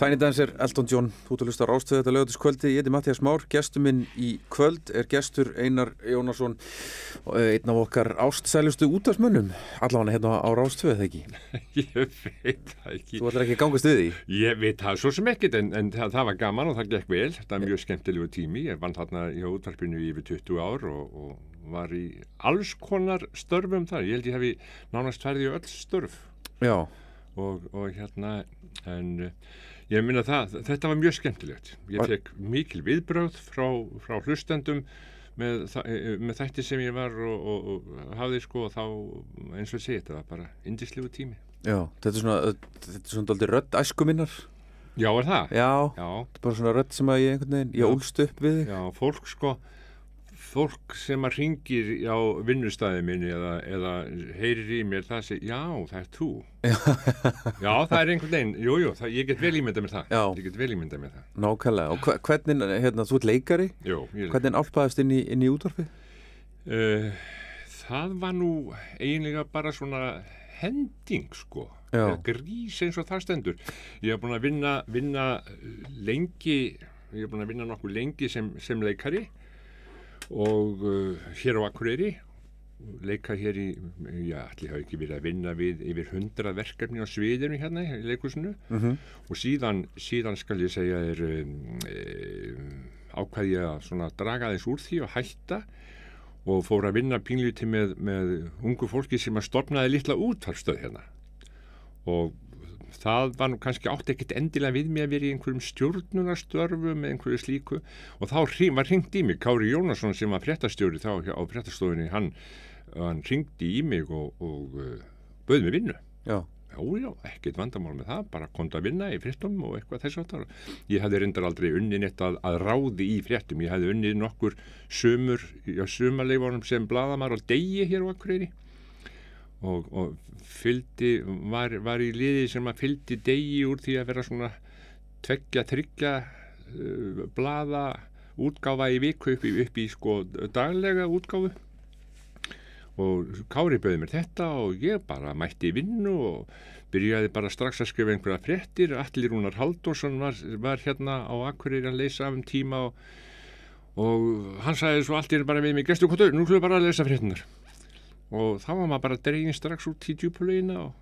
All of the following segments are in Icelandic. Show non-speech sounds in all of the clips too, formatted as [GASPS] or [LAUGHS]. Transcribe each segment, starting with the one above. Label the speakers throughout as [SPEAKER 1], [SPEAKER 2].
[SPEAKER 1] Tiny Dancer,
[SPEAKER 2] Elton John, þú ert að lusta rástöðu þetta lögatiskvöldi, ég heiti Mattias Már, gestur minn í kvöld er gestur Einar Jónasson, eh, einn af okkar ástsælustu útafsmönnum, allavega hérna á rástöðu þegar ekki. [LAUGHS]
[SPEAKER 3] Ég veit það ekki.
[SPEAKER 2] Þú ætlar ekki að gangast við því?
[SPEAKER 3] Ég veit það svo sem ekkit en, en það, það var gaman og það gekk vel. Það er mjög skemmtilegu tími. Ég vann þarna í útvarpinu í yfir 20 ár og, og var í alls konar störfum þar. Ég held ég hefi nánast færði í öll störf
[SPEAKER 2] Já,
[SPEAKER 3] og, og hérna en ég minna það, þetta var mjög skemmtilegt. Ég fekk mikil viðbröð frá, frá hlustendum með, þa- eh, með þætti sem ég var og, og, og hafði sko og þá eins og segi þetta var bara indislegu tími.
[SPEAKER 2] já, þetta er svona, þetta er svona aldrei rödd æsku minnar.
[SPEAKER 3] Já, er það?
[SPEAKER 2] Já,
[SPEAKER 3] Já,
[SPEAKER 2] þetta er bara svona rödd sem að ég einhvern veginn, ég ólst upp við þig.
[SPEAKER 3] Já, fólk sko fólk sem að ringir á vinnustæði minni eða, eða heyrir í mér það segir, já, það er þú. [LAUGHS] Já, það er einhvern veginn jú, jú, ég get vel ímyndað mér það.
[SPEAKER 2] Já.
[SPEAKER 3] ég get vel ímyndað mér það.
[SPEAKER 2] Nákvæmlega, og hve- hvernig, hérna, þú ert leikari,
[SPEAKER 3] jú, ég,
[SPEAKER 2] hvernig álpaðist inn í, inn í útvarfið?
[SPEAKER 3] uh, það var nú eiginlega bara svona hending sko. Grís eins og það stendur. Ég hef búin að vinna, vinna lengi ég hef búin að vinna nokkuð lengi sem, sem leikari og uh, hér á Akureyri leika hér í, já, allir hafa ekki verið að vinna við yfir hundra verkefni á sviðinu hérna í leikusinu
[SPEAKER 2] Mm
[SPEAKER 3] og síðan, síðan skal ég segja er um, um, ákvað ég að draga þess úr því og hætta og fór að vinna pínlíti með, með ungu fólki sem að stopnaði litla útvarfstöð hérna. Og það var nú kannski átt ekkert endilega við mig að vera í einhverjum stjórnunarstörfum með einhverju slíku. Og þá hring, var hringt í mig Kári Jónasson sem var fréttastjóri þá á fréttastofunni hann, hann hringdi í mig og, og uh, bauð mig vinnu.
[SPEAKER 2] Já,
[SPEAKER 3] Já, já, ekkert vandamál með það, bara komdu að vinna í fréttum og eitthvað þess áttar. Ég hefði reyndar aldrei unnið neitt að, að ráði í fréttum, ég hefði unnið nokkur sömur, já, sömarleifunum sem bladamar og degi hér á Akureyri og, og fylgdi, var, var í liði sem að fylgdi degi úr því að vera svona tveggja, tryggja uh, blada útgáfa í viku upp í, upp í sko daglega útgáfu. Og Kári bauði mér þetta og ég bara mætti í vinnu og byrjaði bara strax að skrifa einhverja fréttir. Allir Rúnar Halldórsson var, var hérna á Akureyri að leysa af um tíma og, og hann sagði svo allir bara við mig Gestu hvað nú hljóðu bara að leysa fréttinar og þá var maður bara dregin strax út í djúpulegina og,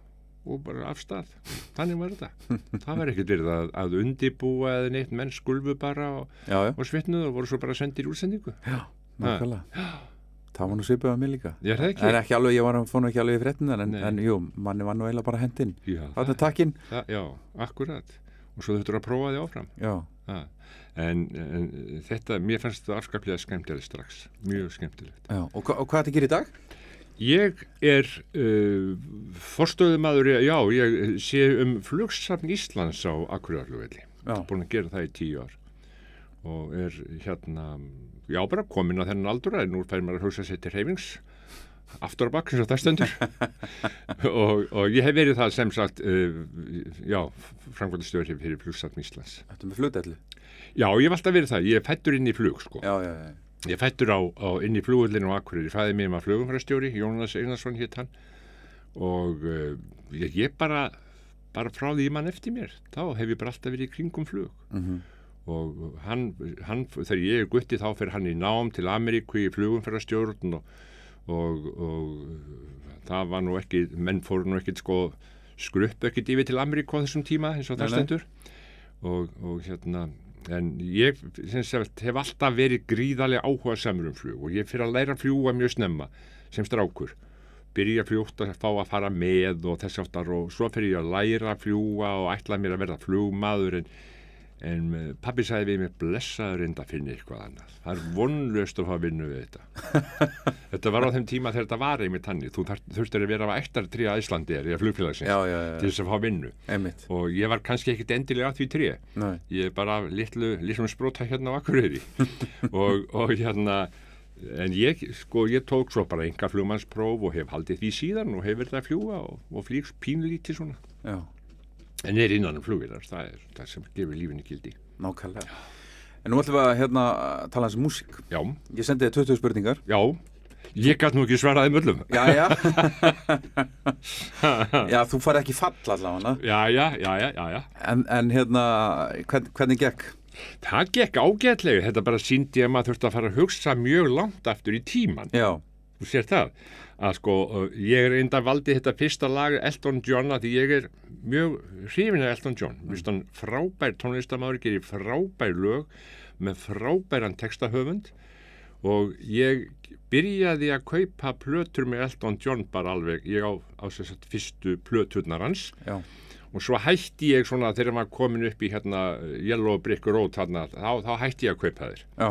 [SPEAKER 3] og bara af stað þannig var þetta [LAUGHS] það var ekkert verið að, að undibúa eða neitt menn skulfu bara og,
[SPEAKER 2] já, já,
[SPEAKER 3] og svitnuð og voru svo bara sendir útsendingu
[SPEAKER 2] nákvæmlega. Það var nú svipað að mig líka.
[SPEAKER 3] ég er ekki
[SPEAKER 2] ekki alveg, ég var að fóna ekki alveg í fréttinar, en, en jú, manni var nú eiginlega bara hendinn.
[SPEAKER 3] Já,
[SPEAKER 2] er takkinn.
[SPEAKER 3] Já, akkurat. Og svo þurftur að prófa því áfram.
[SPEAKER 2] Já.
[SPEAKER 3] En, en þetta, mér fannst þetta afskaplega skemmtilegt strax. Mjög skemmtilegt.
[SPEAKER 2] já. Og, hva- og hvað þetta gerir í dag?
[SPEAKER 3] Ég er uh, forstöðumadur, já, ég sé um flugsafn Íslands á Akureyarflugvelli.
[SPEAKER 2] Já,
[SPEAKER 3] Búin að gera það í tíu ár. Og er hérna, já, bara komin á þennan aldur, en nú fær maður að hugsa sér til hreyfings aftur á bakk eins og það stendur [LAUGHS] og, og ég hef verið það sem sagt uh, já, framkvæmdastjóri fyrir flugsafn Íslands
[SPEAKER 2] þetta er með flugdellu.
[SPEAKER 3] Já, ég hef alltaf verið það. Ég er fættur inn í flug, sko.
[SPEAKER 2] Já, já, já.
[SPEAKER 3] Ég fættur á, á inn í flugullinu á Akureyri. Fæði mig maður flugumfærastjóri, Jónas Einarsson hétt hann. Og uh, ég, ég bara, bara frá því mann eftir mér. Þá hef ég bara alltaf verið í kringum flug.
[SPEAKER 2] Mm
[SPEAKER 3] Og hann, hann, þegar ég er gutti þá fyrir hann í nám til Ameríku í flugumfærastjórn og, og, og það var nú ekki, menn fóru nú ekkit sko skrupp ekkit yfir til Ameríku á þessum tíma eins og það stendur og, og hérna en ég sagt, hef alltaf verið gríðarlega áhuga samur um flug og ég fyrir að læra að fljúa mjög snemma sem strákur. Byrja fljótt að fá að fara með og þess aftar og svo fyrir ég að læra að fljúa og ætla mér að verða flugmaður en, en pabbi sagði við mig blessaður enda að finna eitthvað annað. Það er vonlöst að fá að vinna við þetta. [LAUGHS] Þetta var á þeim tíma þegar þetta var einmitt hannig þú þurftir að vera af ættar trí að Íslandi er eða flugfélagsins
[SPEAKER 2] Já, já,
[SPEAKER 3] til
[SPEAKER 2] já.
[SPEAKER 3] þess að fá vinnu.
[SPEAKER 2] Einmitt.
[SPEAKER 3] og ég var kannski ekkit endilega að því trí ég er bara litlu, litlum spróta hérna á Akureyri. [LAUGHS] Og, og hérna en ég, sko, ég tók svo bara enga flugmannspróf og hef haldið því síðan og hef verið að fljúa og, og flýgs pínlítið svona.
[SPEAKER 2] Já,
[SPEAKER 3] en er innan um flugvilar, það er það sem gefur lífinni gildi
[SPEAKER 2] nákvæmlega. En nú ætlum við að hérna tala um músík.
[SPEAKER 3] já,
[SPEAKER 2] Ég sendi þið 20 spurningar
[SPEAKER 3] já, Ég gæt nú ekki svaraði möllum.
[SPEAKER 2] Já, já. [LAUGHS] já, þú fari ekki fall allavega.
[SPEAKER 3] Já, já, já, já, já.
[SPEAKER 2] En, en hérna, hvern, hvernig gekk?
[SPEAKER 3] Það gekk ágætlega. Þetta bara síndi að maður þurfti að fara að hugsa mjög langt aftur í tíman.
[SPEAKER 2] Já,
[SPEAKER 3] Þú sér það. Að sko, ég er enda valdi þetta fyrsta lag Elton John að því ég er mjög hrifin af Elton John. Finnst hann frábær tónlistamæður, gerir frábær lög með frábæran textahöfund og ég byrjaði að kaupa plötur með Elton John bara alveg, ég á, á að fyrstu plöturnar hans.
[SPEAKER 2] Já,
[SPEAKER 3] og svo hætti ég svona þegar maður komin upp í hérna Yellow Brick Road þarna, þá, þá hætti ég að kaupa þér
[SPEAKER 2] já,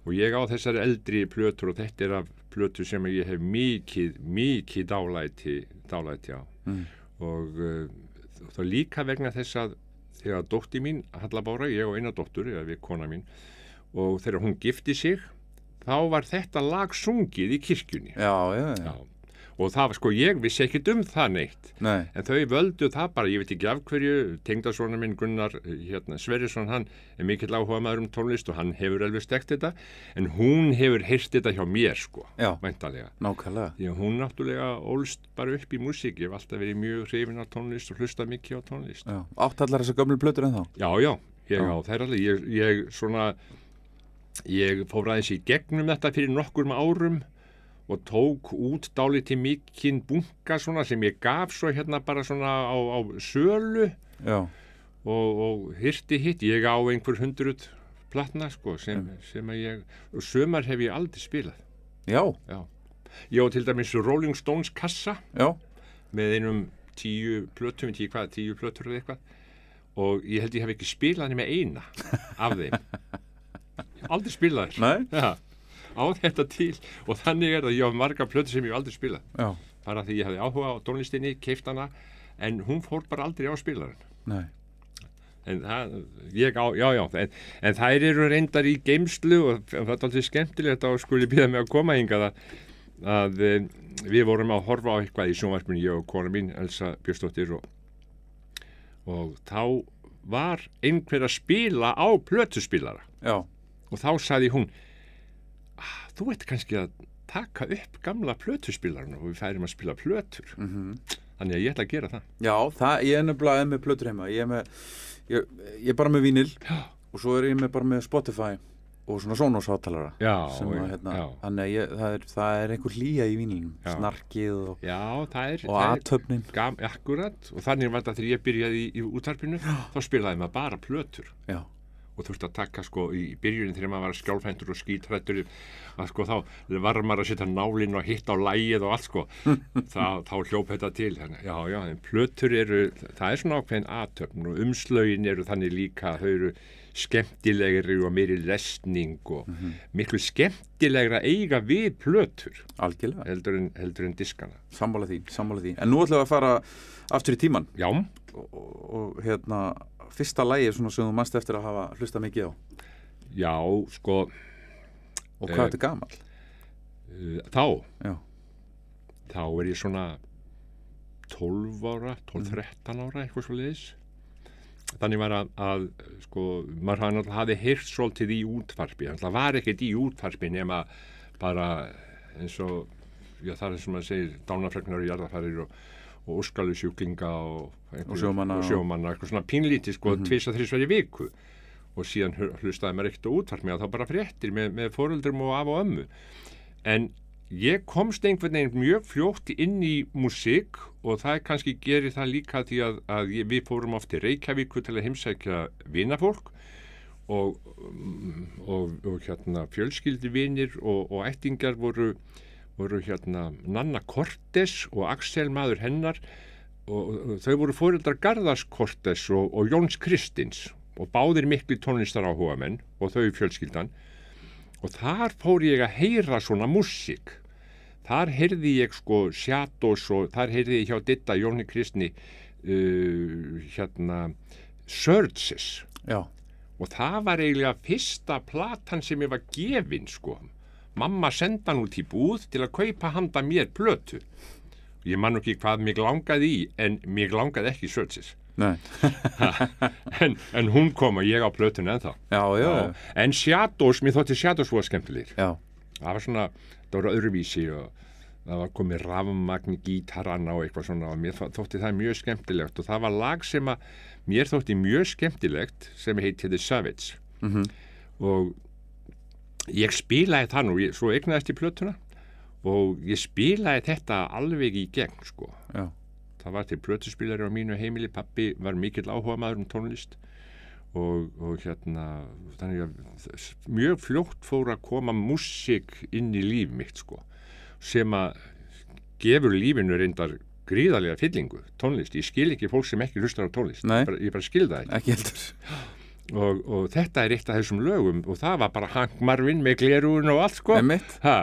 [SPEAKER 3] og ég á þessari eldri plötur og þetta er af plötur sem ég hef mikið, mikið dálæti, dálæti á
[SPEAKER 2] Mm.
[SPEAKER 3] og uh, þá líka vegna þess að þegar dótti mín, Halla Bára, ég og eina dóttur, eða við kona mín og þegar hún gifti sig þá var þetta lag sungið í kirkjunni
[SPEAKER 2] já, já, já.
[SPEAKER 3] Já. Og það var sko, ég vissi ekkit um það neitt.
[SPEAKER 2] Nei,
[SPEAKER 3] En þau völdu það bara, ég veit ekki af hverju, tengdasona minn Gunnar hérna, Sverrisson, hann er mikill áhuga maður um tónlist og hann hefur alveg stekt þetta, en hún hefur heyrt þetta hjá mér, sko, að hún náttúrulega ólst bara upp í músík, ég hef alltaf verið mjög hrifin á tónlist og hlusta mikið á tónlist.
[SPEAKER 2] Já, átt allar þessar gömlu plötur en þá?
[SPEAKER 3] Já, já, ég
[SPEAKER 2] Já.
[SPEAKER 3] á þær alveg, ég, ég svona, ég fór aðeins í gegnum þetta fyrir nokkur árum og tók út dálítið mikinn bunga svona sem ég gaf svo hérna bara svona á, á sölu
[SPEAKER 2] Já,
[SPEAKER 3] og, og hyrti hitt, ég á einhver hundruð platna sko sem, sem að ég, og sömar hef ég aldrei spilað,
[SPEAKER 2] já,
[SPEAKER 3] já. Ég á til dæmis Rolling Stones kassa
[SPEAKER 2] já,
[SPEAKER 3] með einum tíu plötum, tíu hvað, tíu plötur eða eitthvað og ég held ég hef ekki spilað nema eina af þeim. [LAUGHS] Aldrei spilað þér.
[SPEAKER 2] Nei.
[SPEAKER 3] Á þetta til. Og þannig er það, ég á marga plötur sem ég aldrei spilað.
[SPEAKER 2] já,
[SPEAKER 3] Bara því ég hafði áhuga á tónlistinni, keift hana, en hún fór bara aldrei á spilarinn.
[SPEAKER 2] nei,
[SPEAKER 3] En það, ég á, já, já, en, en þær eru reyndar í geimslu og það er alltaf skemmtilegt að skuli býða mig að koma hingað að, að eh, við vorum að horfa á eitthvað í sjónvarpinu, ég og kona mín, Elsa Björnsdóttir og, og þá var einhver að spila á plötuspilara.
[SPEAKER 2] Já,
[SPEAKER 3] og þá saði hún, þú veit kannski að taka upp gamla plötuspilaran og við færum að spila plötur. Þannig að ég ætla að gera það.
[SPEAKER 2] já, það, ég er nefnilega með plötur heima, ég er með, ég, ég er bara með vínil
[SPEAKER 3] Já.
[SPEAKER 2] og svo er ég með bara með Spotify og svona Sonos hátalara.
[SPEAKER 3] Já,
[SPEAKER 2] sem að, hérna,
[SPEAKER 3] já.
[SPEAKER 2] þannig að ég, það, er, það er einhver hlýja í vínilinum,
[SPEAKER 3] Já.
[SPEAKER 2] snarkið og,
[SPEAKER 3] Já, er...
[SPEAKER 2] og aðtöfnin.
[SPEAKER 3] Akkurat, og þannig var þetta þegar ég byrjaði í, í útarpinu, þá spilaði maður bara plötur
[SPEAKER 2] Já,
[SPEAKER 3] og þurfti að taka sko í byrjunin þegar maður var skjálfæntur og skítrættur að sko þá var maður að setja nálinn og hitta á lægið og allt sko. [LAUGHS] Þá, þá hljóp þetta til. Þannig, já, já, en plötur eru það er svona ákveðin aðtöfn og umslögin eru þannig líka, þau eru skemmtilegri og meiri lesning og miklu skemmtilegra eiga við plötur
[SPEAKER 2] algjörlega,
[SPEAKER 3] heldur en, heldur en diskana.
[SPEAKER 2] Sammála því, sammála því. En nú ætlum við að fara aftur í tíman
[SPEAKER 3] Já,
[SPEAKER 2] og, og, og hérna, fyrsta lægi svona sem þú mannst eftir að hafa hlusta mikið á.
[SPEAKER 3] já, sko
[SPEAKER 2] Og
[SPEAKER 3] Eh,
[SPEAKER 2] hvað er þetta gamal?
[SPEAKER 3] uh, þá?
[SPEAKER 2] Já,
[SPEAKER 3] þá er ég svona 12 ára, 12-13 ára eitthvað svo leiðis þannig var að, að sko, maður hafði náttúrulega heyrt svolítið í útvarpi. Það var ekkert í útvarpi nema bara eins og já, það er sem maður segir dánafregnar og jarðafarir og, og úrskalu sjúklinga og,
[SPEAKER 2] Og sjómanna
[SPEAKER 3] sjómanna, eitthvað svona pínlítið sko, mm -hmm. tvisa þrísverði viku og síðan hl- hlustaði maður ekkert á útvarpi og þá bara fréttir með, með foreldrum og af og ömmu en ég komst einhvern veginn mjög fljótt inn í músík og það kannski gerir það líka því að, að við fórum oft í Reykjavíku til að heimsækja vinafólk og, mm, og, og hérna fjölskyldivinir og, og ættingar voru, voru hérna Nanna Kortes og Axel maður hennar og, og þau voru fóreldrar Garðars Kortes og, og Jóns Kristins og báðir miklu tónlistar áhuga menn og þau fjölskyldan. Og þar fór ég að heyra svona músík. Þar heyrði ég sko Shadows og þar heyrði ég hjá Ditta Jóni Kristni uh, hérna Surges.
[SPEAKER 2] Já,
[SPEAKER 3] og það var eiginlega fyrsta platan sem ég var gefin sko mamma senda hann út í búð til að kaupa handa mér plötu. Ég man ekki hvað mig langaði í en mig langaði ekki
[SPEAKER 2] nei, [LAUGHS]
[SPEAKER 3] en, en hún kom og ég á plötun ennþá.
[SPEAKER 2] Já, já, já,
[SPEAKER 3] en Shadows, mér þótti Shadows var skemmtilegir.
[SPEAKER 2] Já,
[SPEAKER 3] það var svona, það var öðruvísi og það var komið rafmagn gítaranna og eitthvað svona og mér þó- þótti það mjög skemmtilegt og það var lag sem að mér þótti mjög skemmtilegt sem heiti The Savage.
[SPEAKER 2] Mhm.
[SPEAKER 3] og ég spilaði það nú, ég, svo egnaðist í plötuna og ég spilaði þetta alveg í gegn sko
[SPEAKER 2] Já.
[SPEAKER 3] það var til plötuspilari á mínu heimili pappi var mikill áhuga maður um tónlist og, og hérna þannig að mjög fljótt fór að koma músík inn í líf mitt sko sem að gefur lífinu reyndar gríðarlega fyllingu, tónlist, ég skil ekki fólk sem ekki hlustar á tónlist,
[SPEAKER 2] Nei.
[SPEAKER 3] ég bara, bara skil það ekki
[SPEAKER 2] Ekki heldur.
[SPEAKER 3] Og, og þetta er eitt af þessum lögum og það var bara Hank Marvin með glerun og allt sko. Ha,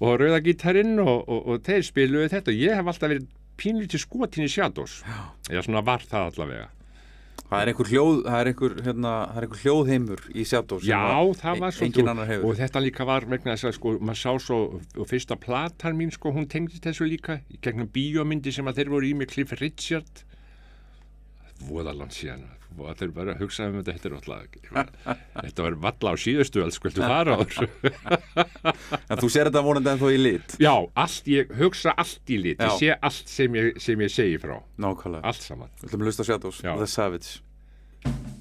[SPEAKER 3] og rauðagítarinn og, og, og þeir spiluðu þetta. Og ég hef alltaf verið pínlítið skotin í Shadows. Eða svona var það allavega.
[SPEAKER 2] Það er einhver hljóð, það er einhver, hérna, það er einhver hljóðheimur í Shadow sem
[SPEAKER 3] Já,
[SPEAKER 2] að
[SPEAKER 3] það var svo
[SPEAKER 2] engin annar hefur.
[SPEAKER 3] og þetta líka var vegna þess að sko, maður sá svo og fyrsta platan mín sko, hún tengdi þessu líka gegnum bíómyndi sem að þeir voru í með Cliff Richard voðaland síðan og þeir bara að hugsa um þetta þetta er alltaf þetta var valla á síðustu alls skvöldu fara áður
[SPEAKER 2] En þú sér þetta vonandi ennþá í lit.
[SPEAKER 3] Já, allt, ég hugsa allt í lit,
[SPEAKER 2] Já.
[SPEAKER 3] ég sé allt sem ég, sem ég segi frá,
[SPEAKER 2] Nákvæmlega.
[SPEAKER 3] allt saman.
[SPEAKER 2] Við ætlum að hlusta á Shadows. The Savage.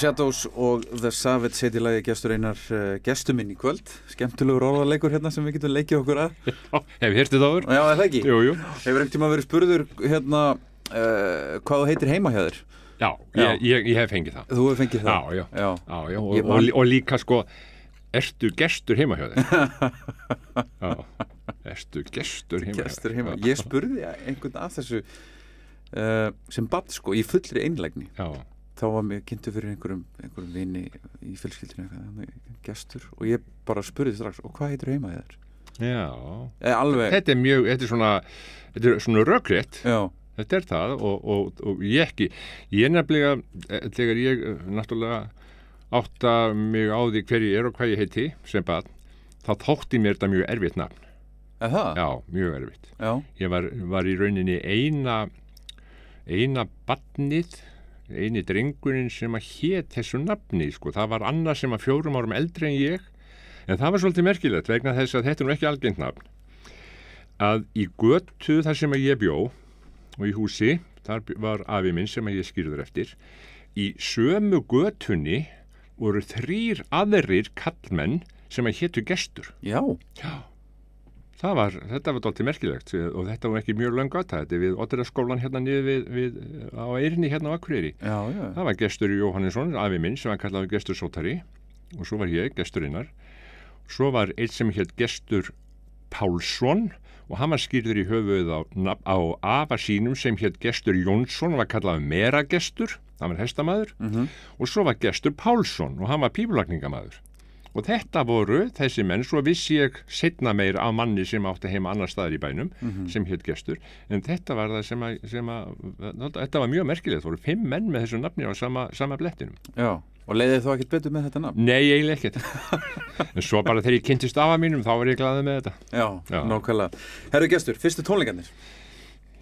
[SPEAKER 2] Shadows og The Savage heiti lagi gestur einar uh, gestur minn í kvöld. Skemmtilegur orðarleikur hérna sem við getum leikið okkur að. [LAUGHS]
[SPEAKER 3] Hef hértið áður?
[SPEAKER 2] Já, það ekki?
[SPEAKER 3] Jú, jú.
[SPEAKER 2] Hefur einhvern tíma verið spurður hérna uh, hvað þú heitir heima hjá þér?
[SPEAKER 3] Já,
[SPEAKER 2] Já.
[SPEAKER 3] ég, ég, ég hef fengið það.
[SPEAKER 2] Þú hefur fengið það?
[SPEAKER 3] Já, já.
[SPEAKER 2] já.
[SPEAKER 3] Já, og, og,
[SPEAKER 2] man-
[SPEAKER 3] lí- og líka sko, ertu gestur heima hjá þér? [LAUGHS] já, ertu gestur heima?
[SPEAKER 2] Gestur heima. Ég spurði einhvern að þessu uh, sem badd sko í fullri einlægni.
[SPEAKER 3] Já,
[SPEAKER 2] Þá var mér kynntu fyrir einhverjum, einhverjum vini í fjölskyldinu eitthvað, gestur og ég bara spurði strax og hvað heitir heima þér?
[SPEAKER 3] já.
[SPEAKER 2] Eh, alveg,
[SPEAKER 3] Þetta er mjög, þetta er svona, þetta er svona rökrétt.
[SPEAKER 2] já,
[SPEAKER 3] Þetta er það og, og, og ég ekki, ég nefnilega, eh, þegar ég eh, náttúrulega átta mig á því hver ég er og hvað ég heiti sem bad, þá þótti mér þetta mjög erfitt nafn.
[SPEAKER 2] það?
[SPEAKER 3] Já, mjög erfitt.
[SPEAKER 2] Já,
[SPEAKER 3] Ég var, var í rauninni eina, eina badnið, eini drengurinn sem að hét þessu nafni, sko. Það var annað sem að fjórum árum eldri en ég, en það var svolítið merkilegt vegna þess að þetta er nú ekki algengt nafn. Að í götu þar sem að ég bjó og í húsi, þar var afi minn sem að ég skýrður eftir, í sömu götunni voru þrýr aðrir kallmenn sem að hétu gestur.
[SPEAKER 2] Já,
[SPEAKER 3] Já. Það var, þetta var dálítið merkilegt og þetta var ekki mjög löng gata, þetta er við Otteraskólan hérna niður við, við á Eirinni hérna á Akureyri.
[SPEAKER 2] já, já.
[SPEAKER 3] Það var gestur Jóhannesson, afi minn, sem var kallaði gestur Sótari og svo var ég, gesturinnar. Svo var eitt sem hétt gestur Pálsson og hann var skýrður í höfuð á, á afa sínum sem hétt gestur Jónsson og var kallaði Mera gestur, hann var hestamæður
[SPEAKER 2] Mm
[SPEAKER 3] og svo var gestur Pálsson og hann var pípulagningamæður. Og þetta voru þessi menn, svo vissi ég setna meir á manni sem átti heima annar staðar í bænum, sem hétt gestur, en þetta var það sem að, sem að þetta var mjög merkilegt, það voru fimm menn með þessu nafni á sama, sama blettinum.
[SPEAKER 2] Já, og leiðið þú ekkert betur með þetta nafn?
[SPEAKER 3] Nei, eiginlega ekkert. [LAUGHS] en svo bara þegar ég kynntist afa mínum, þá var ég glaðið með þetta.
[SPEAKER 2] Já,
[SPEAKER 3] Já.
[SPEAKER 2] nákvæmlega. Herru gestur, fyrstu tónleikarnir?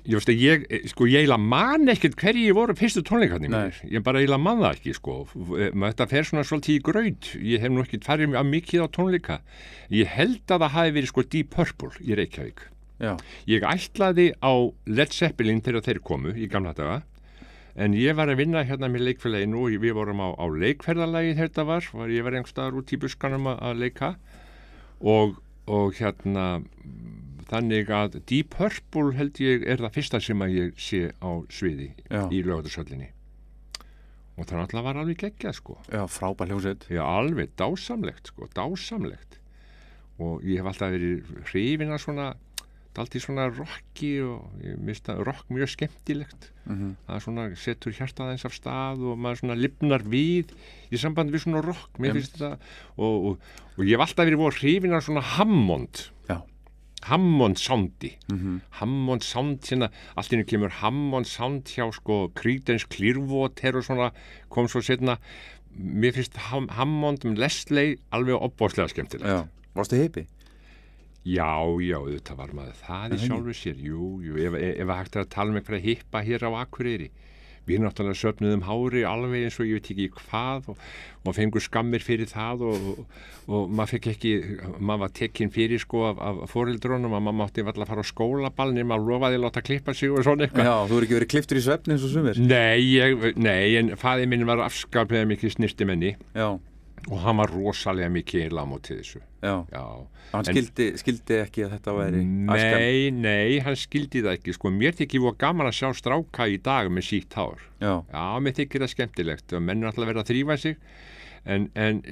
[SPEAKER 3] Ég veist að ég, eh, sko, ég eiginlega man ekkert hverji voru fyrstu tónleikarnir mínir. Ég bara eiginlega man það ekki, sko. Maður Þetta fer svona svolítið í graut. Ég hef nú ekkert farið mjög mikið á tónleika. Ég held að það hafi verið, sko, Deep Purple í Reykjavík.
[SPEAKER 2] Já,
[SPEAKER 3] Ég ætlaði á Led Zeppelin þegar þeir komu í gamla daga en ég var að vinna hérna með leikfélaginu og við vorum á, á leikferðalagi þegar þetta var, var ég var einhver staðar út í buskanum að, leika og, og hérna þannig að Deep Purple held ég er það fyrsta sem að ég sé á sviði
[SPEAKER 2] Já.
[SPEAKER 3] í lögatarsöllinni og það náttúrulega var alveg geggjað sko
[SPEAKER 2] já, frábær hljómsveit.
[SPEAKER 3] Já, alveg dásamlegt, sko, dásamlegt. Og ég hef alltaf verið hrifin að svona, dalti svona rocki og ég mista rock mjög skemmtilegt.
[SPEAKER 2] Mm
[SPEAKER 3] Það svona setur hjartað eins af stað og maður svona lifnar við í sambandi við svona rock, mér finnst þetta. Og, og, og ég hef alltaf verið voru hrifin að svona Hammond. Hammond soundi.
[SPEAKER 2] Mm
[SPEAKER 3] Hammond sound hérna, allt innu kemur Hammond sound hjá sko Creedence Clearwater og svona kom svo setna mér finnst Ham Hammond um Leslie alveg opbóðslega skemmtilegt.
[SPEAKER 2] Já, varstu heipi?
[SPEAKER 3] já, já, auðvitað var maður það í
[SPEAKER 2] það
[SPEAKER 3] sjálfu sér, jú, jú ef, ef hægt er að tala um einhverja hippa hér á Akureyri við náttúrulega söfnuðum hári alveg eins og ég veit ekki hvað og, og fengur skammir fyrir það og, og, og maður fekk ekki maður var tekinn fyrir sko af, af fórildrónum að maður mátti valla að fara á skólaball nema að lofaði að láta klippa sig og svona eitthvað.
[SPEAKER 2] Já, þú er ekki verið kliftur í svefni eins og sumir?
[SPEAKER 3] Nei, ég, nei, en fæði minn var afskaplega mikið snirtimenni
[SPEAKER 2] Já,
[SPEAKER 3] og hann var rosalega mikið lámótið þessu.
[SPEAKER 2] já.
[SPEAKER 3] Já.
[SPEAKER 2] Hann
[SPEAKER 3] En-
[SPEAKER 2] skildi, skildi ekki að þetta væri.
[SPEAKER 3] Nei, nei, hann skildi það ekki. Sko, mér þykir voru gaman að sjá stráka í dag með sítt hár.
[SPEAKER 2] Já,
[SPEAKER 3] Já, mér þykir það skemmtilegt og menn er alltaf verið að þrýfa sig. En, en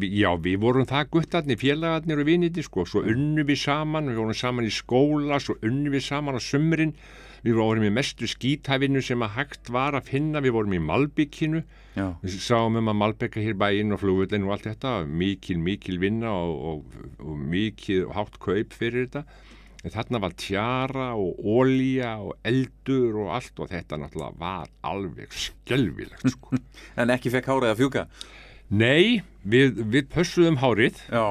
[SPEAKER 3] já, við vorum það guttarnir, félagarnir og viniti, sko. Svo unnum við saman, við vorum saman í skóla, svo unnum við saman á sumrin. Við vorum í mestu skítæfinu sem að hægt var að finna. Við vorum í Malbykinu.
[SPEAKER 2] já,
[SPEAKER 3] Við sáum um að Malbeka hér bæinn og flugvöldin og allt þetta, mikil, mikil vinna og, og, og mikil hátt kaup fyrir þetta. En þarna var tjara og ólíja og eldur og allt og þetta náttúrulega var alveg skelvilegt sko. [LAUGHS]
[SPEAKER 2] en ekki fekk hárið að fjúka.
[SPEAKER 3] Nei, við, við pössuðum hárið,
[SPEAKER 2] Já,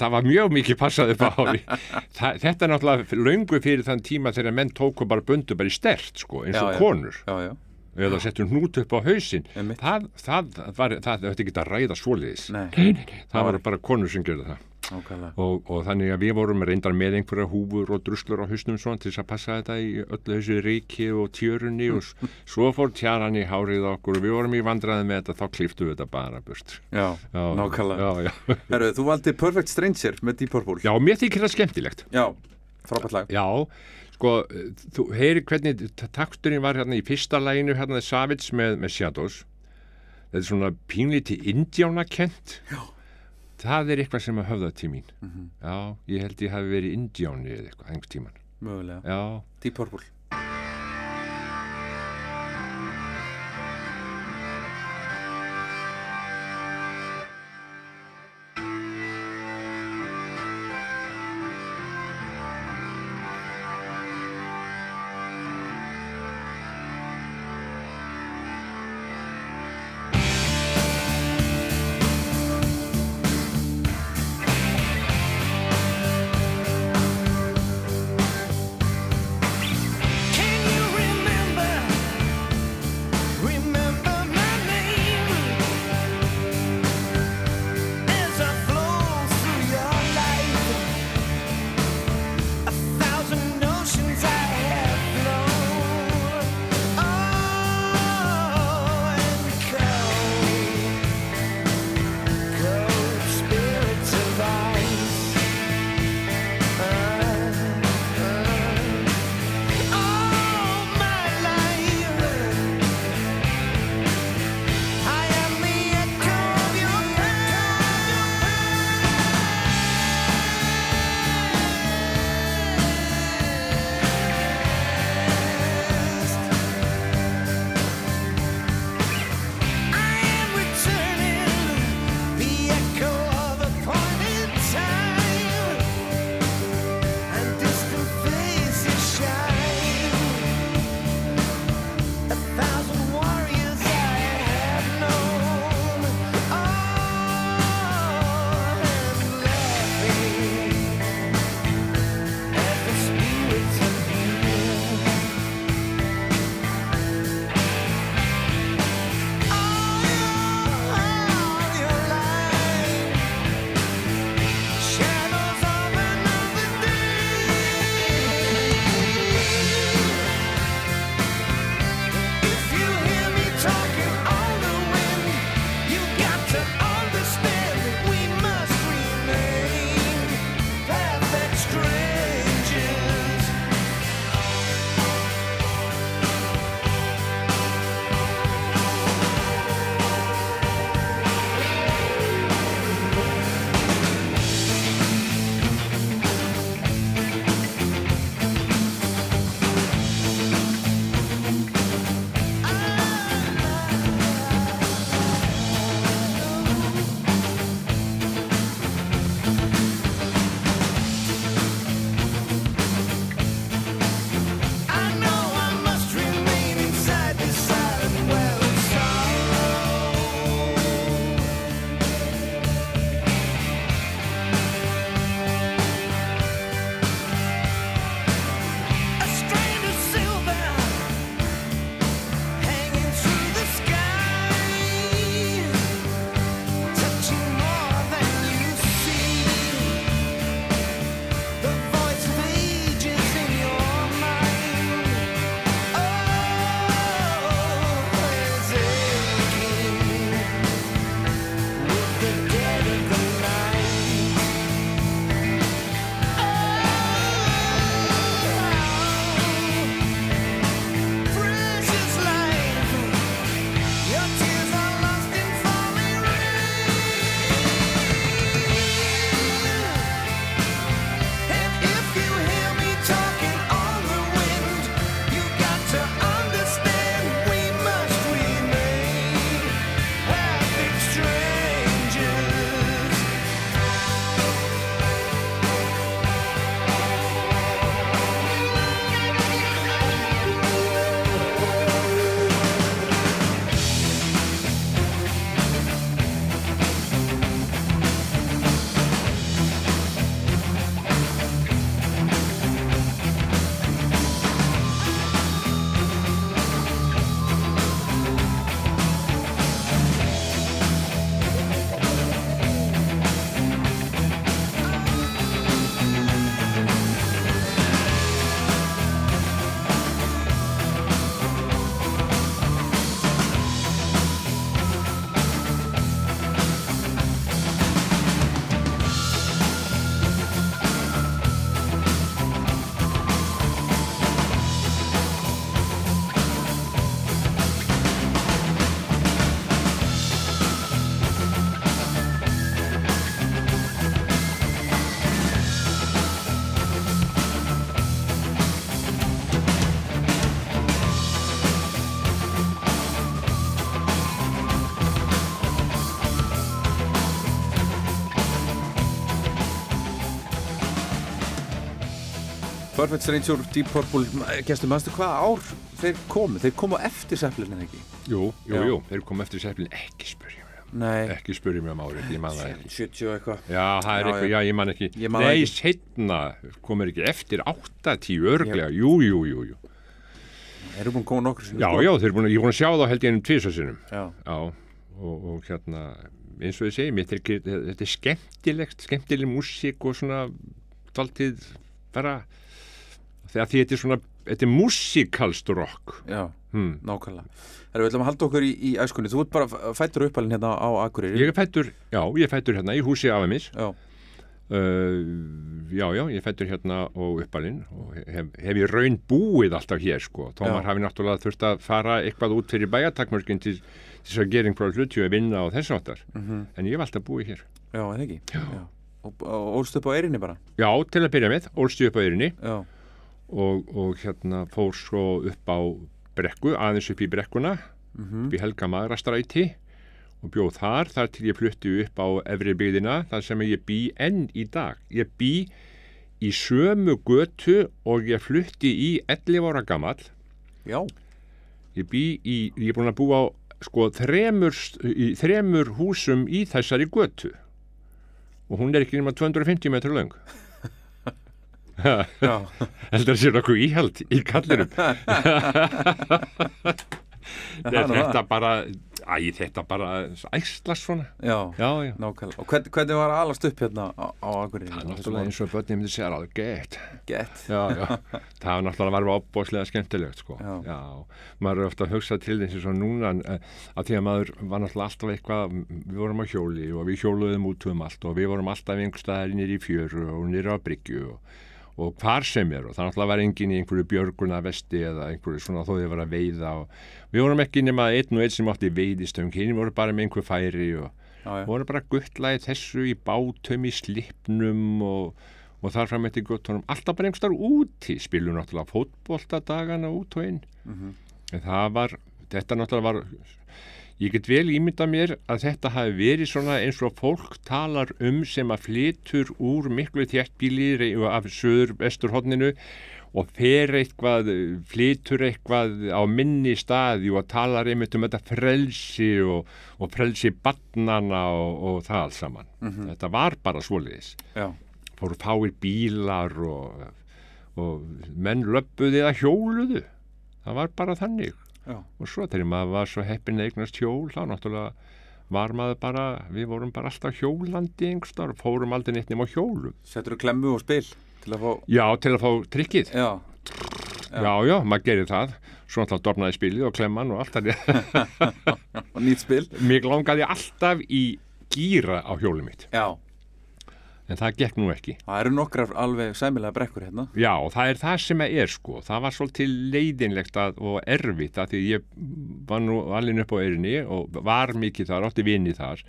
[SPEAKER 3] það var mjög mikið passað upp á hári. [LAUGHS] Þa, þetta er náttúrulega löngu fyrir þann tíma þegar menn tóku bara bundu bara í stert sko, eins
[SPEAKER 2] Já,
[SPEAKER 3] og
[SPEAKER 2] já.
[SPEAKER 3] konur.
[SPEAKER 2] já, já.
[SPEAKER 3] Eða settu hnút upp á hausinn.
[SPEAKER 2] Einmitt.
[SPEAKER 3] það, það, var, það, þetta ekki að ræða svoleiðis.
[SPEAKER 2] Nei,
[SPEAKER 3] það var bara konur sem gerði það. Og, og þannig að við vorum reyndar með einhverja húfur og druslur á hausnum svona til þess að passa þetta í öllu þessu ríki og tjörunni og [LAUGHS] svo fór tjaran í hárið okkur og við vorum í vandræði með þetta þá kliftu við þetta bara burt.
[SPEAKER 2] Já,
[SPEAKER 3] já,
[SPEAKER 2] nákvæmlega.
[SPEAKER 3] já, já. [LAUGHS]
[SPEAKER 2] Herru, þú valdi Perfect Stranger með Deep Purple.
[SPEAKER 3] já, mér þykir það skemmtilegt.
[SPEAKER 2] Já, frábært lag.
[SPEAKER 3] Já, sko, þú heyri hvernig takturinn var hérna í fyrsta læginu hérna Savage með, með Shadows. Þetta er svona pínlíti indjánakent Já. Það er eitthvað sem að höfða til mín. Já, ég held ég hafi verið indjáni eða eitthvað, einhvern tíman
[SPEAKER 2] Mögulega. Deep Purple. Perfect Stranger, Deep Purple, gestur, mannstu hvað ár þeir komu? Þeir komu eftir Zeppelin ekki?
[SPEAKER 3] Jú, jú, jú, þeir kom eftir Zeppelin, ekki spyrja mig um,
[SPEAKER 2] Nei,
[SPEAKER 3] ekki spyrja mig um árið, ég man það ekki.
[SPEAKER 2] 70 og eitthvað.
[SPEAKER 3] Já, það er eitthvað,
[SPEAKER 2] já.
[SPEAKER 3] ég man ekki.
[SPEAKER 2] Ég man það
[SPEAKER 3] Nei,
[SPEAKER 2] ekki.
[SPEAKER 3] setna komur ekki eftir 8-10 örglega, jú, jú, jú, jú.
[SPEAKER 2] Eru búin að koma nokkur sinni.
[SPEAKER 3] Já, já, þeir eru búin að, ég er búin að sjá þá held ég ennum tvisasinnum.
[SPEAKER 2] Já,
[SPEAKER 3] Já, og, og hérna, eins og ég segi, mér þetta er, skemmtilegt, skemmtileg músík og svona daldið bara, þegar því þetta er svona, þetta er músíkalst rock.
[SPEAKER 2] já,
[SPEAKER 3] Hmm.
[SPEAKER 2] nákvæmlega. Erum við ætlum að halda okkur í, í æskunni. Þú ert bara fættur uppalinn hérna á Akureyri.
[SPEAKER 3] Ég er fættur, já, ég er fættur hérna í húsi afa mis.
[SPEAKER 2] Já,
[SPEAKER 3] Uh, já, já, ég er fættur hérna og uppalinn og hef, hef ég raun búið alltaf hér sko. Tómar
[SPEAKER 2] Já.
[SPEAKER 3] hafi náttúrulega þurft að fara eitthvað út fyrir bæjartakmörkin til, þess að gera einhverja hluti og vinna og þess áttar.
[SPEAKER 2] mhm,
[SPEAKER 3] En ég hef alltaf búið hér.
[SPEAKER 2] já, en ekki. Já. Og, og ólst upp á Eyrinni bara.
[SPEAKER 3] Já, til að byrja með, ólst ég upp á yrinni
[SPEAKER 2] Já,
[SPEAKER 3] og, og hérna fór svo upp á brekku, aðeins upp í brekkuna,
[SPEAKER 2] mhm,
[SPEAKER 3] upp í Helga Magrastræti og bjóð þar, þar til ég flutti upp á efri byggðina, þar sem ég bý enn í dag. Ég bý í sömu götu og ég flutti í 11 ára gamall.
[SPEAKER 2] já,
[SPEAKER 3] Ég bý í, ég er búin að búa á sko þremur, í þremur húsum í þessari götu og hún er ekki nema 250 metrar löng. Heldur að sé nokkuð íhald í. [LAUGHS]
[SPEAKER 2] Það nú
[SPEAKER 3] þetta bara, æ, þetta bara æslas svona.
[SPEAKER 2] Já,
[SPEAKER 3] Já, já.
[SPEAKER 2] nákvæmlega. Og hvern, hvernig var að alast upp hérna á, á Akureyri?
[SPEAKER 3] Það er náttúrulega eins og börnum myndi segja alveg gett.
[SPEAKER 2] Gett.
[SPEAKER 3] Það var náttúrulega var opbóðslega skemmtilegt, sko.
[SPEAKER 2] Já.
[SPEAKER 3] Maður er ofta að hugsa til þess að núna eh, að því að maður var náttúrulega alltaf eitthvað, við vorum á hjóli og við hjóluðum út um allt og við vorum alltaf einhver staðar nýri í fjöru og nýri á bryggju og, og hvar sem er og það náttúrulega var engin í einhverju björguna vesti eða einhverju svona þó þið var að veiða og við vorum ekki nema einn og einn sem átti veiðistöng, hinn voru bara með einhver færi og
[SPEAKER 2] Já, já.
[SPEAKER 3] voru bara guttlaði þessu í bátum í slipnum og, og þar fram eftir guttunum alltaf bara einhver starf úti spilum náttúrulega fótboltadagana út og inn
[SPEAKER 2] Mhm.
[SPEAKER 3] en það var þetta náttúrulega var ég get vel ímyndað mér að þetta hafi verið svona eins og fólk talar um sem að flytur úr miklu þjættbíli af söður vesturhóttninu og fer eitthvað, flytur eitthvað á minni staði og talar einmitt um þetta frelsi og, og frelsi barnana og, og það alls saman. Þetta var bara svoleiðis.
[SPEAKER 2] Já,
[SPEAKER 3] Fóru fáir bílar og, og menn löppuði eða hjóluðu. Það var bara þannig.
[SPEAKER 2] Já,
[SPEAKER 3] Og svo þegar maður var svo heppin eignast hjól, þá náttúrulega var maður bara, við vorum bara alltaf hjólandi og fórum aldrei neitt nema hjólum.
[SPEAKER 2] settur þú klemmu og spil til að fá,
[SPEAKER 3] Já, til að fá tryggið.
[SPEAKER 2] já,
[SPEAKER 3] Já, já, maður gerir það. Svo náttúrulega dornaði spilið og klemman og allt það. [LAUGHS]
[SPEAKER 2] og nýtt spil.
[SPEAKER 3] Mér langaði alltaf í gýra á hjólum mitt,
[SPEAKER 2] Já,
[SPEAKER 3] en það gekk nú ekki.
[SPEAKER 2] það eru nokkrar alveg sæmilega brekkur hérna.
[SPEAKER 3] Já, það er það sem er sko. Það var svolítið leiðinlegt að, og erfitt að því ég var nú alveg upp á eirinni og var mikið þar, átti vini þar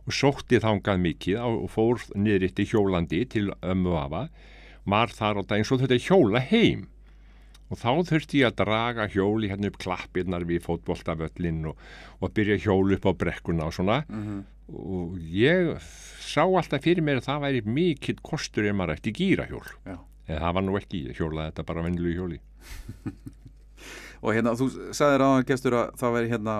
[SPEAKER 3] og sótti þangað mikið og fór niður eitt í hjólandi til ömmu afa, var þar á daginn svo þetta hjóla heim og þá þurfti ég að draga hjóli hérna upp klappirnar við fótboltavöllin og, og byrja að hjóla upp á brekkuna og svona og ég sá alltaf fyrir mér að það væri mikill kostur ef maður ætti gýrahjól en það var nú ekki, ég hjólaði þetta bara vennilu hjóli [LAUGHS]
[SPEAKER 2] Og hérna, þú sagðir áðan gestur að það veri hérna,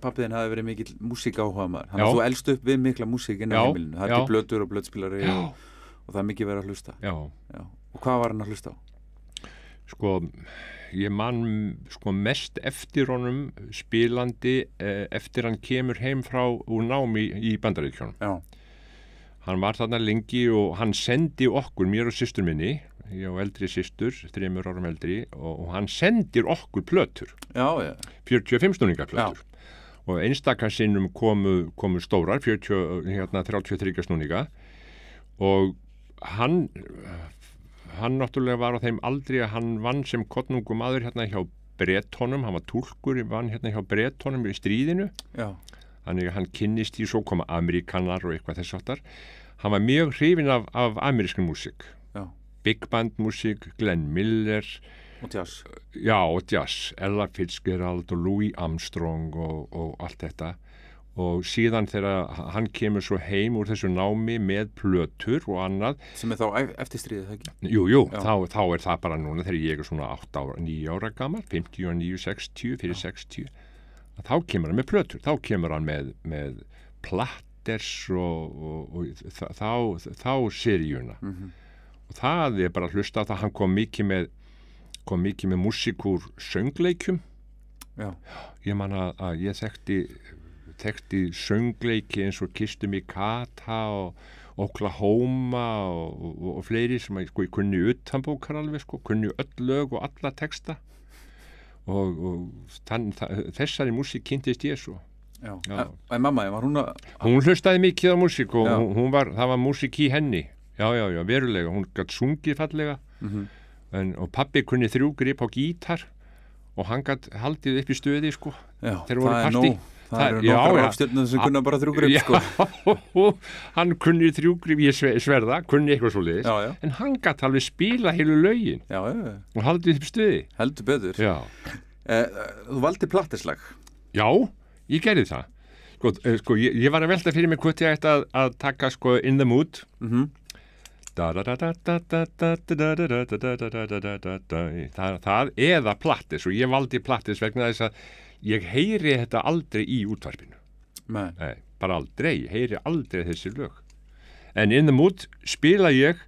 [SPEAKER 2] pappiðin hafi verið mikill músíkáhuga maður. Þannig að þú elst upp við mikla músík inn á heimilinu. Það er blötur og blötspilari og, og það er mikið verið að hlusta.
[SPEAKER 3] já,
[SPEAKER 2] Já. Og hvað var hann að hlusta á?
[SPEAKER 3] sko ég man sko mest eftir honum spilandi eh, eftir hann kemur heim frá úr námi í bandaríkjónum
[SPEAKER 2] Já,
[SPEAKER 3] hann var þarna lengi og hann sendi okkur, mér og systur minni ég og eldri systur, þreymur árum eldri og, og hann sendir okkur plötur.
[SPEAKER 2] Já, já,
[SPEAKER 3] 45 snúningaplötur og einstakar sinnum komu, komu stórar 40, hérna, 33 snúninga. Og hann hann náttúrulega var á þeim aldrei að hann vann sem kottnungum maður hérna hjá Bretonum, hann var túlkur vann hérna hjá Bretonum í stríðinu.
[SPEAKER 2] Já,
[SPEAKER 3] þannig að hann kynnist í svo koma Amerikanar og eitthvað þess aftar hann var mjög hrifin af, af amerískan músík. Big band músík, Glenn Miller.
[SPEAKER 2] Og jazz.
[SPEAKER 3] Já, og jazz, Ella Fitzgerald og Louis Armstrong og, og allt þetta og síðan þegar hann kemur svo heim úr þessu námi með plötur og annað
[SPEAKER 4] sem er þá ef- eftir stríðið, það ekki?
[SPEAKER 3] Jú, jú,
[SPEAKER 4] Já.
[SPEAKER 3] þá, þá er það bara núna þegar ég er svona 8 ára, 9 ára gammal, 59, 60, fyrir 60, að þá kemur hann með plötur, þá kemur hann með, með platters og, og, og þa- þá, þá seríuna. Og það er bara að hlusta á það, hann kom mikið með, kom mikið með músík úr söngleikjum.
[SPEAKER 4] Já,
[SPEAKER 3] Ég man að, að ég þekkti, þekkti söngleiki eins og Kistum í Kata og Oklahoma og, og, og fleiri sem að, sko, ég kunni utanbókar alveg, sko, kunni öll lög og alla texta og, og þann, þessari músík kynntist ég svo.
[SPEAKER 4] já.
[SPEAKER 3] Já.
[SPEAKER 4] En, mamma, var hún að...
[SPEAKER 3] Hún hlustaði mikið á músík og hún, hún var, það var músík í henni. Já, já, já, verulega. Hún gætt sungið fallega
[SPEAKER 4] Mhm.
[SPEAKER 3] en, og pappi kunni þrjú grip á gítar og hann gætt haldið upp í stöði, sko.
[SPEAKER 4] Já,
[SPEAKER 3] Þeir voru
[SPEAKER 4] nóg. Það, eru nokkar rafstjörnum sem kunna bara þrjúgrip, sko.
[SPEAKER 3] Hann kunni þrjúgrif, ég sve- sverða, kunni eitthvað svo
[SPEAKER 4] já.
[SPEAKER 3] en hann gætt alveg spila heilu lögin
[SPEAKER 4] Já, já,
[SPEAKER 3] og haldið upp stuði.
[SPEAKER 4] heldur betur. Eh, þú valdi plattislag.
[SPEAKER 3] já, ég gerði það. Sko, eh, sko ég, ég var að velta fyrir mig hvort ég ætti að, að taka sko In the Mood.
[SPEAKER 4] Mm
[SPEAKER 3] Það, það eða plattis og ég valdi plattis vegna þess að ég heyri þetta aldrei í útvarpinu.
[SPEAKER 4] Nei.
[SPEAKER 3] Bara aldrei, heyri aldrei þessi lög. En in the mood spila ég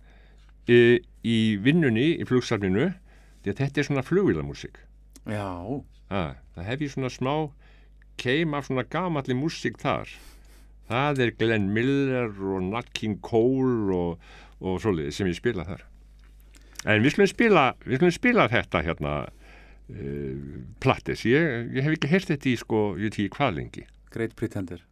[SPEAKER 3] e, í vinnunni í flugsafninu því að þetta er svona flugvilamúsík.
[SPEAKER 4] Já,
[SPEAKER 3] Ha, það hef ég svona smá keim af svona gamalli músík þar. Það er Glenn Miller og Nat King Cole og, og svoleiðið sem ég spila þar. En við skulum spila, við skulum spila þetta hérna plattis. Ég, ég hef ekki heyrt þetta í sko, ég ekki hvað lengi.
[SPEAKER 4] Great Pretender.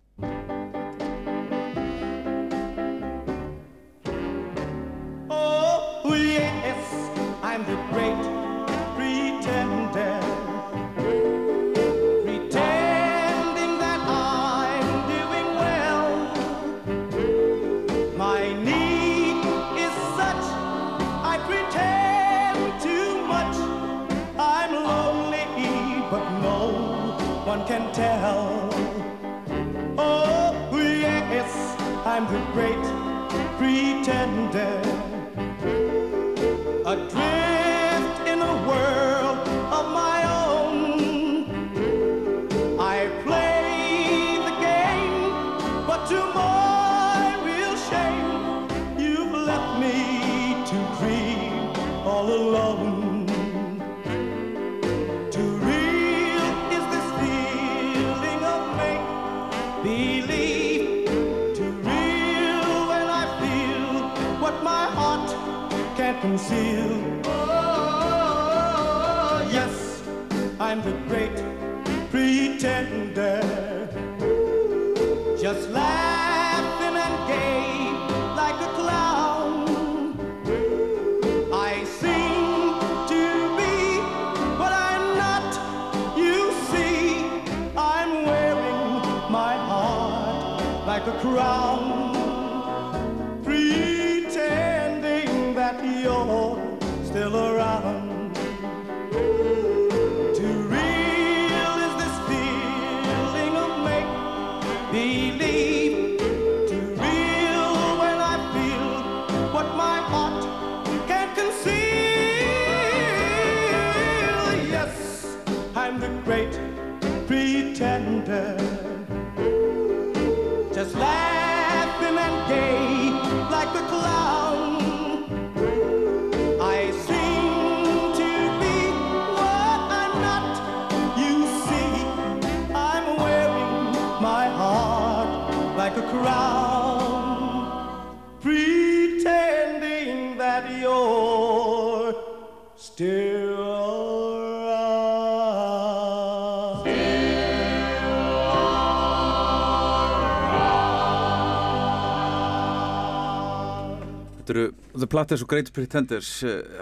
[SPEAKER 2] The
[SPEAKER 4] Platters og Great Pretenders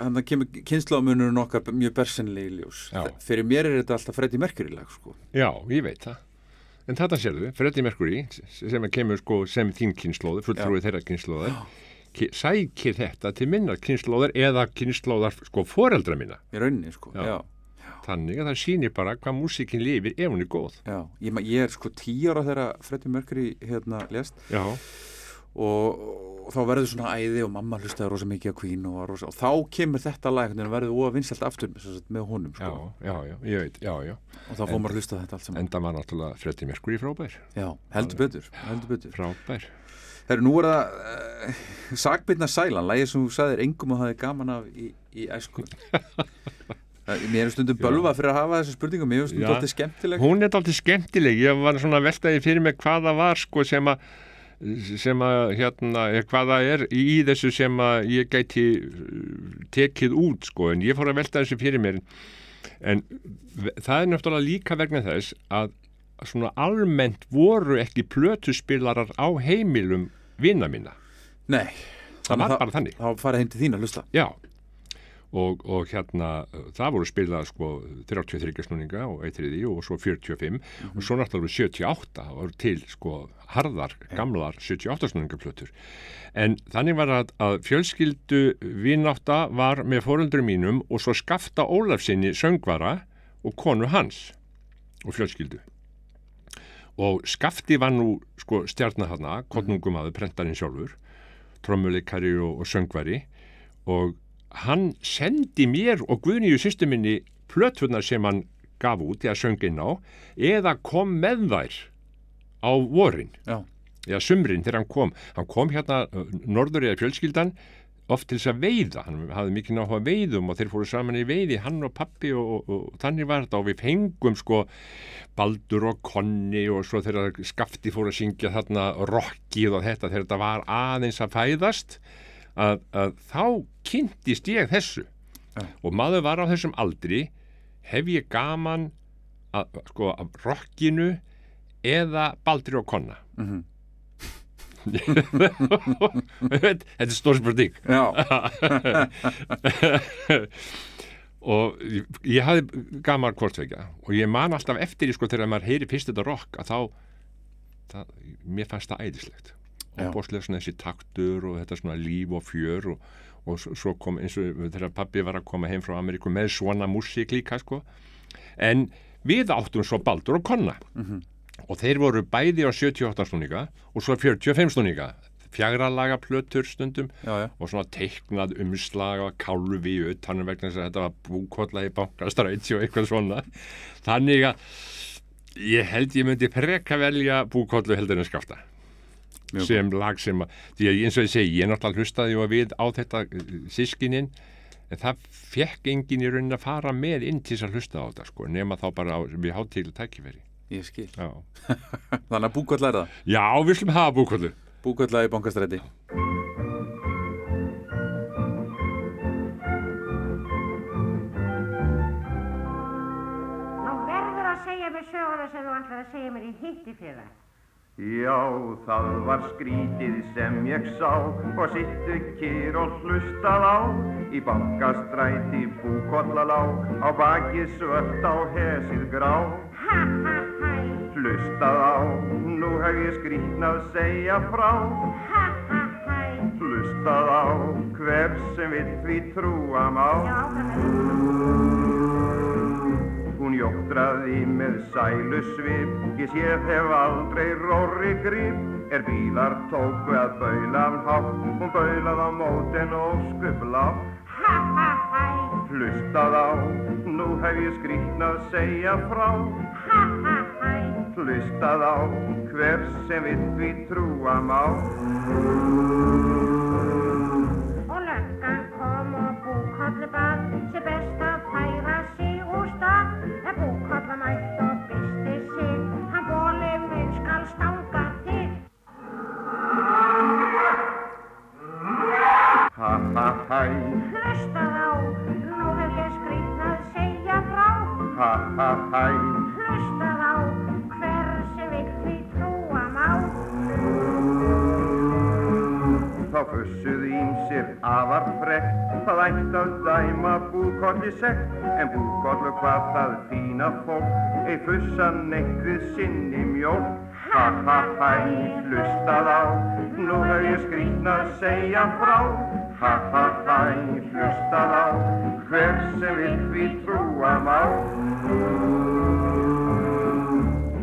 [SPEAKER 4] hann það kemur kynnslóðmunurinn okkar mjög bersenlega í ljós
[SPEAKER 3] Já.
[SPEAKER 4] Fyrir mér er þetta alltaf Freddie Mercury lag sko.
[SPEAKER 3] Já, ég veit það. En þetta sérðu, Freddie Mercury, sem kemur sko sem þín kynnslóður, fulltrúið þeirra kynnslóðar, ki- sækir þetta til minnar kynnslóðar eða kynnslóðar sko foreldra minna.
[SPEAKER 4] í rauninni sko.
[SPEAKER 3] Já.
[SPEAKER 4] Já.
[SPEAKER 3] þannig að það sýnir bara hvað músíkin lifir ef hún er góð.
[SPEAKER 2] Já, ég, ég er sko tíu ára þegar Freddie Mercury hérna lést
[SPEAKER 3] Já,
[SPEAKER 2] og, og þá verður svona æði og mamma hlustaði rosa mikið á Queen og, rosa, og þá kemur þetta lag veginn og verður óa vinsælt aftur með honum
[SPEAKER 3] já,
[SPEAKER 2] sko.
[SPEAKER 3] já, já, ég veit, já, já.
[SPEAKER 2] og þá fór maður að hlusta á þetta allt saman
[SPEAKER 3] Enda var náttúrulega Freddie Mercury frábær,
[SPEAKER 2] Já, heldur betur, heldur betur
[SPEAKER 3] frábær.
[SPEAKER 2] Herru, nú er það uh, Sagbyrna Sælan, lagið sem þú sagðir engum og hafði gaman af í, í æsku Það- Mér er stundum bölva fyrir að hafa þessu spurningum Mér er stundum
[SPEAKER 3] Já.
[SPEAKER 2] alltaf skemmtileg
[SPEAKER 3] Hún er alltaf skemmtileg, ég var svona veltaði fyrir mig hvað það var sko sem að sem að hérna, hvað það er í þessu sem að ég gæti uh, tekið út sko. En ég fór að velta þessu fyrir mér. En það er náttúrulega líka vegna þess að svona almennt voru ekki plötuspilarar á heimilum vina mína,
[SPEAKER 2] Nei,
[SPEAKER 3] það var bara þannig.
[SPEAKER 2] þá farið heim til þín að hlusta.
[SPEAKER 3] Já, og, og hérna það voru spilað sko 33 snúninga og eitriði og svo 45 og svo náttúrulega 78 það voru til sko harðar gamlar 78 snúningaplötur. En þannig var að, að fjölskyldu vinátta var með fóröldurum mínum og svo skafta Ólafsinni söngvara og konu hans og fjölskyldu. Og skafti var nú sko stjarnar hana, kottnungumadur prentarinn sjálfur trommuleikari og, og söngvari. Og hann sendi mér og Guðnýju sýstu minni plötunar sem hann gaf út eða söng inn á eða kom með þær á vorin.
[SPEAKER 2] Já,
[SPEAKER 3] eða sumrin þegar hann kom. Hann kom hérna uh, norður eða fjölskyldan oft til þess að veiða. Hann hafði mikið náttúrulega veiðum og þeir fóru saman í veiði hann og pappi og, og, og þannig var þetta. Og við fengum sko Baldur og Konni og svo þegar skafti fóru að syngja þarna rockið og þetta þegar þetta var aðeins að fæðast að, að þá kynntist ég þessu.
[SPEAKER 2] Já.
[SPEAKER 3] og maður var á þessum aldri hef ég gaman að, sko, af rockinu eða Baldur og Konna?
[SPEAKER 2] Mhm. [LAUGHS]
[SPEAKER 3] þetta er stór spurning.
[SPEAKER 2] Já, [LAUGHS]
[SPEAKER 3] og ég, ég hafði gaman hvortvekja og ég man alltaf eftir sko þegar maður heyri fyrst þetta rock að þá það, mér fannst það æðislegt Bóðslega svona þessi taktur og þetta svona líf og fjör og, og svo- kom eins og þegar pappi var að koma heim frá Ameríku með svona músík líka sko. En við áttum svo Baldur og Konna. Og þeir voru bæði á 78 snúninga og svo 45 snúninga. Fjagra laga plötur stundum
[SPEAKER 2] já, já.
[SPEAKER 3] og svona teiknað umslag og kálfi utanum vegna þess að þetta var búkolla í bankastræti og eitthvað svona. Þannig að ég held ég myndi freka velja búkollu heldur en skafta
[SPEAKER 2] Mjög
[SPEAKER 3] sem lag sem að, því að eins og ég segi ég náttúrulega hlustaði jo við á þetta sískinin en það fekk enginn í raunin að fara með inn til þess að hlusta á þetta sko, nema þá bara á, við hátílu tækifæri.
[SPEAKER 2] Ég skil. [LAUGHS] Þannig að búkvöld er það?
[SPEAKER 3] Já við slum hafa búkollu
[SPEAKER 2] Búkvöldla í bankastræti.
[SPEAKER 5] Nú verður að segja mér söguna sem þú ætlar að segja mér í hitti fyrir það.
[SPEAKER 6] Já, það var skrítið sem ég sá og sittu kýr og hlustað á. Í bankastræti búkollalá á baki svört á hesið grá.
[SPEAKER 5] Ha ha hæ,
[SPEAKER 6] hlustað á, nú hef ég skrítnað segja frá.
[SPEAKER 5] Ha ha
[SPEAKER 6] hlustað á, hver sem vill því trúa má.
[SPEAKER 5] Já, það
[SPEAKER 6] Hún jóttraði með sælu svip, ég séð hef aldrei róri grip. Er bílar tóku að baula af hátt, hún baulað á mótin og skup látt.
[SPEAKER 5] ha ha hæ,
[SPEAKER 6] Hlustað á, nú hef ég skrýtnað segja frá.
[SPEAKER 5] ha ha hæ.
[SPEAKER 6] Hlustað á, hver sem vill því trúa má.
[SPEAKER 5] Og löggan kom og búkollu bað, sé best
[SPEAKER 6] hæ,
[SPEAKER 5] Hlustað á, nú hef ég skrýtnað segja frá.
[SPEAKER 6] ha ha hæ.
[SPEAKER 5] Hlustað á, hver sem vill því trúa má.
[SPEAKER 6] Þá fussuðu ímsir afar frekk, það ætti að dæma búkolli sekt, en búkollu hvað það fína fólk, ei fussa neitt við sinni mjólk. Ha ha hæ, hlustað á, nú hef ég skrýtna að segja frá. Ha ha hæ, hlustað á, hver sem vill við trúa má.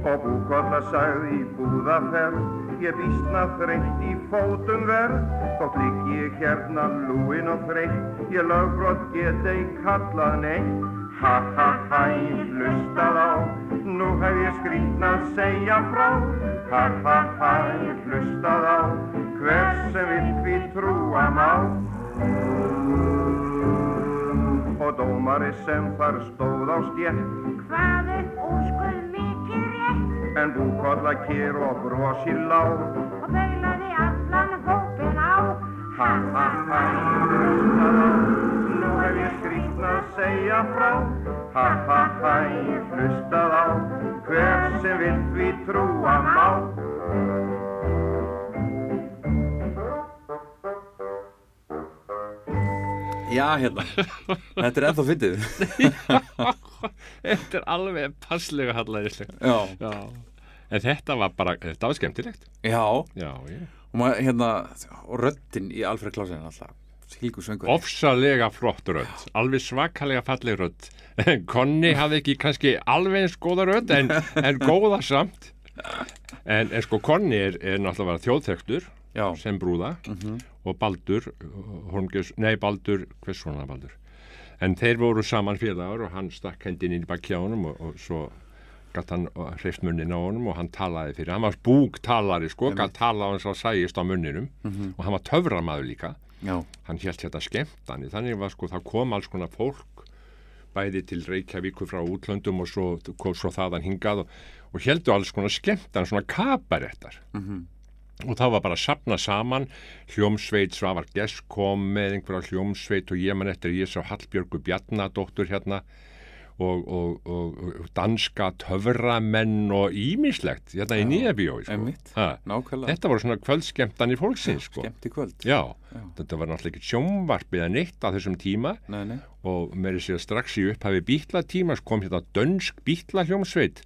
[SPEAKER 6] Og búkolla sagði í búðaferð, ég vísna þreytt í fótum verð. Þótt lík ég hérna lúin og þreytt, ég lögbrot get ei kallað neitt. Ha ha hæ, hlustað á, nú hef ég skrýtna að segja frá. Ha ha hæ, hlustað á, hver sem vill við trúa má. Og dómari sem þar stóð á stjætt,
[SPEAKER 5] Hvað er úrskuð mikið rétt
[SPEAKER 6] en búkolla kér og brosir lág.
[SPEAKER 5] og beilaði allan hópin á?
[SPEAKER 6] Ha ha ha, hlustað á, hef ég skrýtna að segja frá. Ha ha ha, hlustað á, hver sem vill við trúa má.
[SPEAKER 2] Já, hérna. [LAUGHS] Þetta er ennþá fyndið.
[SPEAKER 3] Þetta er alveg passlega hallæðislega.
[SPEAKER 2] Já.
[SPEAKER 3] Já. En þetta var bara, þetta var skemmtilegt.
[SPEAKER 2] Já,
[SPEAKER 3] Já, já.
[SPEAKER 2] og maður, hérna, og röddinn í Alfred Klausen alltaf.
[SPEAKER 3] Ofsalega flott rödd, alveg svakalega falleg rödd. Konni hafði ekki kannski alveg eins góða rödd en, en góða samt. En, en sko Konni er, er náttúrulega þjóðþekstur sem brúða og Baldur, Holmgjörns, nei Baldur, hvers svona Baldur? En þeir voru saman félagar og hann stakk hendin inn í bakki á honum og, og svo gatt hann hreifst munnin á honum og hann talaði fyrir, hann var búktalari sko, gatt tala á hans að sæjist á munninum. Og hann var töframaður líka
[SPEAKER 2] já,
[SPEAKER 3] hann hélt þetta skemmtani þannig var sko það kom alls konar fólk bæði til Reykjavíkur frá útlöndum og svo kom svo þaðan hingað og, og heldu alls konar skemmtan svona kabarettar. Og það var bara að sapna saman. Hljómsveit, Svavar Gess kom með einhverja hljómsveit og ég man eftir ég sá Hallbjörgu Bjarnadóttur hérna og, og, og, danska töframenn og ímislegt hérna í
[SPEAKER 2] Já,
[SPEAKER 3] nýja bíói sko. þetta voru svona kvöldskemmtan í fólksins sko.
[SPEAKER 2] Skemmt í kvöld.
[SPEAKER 3] Já, þetta var náttúrulega ekki sjónvarp eða neitt á þessum tíma
[SPEAKER 2] Nei, nei.
[SPEAKER 3] og með þess að strax í upphafi bítlatímas kom hérna dönsk bítlahljómsveit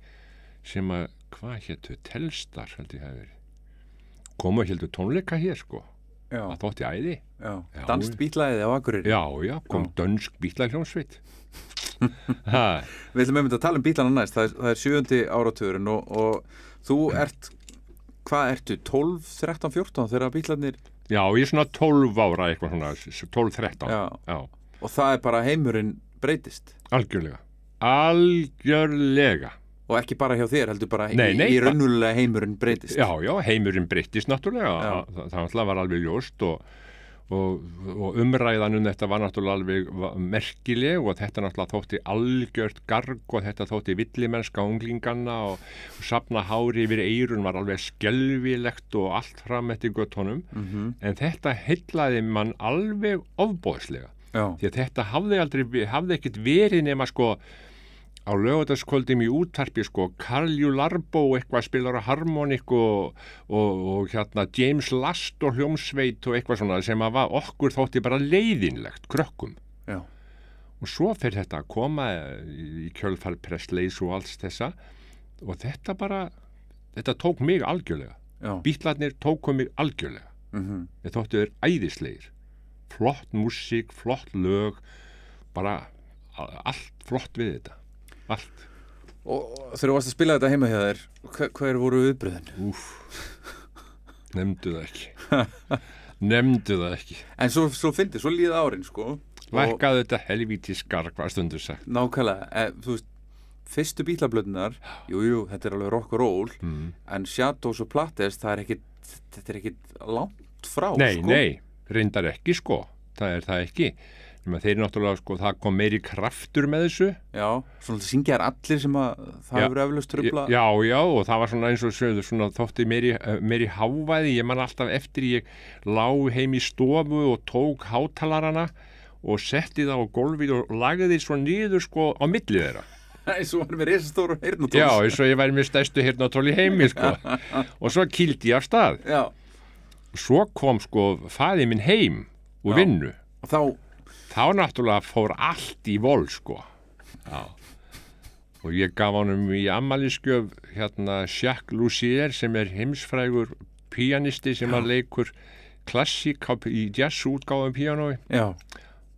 [SPEAKER 3] sem að, hvað héttu, telstar held ég hefur verið komu heldur tónleika hér sko
[SPEAKER 2] Já,
[SPEAKER 3] að þótti æði
[SPEAKER 2] já.
[SPEAKER 3] Já.
[SPEAKER 2] Danst bítlaðið á Akureyri.
[SPEAKER 3] já, já, kom
[SPEAKER 2] Já.
[SPEAKER 3] dönsk bítlahljómsveit ha, [LAUGHS]
[SPEAKER 2] Við ætlum einmitt að tala um bílana næst, það er, það er sjöundi áratugurinn og, og þú ert, hvað ertu, 12, 13, 14 þegar bílarnir,
[SPEAKER 3] já, ég er svona 12 ára eitthvað svona, 12-13
[SPEAKER 2] Já.
[SPEAKER 3] já,
[SPEAKER 2] og það er bara heimurinn breytist?
[SPEAKER 3] Algjörlega. Algjörlega.
[SPEAKER 2] Og ekki bara hjá þér, heldur bara
[SPEAKER 3] Nei, nei,
[SPEAKER 2] í raunulega heimurinn breytist.
[SPEAKER 3] Já, já, heimurinn breyttist náttúrulega,
[SPEAKER 2] Já.
[SPEAKER 3] það, það var alveg ljóst og, og, og umræðan um þetta var náttúrulega alveg va- merkileg og þetta náttúrulega þótti algjört garg og þetta þótti villimennska unglinganna og, og sapna hári yfir eirun var alveg skelvilegt og allt fram eftir göttunum
[SPEAKER 2] Mhm.
[SPEAKER 3] en þetta heillaði mann alveg ofbóðslega því að þetta hafði aldrei, hafði ekkit verið nema sko á lögutaskvöldum í úttarpi sko Karljú Larbo eitthvað spilar á harmonik og, og, og hérna James Last og hljómsveit og eitthvað svona sem að var, okkur þótti bara leiðinlegt krökkum.
[SPEAKER 2] Já,
[SPEAKER 3] og svo fer þetta að koma í kjölfar Prestleys og alls þessa og þetta bara þetta tók mig algjörlega.
[SPEAKER 2] Já.
[SPEAKER 3] bítlarnir tóku mig algjörlega.
[SPEAKER 2] Mm
[SPEAKER 3] ég þóttu þeir æðislegir. Flott músík, flott lög bara allt flott við þetta allt
[SPEAKER 2] Og og þegar þú varst að spila þetta heima hjá þér, hver, hver voru viðbröðin?
[SPEAKER 3] Úf, nefndu það ekki nefndu það ekki
[SPEAKER 2] En svo, svo fyndið, svo líða árin, sko. Og
[SPEAKER 3] lækkaðu þetta helvíti skark hvað stundur sagt
[SPEAKER 2] nákvæmlega, e, þú veist, fyrstu bílablöðunar, jú, jú, þetta er alveg rock and roll,
[SPEAKER 3] mm.
[SPEAKER 2] en Shadows og Plattes, það er ekkit, þetta er ekkit langt frá,
[SPEAKER 3] nei,
[SPEAKER 2] sko.
[SPEAKER 3] nei, reyndar ekki sko það er það ekki Þeir náttúrulega sko, það kom meiri kraftur með þessu
[SPEAKER 2] Já, svona syngjar allir sem að það hefur eflaust trubla.
[SPEAKER 3] Já, já, og það var svona eins og sögðu, svona þótti meiri, eh, meiri hávæði, ég man alltaf eftir ég lá heim í stofu og tók hátalarana og setti það á gólfið og lagði því svo niður sko á millið þeirra. [LAUGHS]
[SPEAKER 2] Eins og hann er með risastóru heyrnatól.
[SPEAKER 3] Já, eins og ég væri með stæstu hirnatól í heimi sko. [LAUGHS] og svo kýldi ég af stað.
[SPEAKER 2] Já,
[SPEAKER 3] Svo kom sko faði minn heim úr
[SPEAKER 2] Já.
[SPEAKER 3] vinnu.
[SPEAKER 2] og þá,
[SPEAKER 3] Þá náttúrulega fór allt í vol sko. Já. og ég gaf honum í ammaliskjöf hérna Jacques Lussier sem er heimsfrægur píanisti sem að leikur klassík í jazz útgáfum píanói
[SPEAKER 2] Já,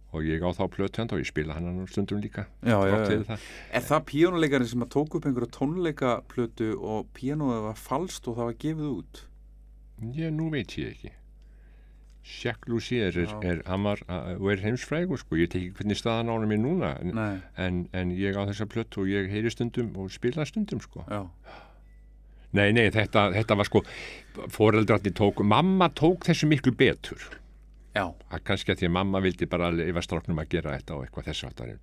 [SPEAKER 3] og ég á þá plötjand og ég spila hann nú stundum líka
[SPEAKER 2] já,
[SPEAKER 3] það.
[SPEAKER 2] Er það píónuleikarinn sem að tók upp einhverja tónleikaplötu og píónuðið var falskt og það var gefið út?
[SPEAKER 3] Ég, nú veit ég ekki Jacques Lussier er, er, og er heimsfrægur sko, ég teki hvernig staðan á hann er núna en, en, en ég á þessa plötu og ég heyri stundum og spila stundum sko.
[SPEAKER 2] Já,
[SPEAKER 3] Nei, nei, þetta, þetta var sko foreldrarnir tók, mamma tók þessu miklu betur.
[SPEAKER 2] Já,
[SPEAKER 3] að kannski að því að mamma vildi bara leifa stráknum að gera þetta og eitthvað þessu áttarinn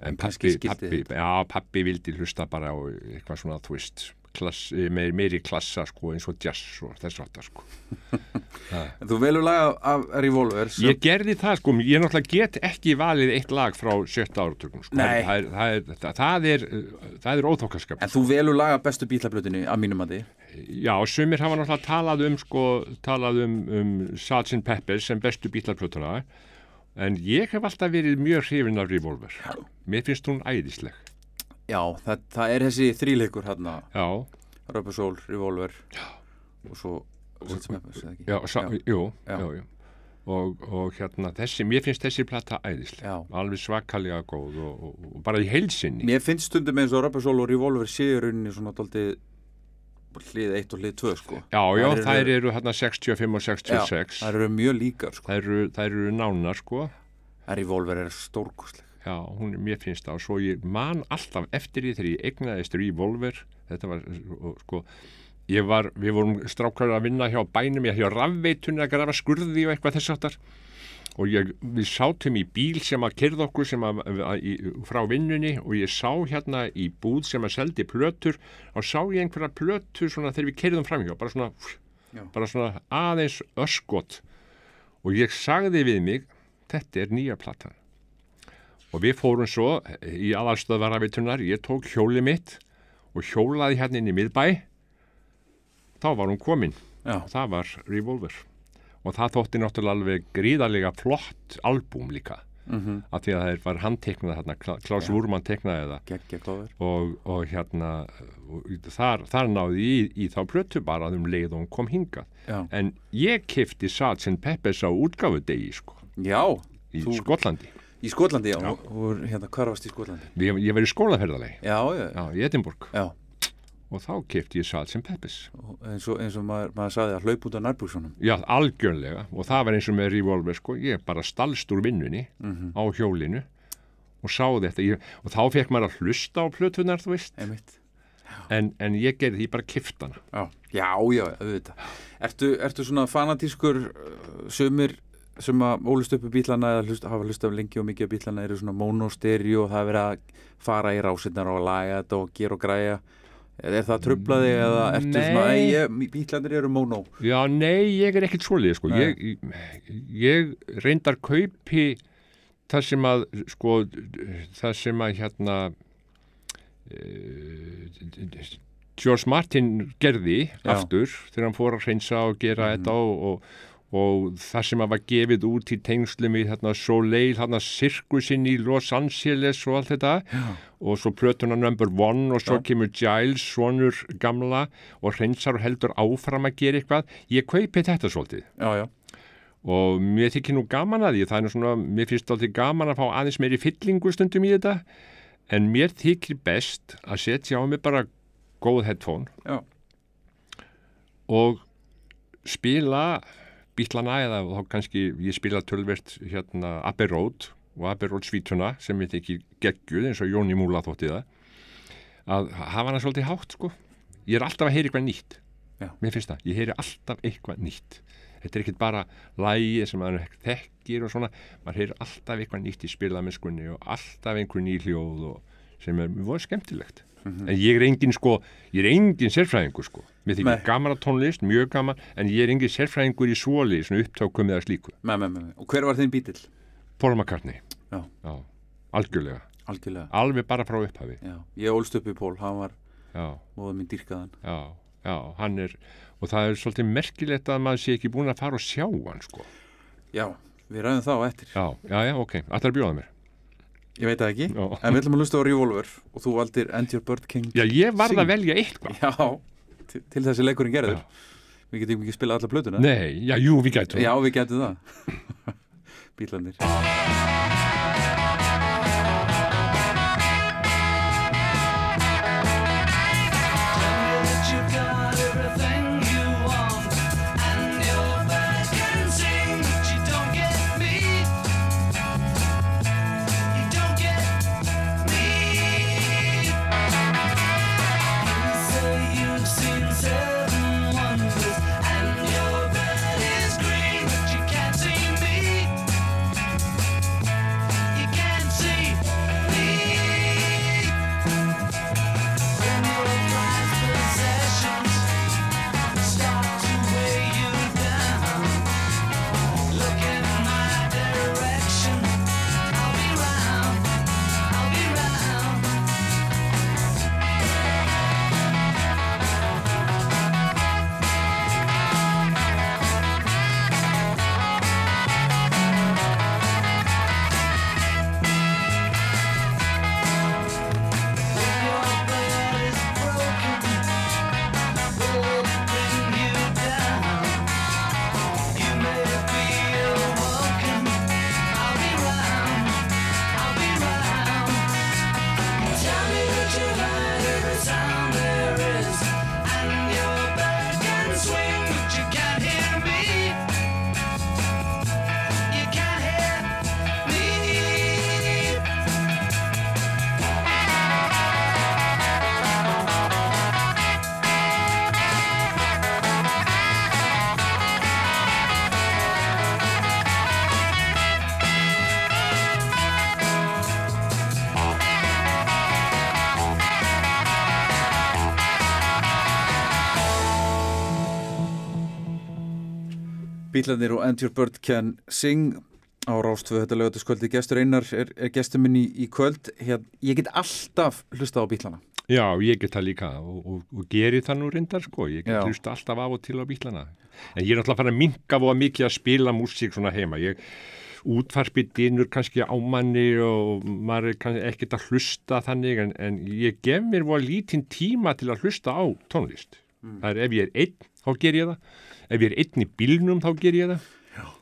[SPEAKER 3] en
[SPEAKER 2] kannski
[SPEAKER 3] pappi, pappi, já, pappi vildi hlusta bara á eitthvað svona, veist klass, meir, meiri klassa sko eins og jazz og þessu áttar sko [LAUGHS]
[SPEAKER 2] þú velur lag af, af Revolver sem,
[SPEAKER 3] Ég gerði það sko, ég náttúrulega get ekki valið eitt lag frá sjötta áratökum sko. Það, er, það, er, það, það er það er óþókaskap
[SPEAKER 2] En þú velur lag af bestu bílaplötunni að mínum að því
[SPEAKER 3] Já, sumir hafa náttúrulega talað um sko, talað um, um Sgt. Pepper sem bestu bílarplötuna en ég hef alltaf verið mjög hrifin af Revolver
[SPEAKER 2] Já.
[SPEAKER 3] Mér finnst hún æðisleg
[SPEAKER 2] Já, það, það er þessi þríleikur hérna.
[SPEAKER 3] Já,
[SPEAKER 2] Röpa Sól, Revolver. Já. og svo
[SPEAKER 3] já,
[SPEAKER 2] Já.
[SPEAKER 3] já, já. Og, og hérna þessi, mér finnst þessi plata æðisleg.
[SPEAKER 2] Já.
[SPEAKER 3] alveg svakalega góð og, og, og bara í heilsinni
[SPEAKER 2] Mér finnst stundum eins og Röpa Sól og Revolver séu rauninni svona daldið hlið 1 og hlið 2 sko.
[SPEAKER 3] Já, já,
[SPEAKER 2] Þær eru-
[SPEAKER 3] þær eru hérna 65 og
[SPEAKER 2] Já,
[SPEAKER 3] 66
[SPEAKER 2] það eru mjög líkar sko.
[SPEAKER 3] Þær, eru, þær eru nánar sko.
[SPEAKER 2] En Revolver er stórkostleg
[SPEAKER 3] Já, hún, mér finnst það. Og svo ég man alltaf eftir því þegar ég egnaðist Revolver þetta var sko ég var, við vorum strákar að vinna hjá bænum ég hjá rafveitunni að grafa skurði og eitthvað þess aftar og ég, við sátum í bíl sem að kyrða okkur sem að, að, í, frá vinnunni og ég sá hérna í búð sem að seldi plötur og sá ég einhverja plötur svona þegar við kyrðum framhjá bara svona, bara svona aðeins öskot. Og ég sagði við mig þetta er nýja platan og við fórum svo í aðalstöðvarafitunar, ég tók hjóli mitt og hjólaði hérna inn í miðbæ. Þá var hún komin.
[SPEAKER 2] Já,
[SPEAKER 3] það var Revolver. Og það þótti náttúrulega alveg gríðarlega flott albúm líka.
[SPEAKER 2] Mm
[SPEAKER 3] af því að það var handteknað Kla- Klaus Wurman teknaði það. Og, og hérna og þar, þar náði í, í þá plötu bara um leið og hún kom hingað.
[SPEAKER 2] Já,
[SPEAKER 3] en ég kefti Sgt. Peppers á útgáfudegi sko,
[SPEAKER 2] já
[SPEAKER 3] í
[SPEAKER 2] Þú-
[SPEAKER 3] Skotlandi
[SPEAKER 2] Í Skotlandi, já,
[SPEAKER 3] Já.
[SPEAKER 2] og hérna, hvar varst í Skotlandi?
[SPEAKER 3] ég, ég var í skólaferðalegi
[SPEAKER 2] Já, já,
[SPEAKER 3] já, í Edinborg.
[SPEAKER 2] Já.
[SPEAKER 3] Og þá kefti ég Sgt. Peppers
[SPEAKER 2] og eins og, eins og maður, maður saði að hlaup út af nærbúksunum
[SPEAKER 3] Já, algjörlega. Og það var eins og með Revolver sko, ég bara stalst úr vinnunni
[SPEAKER 2] Mhm.
[SPEAKER 3] á hjólinu og sá þetta. Ég, og þá fekk maður að hlusta á plötunar þú veist, en, en ég gerði því bara kiftana
[SPEAKER 2] Já, já, já, auðvitað. Ertu, ertu svona fanatískur uh, sumir sem að ólust uppi bílana eða hlust, hafa hlust af lengi og mikið af bílana eru svona monostereo og það er verið að fara í rásinnar og laga þetta og gera og græja er, það trublaði eða ertu
[SPEAKER 3] Nei.
[SPEAKER 2] svona "Æ, ég, bílandir eru mono
[SPEAKER 3] Já, nei, ég er ekkert svoleið sko. Ég, ég reyndar kaupi það sem að sko, það sem að hérna uh, George Martin gerði
[SPEAKER 2] Já.
[SPEAKER 3] aftur þegar hann fór að reynsa og gera þetta og, og, og það sem að var gefið út í tengslum í þarna Soleil, þarna sirkusinn í Los Angeles og allt þetta.
[SPEAKER 2] Já.
[SPEAKER 3] og svo plötuna number one og svo
[SPEAKER 2] Já.
[SPEAKER 3] kemur Giles, sonur gamla og reynsar og heldur áfram að gera eitthvað. Ég kaupi þetta svolítið.
[SPEAKER 2] Já, já,
[SPEAKER 3] og mér þykir nú gaman að því það er nú svona, mér finnst alltaf gaman að fá aðeins meiri fyllingu stundum í þetta. En mér þykir best að setja á mig bara góð headphone
[SPEAKER 2] já,
[SPEAKER 3] og spila bítlana eða þá kannski ég spila tölvert hérna Abbey Road og Abbey Road svítuna sem ég þykir geggjuð eins og Jóni Múla þótti það. Að hafa hana svolítið hátt sko. Ég er alltaf að heyra eitthvað nýtt.
[SPEAKER 2] Já.
[SPEAKER 3] mér finnst það, ég heyri alltaf eitthvað nýtt. Þetta er ekkert bara lægi sem maður þekkir og svona. Maður heyri alltaf eitthvað nýtt í spilamennskunni og alltaf einhver ný hljóð og sem er voru skemmtilegt. En ég er engin sko, ég er engin sérfræðingur sko, mér þykir að tónlist mjög gaman, en ég er engin sérfræðingur í svoli, svona upptákum eða slíku.
[SPEAKER 2] Með, með, með. Og hver var þinn bítill?
[SPEAKER 3] Paul McCartney,
[SPEAKER 2] Já.
[SPEAKER 3] algjörlega.
[SPEAKER 2] Algjörlega,
[SPEAKER 3] alveg bara frá upphafi.
[SPEAKER 2] Já Ég ólst upp í Pól, hann var
[SPEAKER 3] já,
[SPEAKER 2] móða mín dýrkaðan.
[SPEAKER 3] Já, já, hann er og það er svolítið merkilegt að maður sé ekki búin að fara og sjá hann sko.
[SPEAKER 2] Já, við ræðum þá eftir.
[SPEAKER 3] Já, já, já, ok, allar að bjóða mér
[SPEAKER 2] Ég veit það ekki,
[SPEAKER 3] Já.
[SPEAKER 2] en við ætlum að hlusta á Revolver og þú valdir And Your Bird King
[SPEAKER 3] Já, ég varð
[SPEAKER 2] Sing.
[SPEAKER 3] að velja eitthvað.
[SPEAKER 2] Já, til, til þessi leikurinn gerður. Við getum ekki spilað alla plötuna
[SPEAKER 3] Nei, já, jú, við gætum.
[SPEAKER 2] Já, við getum það [LAUGHS] Bílandir Bílandir og And Your Bird Can Sing á Rástvöð, þetta lögataskvöldi gestur Einar er, er gestur minn í, í kvöld hér, ég get alltaf hlusta á bílana
[SPEAKER 3] Já, ég get það líka og, og, og geri það nú reyndar sko, ég get
[SPEAKER 2] Já.
[SPEAKER 3] hlusta alltaf af og til á bílana. En ég er náttúrulega farin að minka voða mikið að spila músík svona heima. Ég útvarpi dynur kannski á manni og maður er kannski ekkert að hlusta þannig en, en ég gef mér voða lítinn tíma til að hlusta á tónlist. Það er ef ég er einn, þá ger ég það. Ef ég er einn í bílnum, þá ger ég það.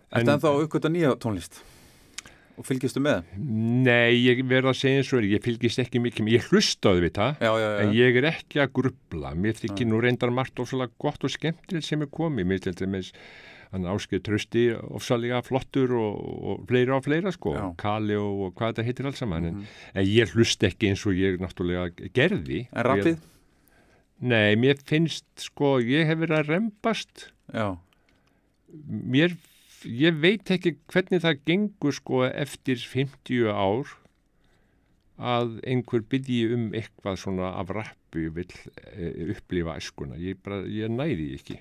[SPEAKER 2] Þetta en þá aukvölda nýja tónlist og fylgistu með
[SPEAKER 3] Nei, ég verð að segja eins og er, ég fylgist ekki mikið, með- ég hlustaði við það.
[SPEAKER 2] Já, já, já,
[SPEAKER 3] En ég er ekki að grubla, mér þykir nú reyndar margt ofsalega gott og skemmtilegt sem er komið, mér til dæmis hann áskið trösti ofsalega flottur og, og fleira og fleira sko.
[SPEAKER 2] Mhm.
[SPEAKER 3] Kali og, og hvað þetta heitir alls saman, en, en ég hlust ekki eins og ég náttúrulega gerði.
[SPEAKER 2] En rappið?
[SPEAKER 3] Nei, mér finnst sko, ég hef verið að rembast,
[SPEAKER 2] Já,
[SPEAKER 3] mér, ég veit ekki hvernig það gengur sko eftir 50 ár að einhver byrji um eitthvað svona af rappu vill e, upplifa æskuna. Ég, bara, ég næði ekki.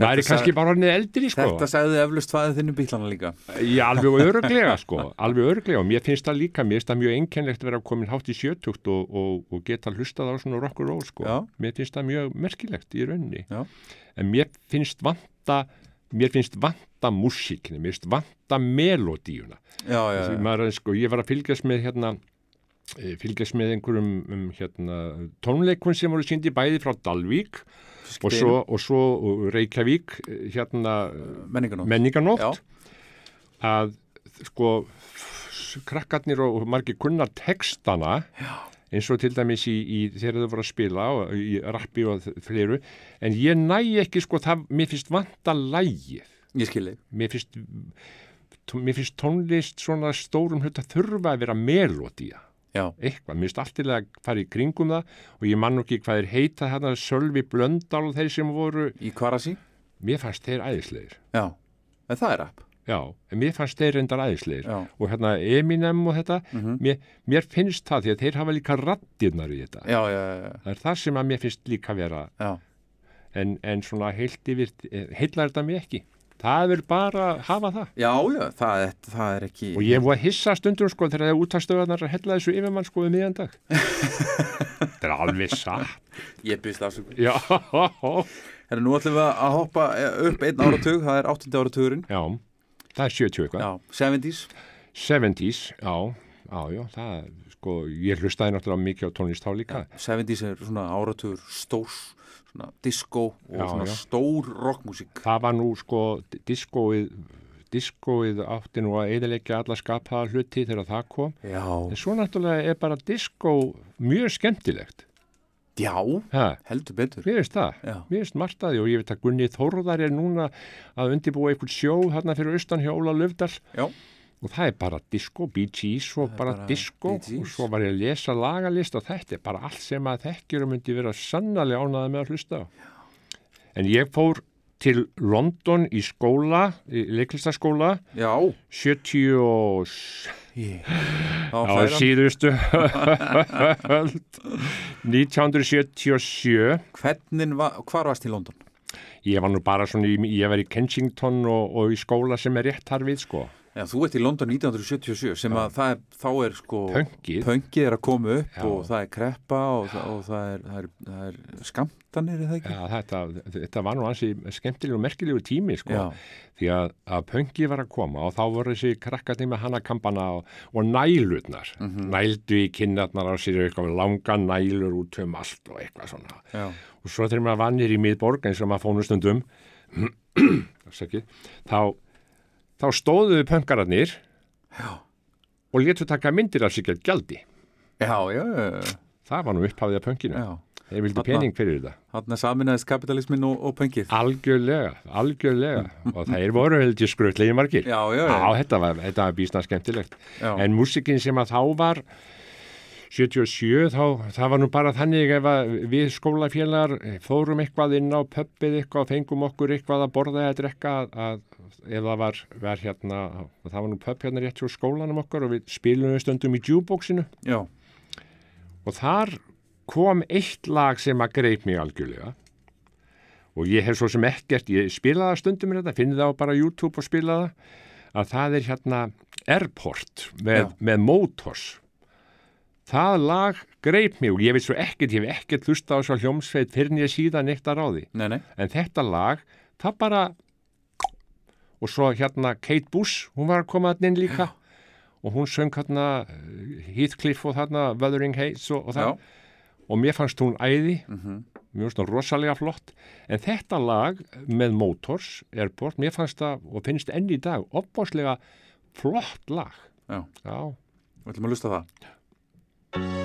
[SPEAKER 3] Það er kannski bara hann eldri sko.
[SPEAKER 2] Þetta sagði eflust fæðið þinn um bílana líka.
[SPEAKER 3] Ég alveg [LAUGHS] örglega sko. Alveg örglega og mér finnst það líka mér finnst það mjög einkennlegt að vera komin hátt í sjötugt og, og, og geta hlustað á svona rock'n'roll sko.
[SPEAKER 2] Já.
[SPEAKER 3] mér finnst það mjög merkilegt í rauninni.
[SPEAKER 2] Já.
[SPEAKER 3] en mér finnst vanta mér finnst vanta músíkni mér finnst vanta melodíuna
[SPEAKER 2] Já, já, já,
[SPEAKER 3] sko, ég var að fylgjast með hérna eh, fylgjast með einhverjum um, hérna, tónleikun sem voru síndi bæði frá Dalvík og svo, og svo Reykjavík eh, hérna
[SPEAKER 2] menninganótt
[SPEAKER 3] að sko krakkarnir og margir kunna textana Já. eins og til dæmis í, í þegar þau voru að spila og, í rappi og fleiru. En ég næ ekki sko það, mér finnst vanta lægið mér finnst mér finnst tónlist svona stórum hluta þurfa að vera melodía
[SPEAKER 2] Já,
[SPEAKER 3] eitthvað, mér finnst allt til að fara í kringum það og ég man nú ekki hvað er heita þarna Sölvi Blöndal og þeir sem voru.
[SPEAKER 2] Í Kvarasi
[SPEAKER 3] mér fannst þeir æðislegir.
[SPEAKER 2] Já, en það er app.
[SPEAKER 3] Já, en mér fannst þeir reyndar æðislegir.
[SPEAKER 2] Já.
[SPEAKER 3] og hérna Eminem og þetta mér, mér finnst það því að þeir hafa líka rattirnar í þetta.
[SPEAKER 2] Já, já, já, já,
[SPEAKER 3] það er það sem að mér finnst líka vera en, en svona heilt yfir heillar þetta mér ekki það er bara hafa það
[SPEAKER 2] Já, já, það, er- það er ekki
[SPEAKER 3] Og ég var að hissa stundum sko þegar það útastöðunar að hella þessu yfirmann sko um miðjan dag. [LAUGHS] Þetta er alveg satt.
[SPEAKER 2] Ég byrst afsökun
[SPEAKER 3] Já,
[SPEAKER 2] Herra, nú ætlum við að hoppa eh, upp einn áratug Það er 8. áratugurinn
[SPEAKER 3] já, það er 70 eitthvað.
[SPEAKER 2] Já, 70s
[SPEAKER 3] 70s, já, já, já, það, sko, ég hlustaði náttúrulega mikið á tónlist þá líka.
[SPEAKER 2] 70s er svona áratugur stórs, disco og
[SPEAKER 3] Já,
[SPEAKER 2] svona
[SPEAKER 3] já.
[SPEAKER 2] stór rockmusík.
[SPEAKER 3] Það var nú, sko, diskóið, diskóið átti nú að eðilegja alla skapaða hluti þegar það kom.
[SPEAKER 2] Já.
[SPEAKER 3] En svo náttúrulega er bara diskó mjög skemmtilegt.
[SPEAKER 2] Já,
[SPEAKER 3] Ha,
[SPEAKER 2] heldur betur.
[SPEAKER 3] mér finnst það.
[SPEAKER 2] Já.
[SPEAKER 3] Mér finnst margt að því og ég veit að Gunni Þórðar er núna að undirbúa einhvern sjó hérna fyrir austan hjá Óla Löfdal
[SPEAKER 2] Já.
[SPEAKER 3] Og það er bara disco, Bee Gees og bara,
[SPEAKER 2] bara
[SPEAKER 3] disco og svo var ég að lesa lagalist og þetta er bara allt sem að þekkjur og myndi vera sannlega ánaði með að hlusta á. En ég fór til London í skóla, í leiklistaskóla,
[SPEAKER 2] Já.
[SPEAKER 3] 70 og á síðustu öld, 1977.
[SPEAKER 2] Hvernig var, hvar varst í London?
[SPEAKER 3] Ég var nú bara svona, í, ég var í Kensington og, og í skóla sem er rétt þar við sko.
[SPEAKER 2] Já, þú ert í London 1977 sem að það er, þá er sko
[SPEAKER 3] Pönkið.
[SPEAKER 2] pönkið er að koma upp
[SPEAKER 3] Já.
[SPEAKER 2] og það er kreppa og, það, og það, er, það, er, það er skamtanir eða ekki?
[SPEAKER 3] Já, þetta, þetta var nú ansi skemmtilegu og merkilegu tími sko.
[SPEAKER 2] Já.
[SPEAKER 3] Því að, að pönkið var að koma og þá voru þessi krakkarnir með hannakampana og, og nælurnar.
[SPEAKER 2] Mhm.
[SPEAKER 3] Nældu í kinnarnar á sér eitthvað langa nælur út um allt og eitthvað svona. Og svo þegar maður vannir í miðborg eins og maður fónu stundum, [CLEARS THROAT] afsakið, þá, þá stóðuðu pönkararnir
[SPEAKER 2] Já.
[SPEAKER 3] og létu taka myndir af sig að gjaldi.
[SPEAKER 2] Já, já, já,
[SPEAKER 3] Það var nú upphafið af pönkinu.
[SPEAKER 2] já.
[SPEAKER 3] Þeir
[SPEAKER 2] Þarna-
[SPEAKER 3] pening fyrir þetta.
[SPEAKER 2] Þannig að saminæðist kapitalismin og, og pönkið.
[SPEAKER 3] Algjörlega, algjörlega. [LAUGHS] og þeir voru heldur skrötlegi margir.
[SPEAKER 2] Já, já, já.
[SPEAKER 3] þetta var, þetta var bísna skemmtilegt. En músikin sem að þá var 77, þá, það var nú bara þannig ef að við skólafélagar fórum eitthvað inn á pöppið eitthvað og fengum okkur eitthvað að borða eða drekka að, að ef það var, var hérna, það var nú pöpp hérna rétt hjá skólanum okkar og við spilum við stundum í jukeboxinu og þar kom eitt lag sem að greip mig algjörlega og ég hef svo sem ekkert, ég spilaði það stundum með þetta, finn það á bara YouTube og spila það, að það er hérna Airport með, með Motors. Það lag greip mig og ég veit svo ekkert, ég hef ekkert hlusta á svo hljómsveit fyrir en ég síðan eitt að ráði.
[SPEAKER 2] Nei, nei.
[SPEAKER 3] En þetta lag, það bara, og svo hérna Kate Bush, hún var að koma inn líka. Og hún söng hérna Heathcliff og þarna Wuthering Heights og, og það. Og mér fannst hún æði. Mér fannst hún rosalega flott. En þetta lag með Motors Airport, mér fannst það og finnst enn í dag opbáslega flott lag.
[SPEAKER 2] Já.
[SPEAKER 3] já,
[SPEAKER 2] Við ætlum að lusta það.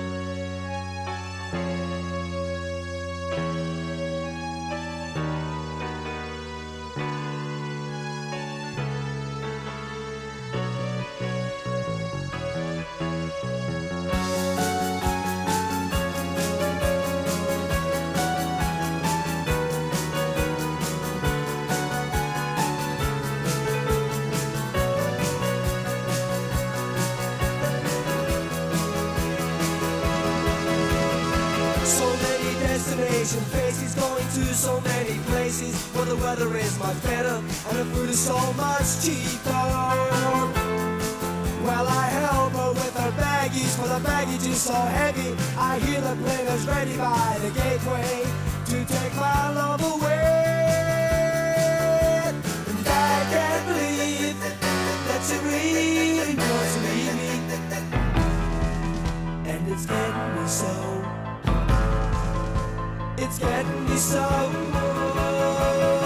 [SPEAKER 7] So many places where the weather is much better and the food is so much cheaper. Well, I help her with her baggage, for the baggage is so heavy. I hear the plane is ready by the gateway to take my love away. And I can't believe that she really wants to leave me. And it's getting me so. It's getting me so.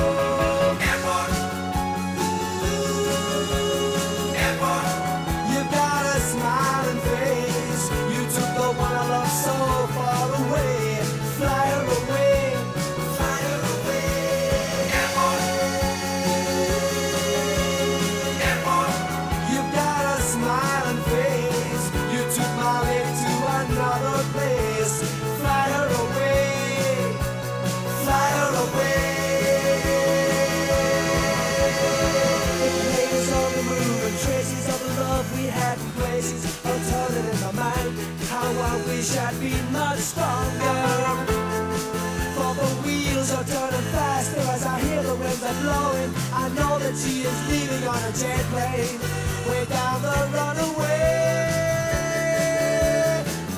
[SPEAKER 7] A jet plane, way down the runaway.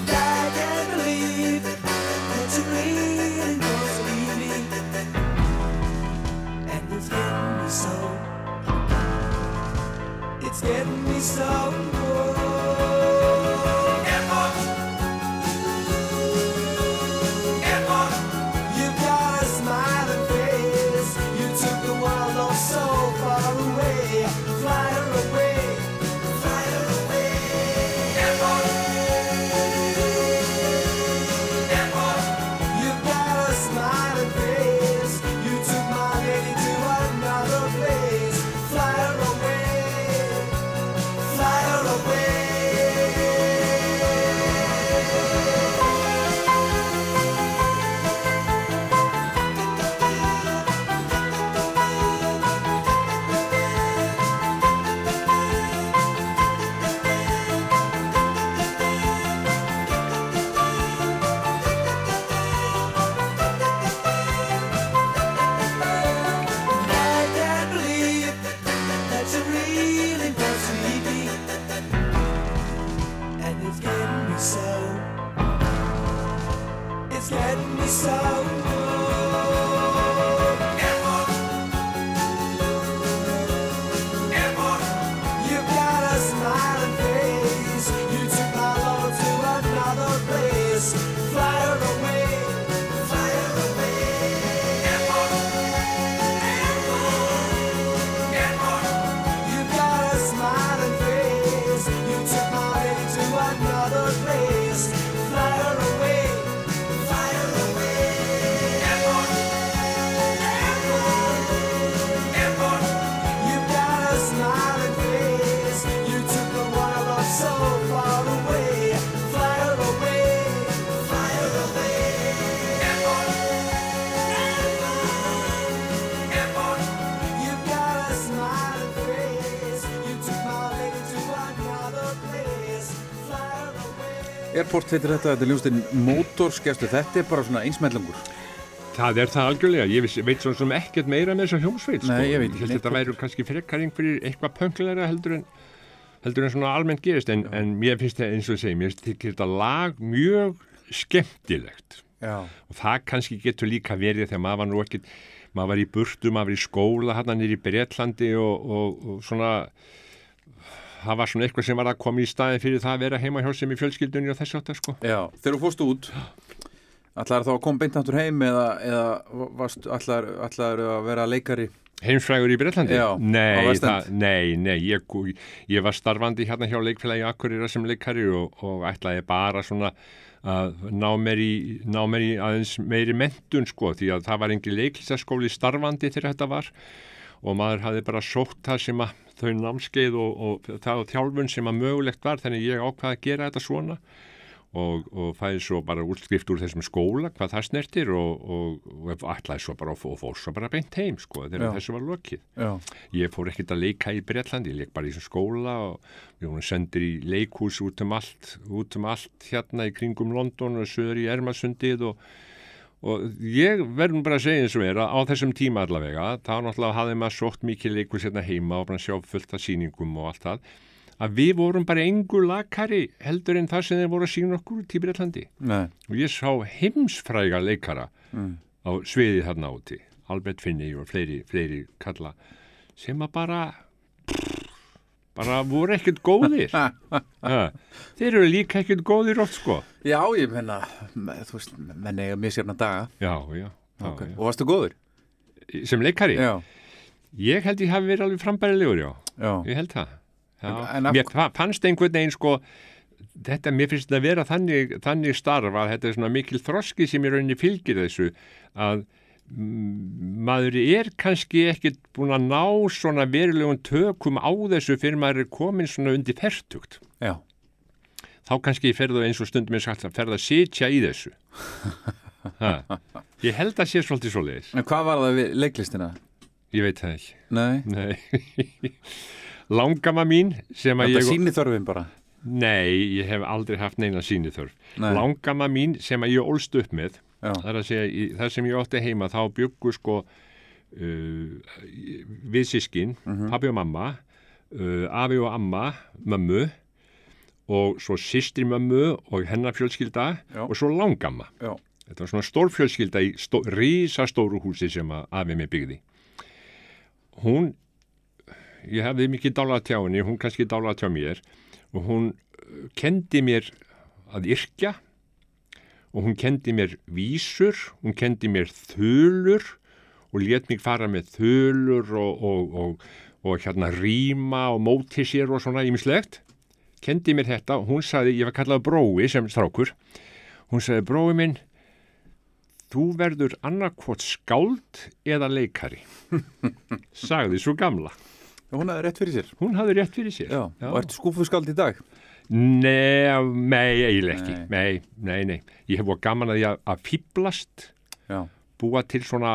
[SPEAKER 7] I can't believe that she really leave me, and it's getting me so. It's getting me so.
[SPEAKER 2] Airport heitir þetta, þetta er ljóstinn Motors-gestu, þetta er bara svona einsmællingur.
[SPEAKER 3] Það er það algjörlega, ég veist, veit svona sem ekkert meira með þessa hljómsveit sko.
[SPEAKER 2] Nei, ég veit
[SPEAKER 3] þetta
[SPEAKER 2] hvað
[SPEAKER 3] væri kannski frekar einhverjir eitthvað pöngleira heldur en heldur en svona almennt gerist en, en mér finnst það eins og ég segi, mér finnst þetta lag mjög skemmtilegt
[SPEAKER 2] Já.
[SPEAKER 3] og það kannski getur líka verið þegar maður var nú ekkert maður var í burtu, maður var í skóla hann nýri í Bretlandi og, og, og svona það var svona eitthvað sem var að koma í staðin fyrir það að vera heima hjá sem í fjölskyldunni og þessu áttar sko
[SPEAKER 2] Já, þegar þú fórst út, ætlaður þá að koma beint áttur heim eða, eða varst, ætlaður, ætlaður að vera leikari?
[SPEAKER 3] Heimsfrægur í Bretlandi?
[SPEAKER 2] Já,
[SPEAKER 3] nei, það, nei, nei, ég, ég var starfandi hérna hjá leikfélagi Akureyra sem leikari og, og ætlaði bara svona að ná mér í, ná mér í aðeins meiri mentun sko því að það var engi leiklistaskóli starfandi þegar þetta var og maður hafði bara sótt það sem að þau námskeið og, og það þjálfun sem að mögulegt var þannig ég ákvaði að gera þetta svona og, og fæði svo bara útskrift úr þessum skóla hvað það snertir og, og, og ætlaði svo bara og fór svo bara beint heim sko þegar þessu var lokið.
[SPEAKER 2] Já.
[SPEAKER 3] Ég fór ekkert að leika í Bretlandi, ég leik bara í þessum skóla og við vorum sendir í leikhús út um allt, út um allt hérna í kringum London og söður í Ermasundið og, og ég verðum bara að segja eins og er að á þessum tíma allavega, þá náttúrulega hafði maður sótt mikið leikhús hérna heima og bara sjá fullt af sýningum og allt það, að við vorum bara engur lakari heldur en það sem þeir voru að sína okkur Bretlandi
[SPEAKER 2] Nei.
[SPEAKER 3] og ég sá heimsfræga leikara
[SPEAKER 2] Mm.
[SPEAKER 3] á sviði þarna úti Albert Finney og fleiri, fleiri kalla sem að bara bara voru ekkert góðir [LAUGHS] þeir eru líka ekkert góðir oft sko
[SPEAKER 2] Já, ég menna, þú veist, menn eiga misjafna daga.
[SPEAKER 3] já, já, já,
[SPEAKER 2] Ok.
[SPEAKER 3] já.
[SPEAKER 2] Og varstu góður?
[SPEAKER 3] sem leikari
[SPEAKER 2] Já.
[SPEAKER 3] ég held ég hafi verið alveg frambærilegur já,
[SPEAKER 2] Já.
[SPEAKER 3] ég held það mér fa- fannst einhvern veginn sko þetta, mér finnst þetta að vera þannig, þannig starf að þetta er svona mikil þroski sem í rauninni fylgir þessu að maður er kannski ekkit búin að ná svona verulegum tökum á þessu fyrir maður er komin svona undir fertugt
[SPEAKER 2] Já.
[SPEAKER 3] þá kannski ferðu eins og stundum er sagt að ferða að sitja í þessu [LAUGHS] ha. ég held að sé svolítið svoleiðis
[SPEAKER 2] En hvað var það við leiklistina?
[SPEAKER 3] ég veit það ekki
[SPEAKER 2] Nei.
[SPEAKER 3] Nei [LAUGHS] Langama mín
[SPEAKER 2] Þetta
[SPEAKER 3] ég
[SPEAKER 2] síni þörfin bara.
[SPEAKER 3] Nei, ég hef aldrei haft neina síniþörf
[SPEAKER 2] Nei.
[SPEAKER 3] Langama mín sem að ég ólst upp með Er að segja, í, það sem ég átti heima þá byggu sko uh, við sískin
[SPEAKER 2] Mhm.
[SPEAKER 3] pabbi og mamma uh, afi og amma, mömmu og svo systri mömmu og hennar fjölskylda
[SPEAKER 2] Já.
[SPEAKER 3] og svo langamma
[SPEAKER 2] Já.
[SPEAKER 3] þetta var svona stór fjölskylda í stó, rísastóru húsi sem afi mig byggði hún ég hefði mikið dálað tjá henni hún kannski dálað tjá mér og hún uh, kendi mér að yrkja og hún kendi mér vísur hún kendi mér þulur og let mig fara með þulur og, og, og, og hérna rýma og móti sér og svona ímislegt kendi mér þetta og hún sagði, ég var kallað brói sem strákur hún sagði, brói minn þú verður annarkvot skáld eða leikari [LAUGHS] sagði svo gamla
[SPEAKER 2] Hún hefði rétt fyrir sér.
[SPEAKER 3] hún hafði rétt fyrir sér
[SPEAKER 2] Já. Og ertu skúfuskald í dag?
[SPEAKER 3] Nei, nei, eiginlega ekki
[SPEAKER 2] Nei.
[SPEAKER 3] nei. nei, nei, ég hef búið gaman að því að, fýblast búa til svona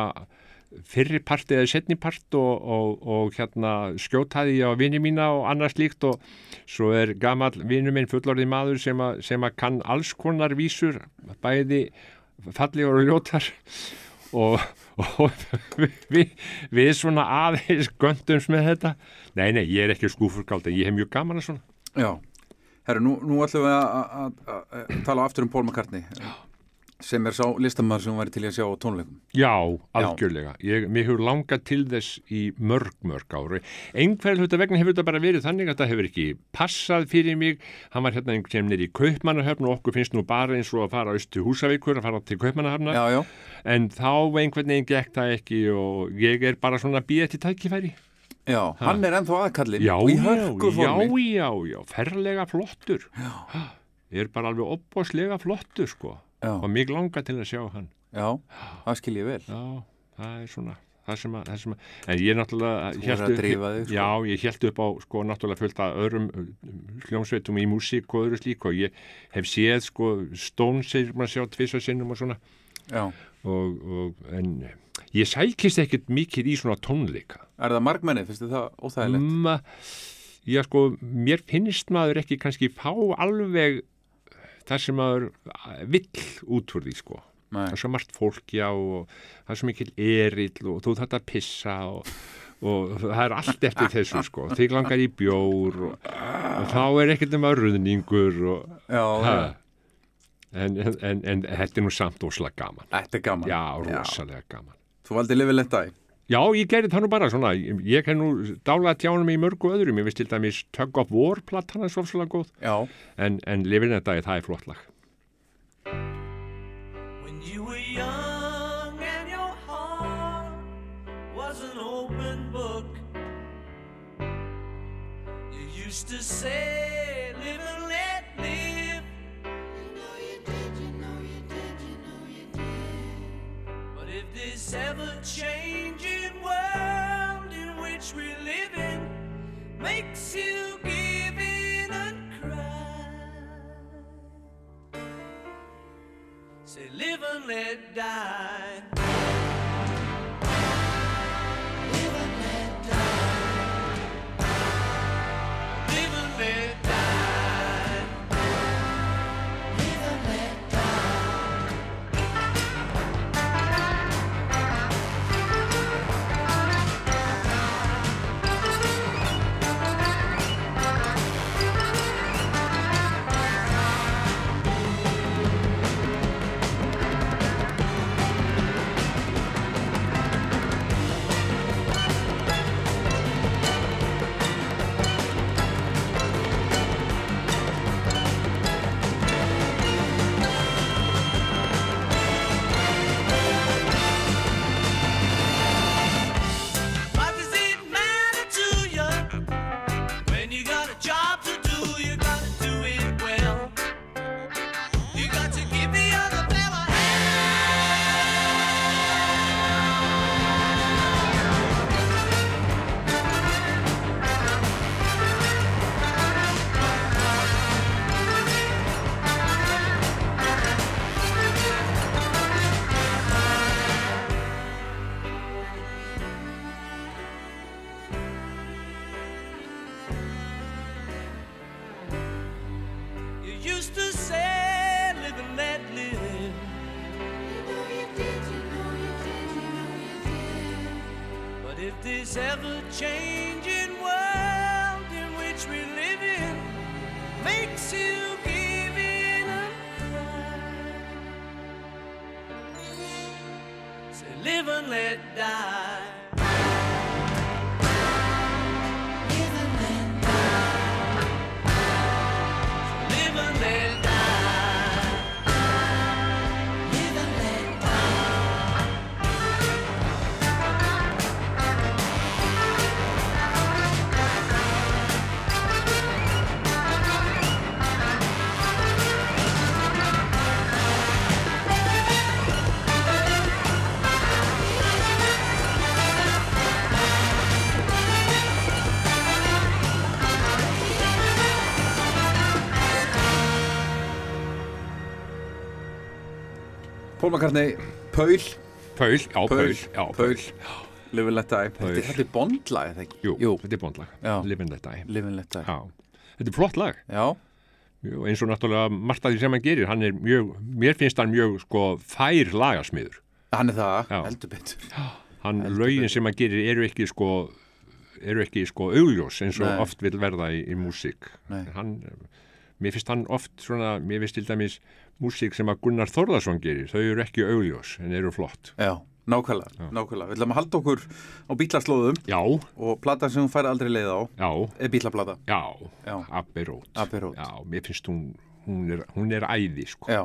[SPEAKER 3] fyrri part eða setni part og, og, og hérna skjótaði ég á vini mína og annars líkt og svo er gamall vinu minn fullorðið maður sem að, sem að kann alls konar vísur bæði fallegur og ljótar og, og [LAUGHS] við, við svona aðeins göndums með þetta nei, nei, ég er ekki skúfurkáld en ég hef mjög gaman að svona
[SPEAKER 2] Já. Herru, nú, nú ætlum við að- tala aftur um Paul McCartney sem er sá listamæður sem væri til að sjá tónleikum.
[SPEAKER 3] Já, algjörlega. Ég, mér hefur langað til þess í mörg, mörg ári. Einhverjum hluta vegna hefur þetta bara verið þannig að það hefur ekki passað fyrir mig. Hann var hérna einhvern veginn nýri í Kaupmannahöfn og okkur finnst nú bara eins og að fara aust til Húsavíkur, að fara til Kaupmannahöfna.
[SPEAKER 2] Já, já.
[SPEAKER 3] En þá einhvern veginn gekk það ekki og ég er bara svona býðið til tækifæri.
[SPEAKER 2] Já, hann er ennþá aðkallin
[SPEAKER 3] Já,
[SPEAKER 2] og í
[SPEAKER 3] já, já, já, já, ferlega flottur. Já. Er bara alveg opbáslega flottur, sko.
[SPEAKER 2] Já,
[SPEAKER 3] Og mig langar til að sjá hann.
[SPEAKER 2] já, það skil ég vel.
[SPEAKER 3] Já, það er svona það sem að, það sem að en ég náttúrulega
[SPEAKER 2] Þú er að drífa þig, sko.
[SPEAKER 3] Já, ég held upp á sko náttúrulega fullt að öðrum um, hljómsveitum í músík og öðru slík og ég hef séð sko Stones er maður sjá tvisa sinnum og svona
[SPEAKER 2] Já.
[SPEAKER 3] og, og en ég sækist ekkert mikið í svona tónleika
[SPEAKER 2] Er það margmenni, finnst þið það óþægilegt?
[SPEAKER 3] Ma, já sko, mér finnst maður ekki kannski fá alveg það sem maður vill út úr því sko
[SPEAKER 2] Nei.
[SPEAKER 3] það er svo margt fólk já og það er svo mikil erill og þú þarft að pissa og, og það er allt eftir þessu sko þig langar í bjór og, og þá er ekkert um að ruðningur og,
[SPEAKER 2] Já, já.
[SPEAKER 3] en, en, en, en þetta er nú samt óslega gaman
[SPEAKER 2] Þetta er gaman.
[SPEAKER 3] já, rosalega gaman
[SPEAKER 2] Þú valdi lifið lenta í.
[SPEAKER 3] Já, ég gerði það nú bara svona, ég, hef nú dálað tjánum í mörgu öðrum, ég veist til dæmis Tug of War platan er svo svolítið góð,
[SPEAKER 2] Já.
[SPEAKER 3] en, en Livin þetta, það er flott lag.
[SPEAKER 8] When you were young and your heart was an open book, you used to say, this ever changing world in which we live in makes you give in and cry. Say live and let die. Used to say, live and let live. You know you did, you know you did, you know you did. But if this ever changing world in which we live in makes you give in and cry, say, live and let die.
[SPEAKER 2] McCartney, Paul
[SPEAKER 3] Paul, já, Paul, já,
[SPEAKER 2] Paul Live and Let Die. Þetta er bondlag, eða ekki?
[SPEAKER 3] Jú, þetta er. Live and Let Die.
[SPEAKER 2] Live and Let Die
[SPEAKER 3] Já, þetta er flott lag.
[SPEAKER 2] Já,
[SPEAKER 3] Jú, eins og náttúrulega margt af því sem hann gerir, hann er mjög, mér finnst hann mjög sko fær lagasmiður.
[SPEAKER 2] hann er það, heldur betur
[SPEAKER 3] Hann, lögin sem hann gerir eru ekki sko, eru ekki sko augljós eins og
[SPEAKER 2] Nei.
[SPEAKER 3] oft vil verða í, í músík.
[SPEAKER 2] Nei.
[SPEAKER 3] Hann, mér finnst hann oft svona, mér finnst til dæmis músík sem að Gunnar Þórðarsson gerir, þau eru ekki augljós en eru flott.
[SPEAKER 2] Já, nákvæmlega, nákvæmlega Við ætlum að halda okkur á bílaslóðum
[SPEAKER 3] Já,
[SPEAKER 2] og platan sem hún færi aldrei leið á
[SPEAKER 3] já,
[SPEAKER 2] er bílaplata
[SPEAKER 3] já,
[SPEAKER 2] Já.
[SPEAKER 3] Abbey Road.
[SPEAKER 2] Abbey Road.
[SPEAKER 3] Já, mér finnst hún, hún er, hún er æði sko.
[SPEAKER 2] Já.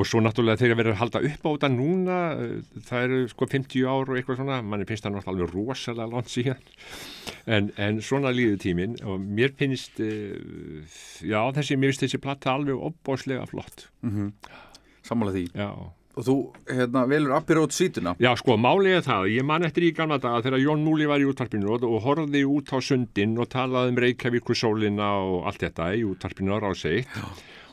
[SPEAKER 3] Og svo náttúrulega þegar verður að halda upp á þetta núna, eh, það eru sko 50 ár og eitthvað svona, manni finnst það náttúrulega alveg rosalega langt síðan. En, en svona líður tíminn og mér finnst, uh, já þessi, mér finnst þessi platta alveg opbóðslega flott.
[SPEAKER 2] Sammála því
[SPEAKER 3] Já.
[SPEAKER 2] Og þú, hérna, velur Abbey Road svítuna
[SPEAKER 3] Já, sko, er það, ég man eftir í gamla daga þegar Jón Múli var í útvarpinu og, og horfði út á sundin og talaði um Reykjavíkur sólina og allt þetta í útvarpinu á ráðseitt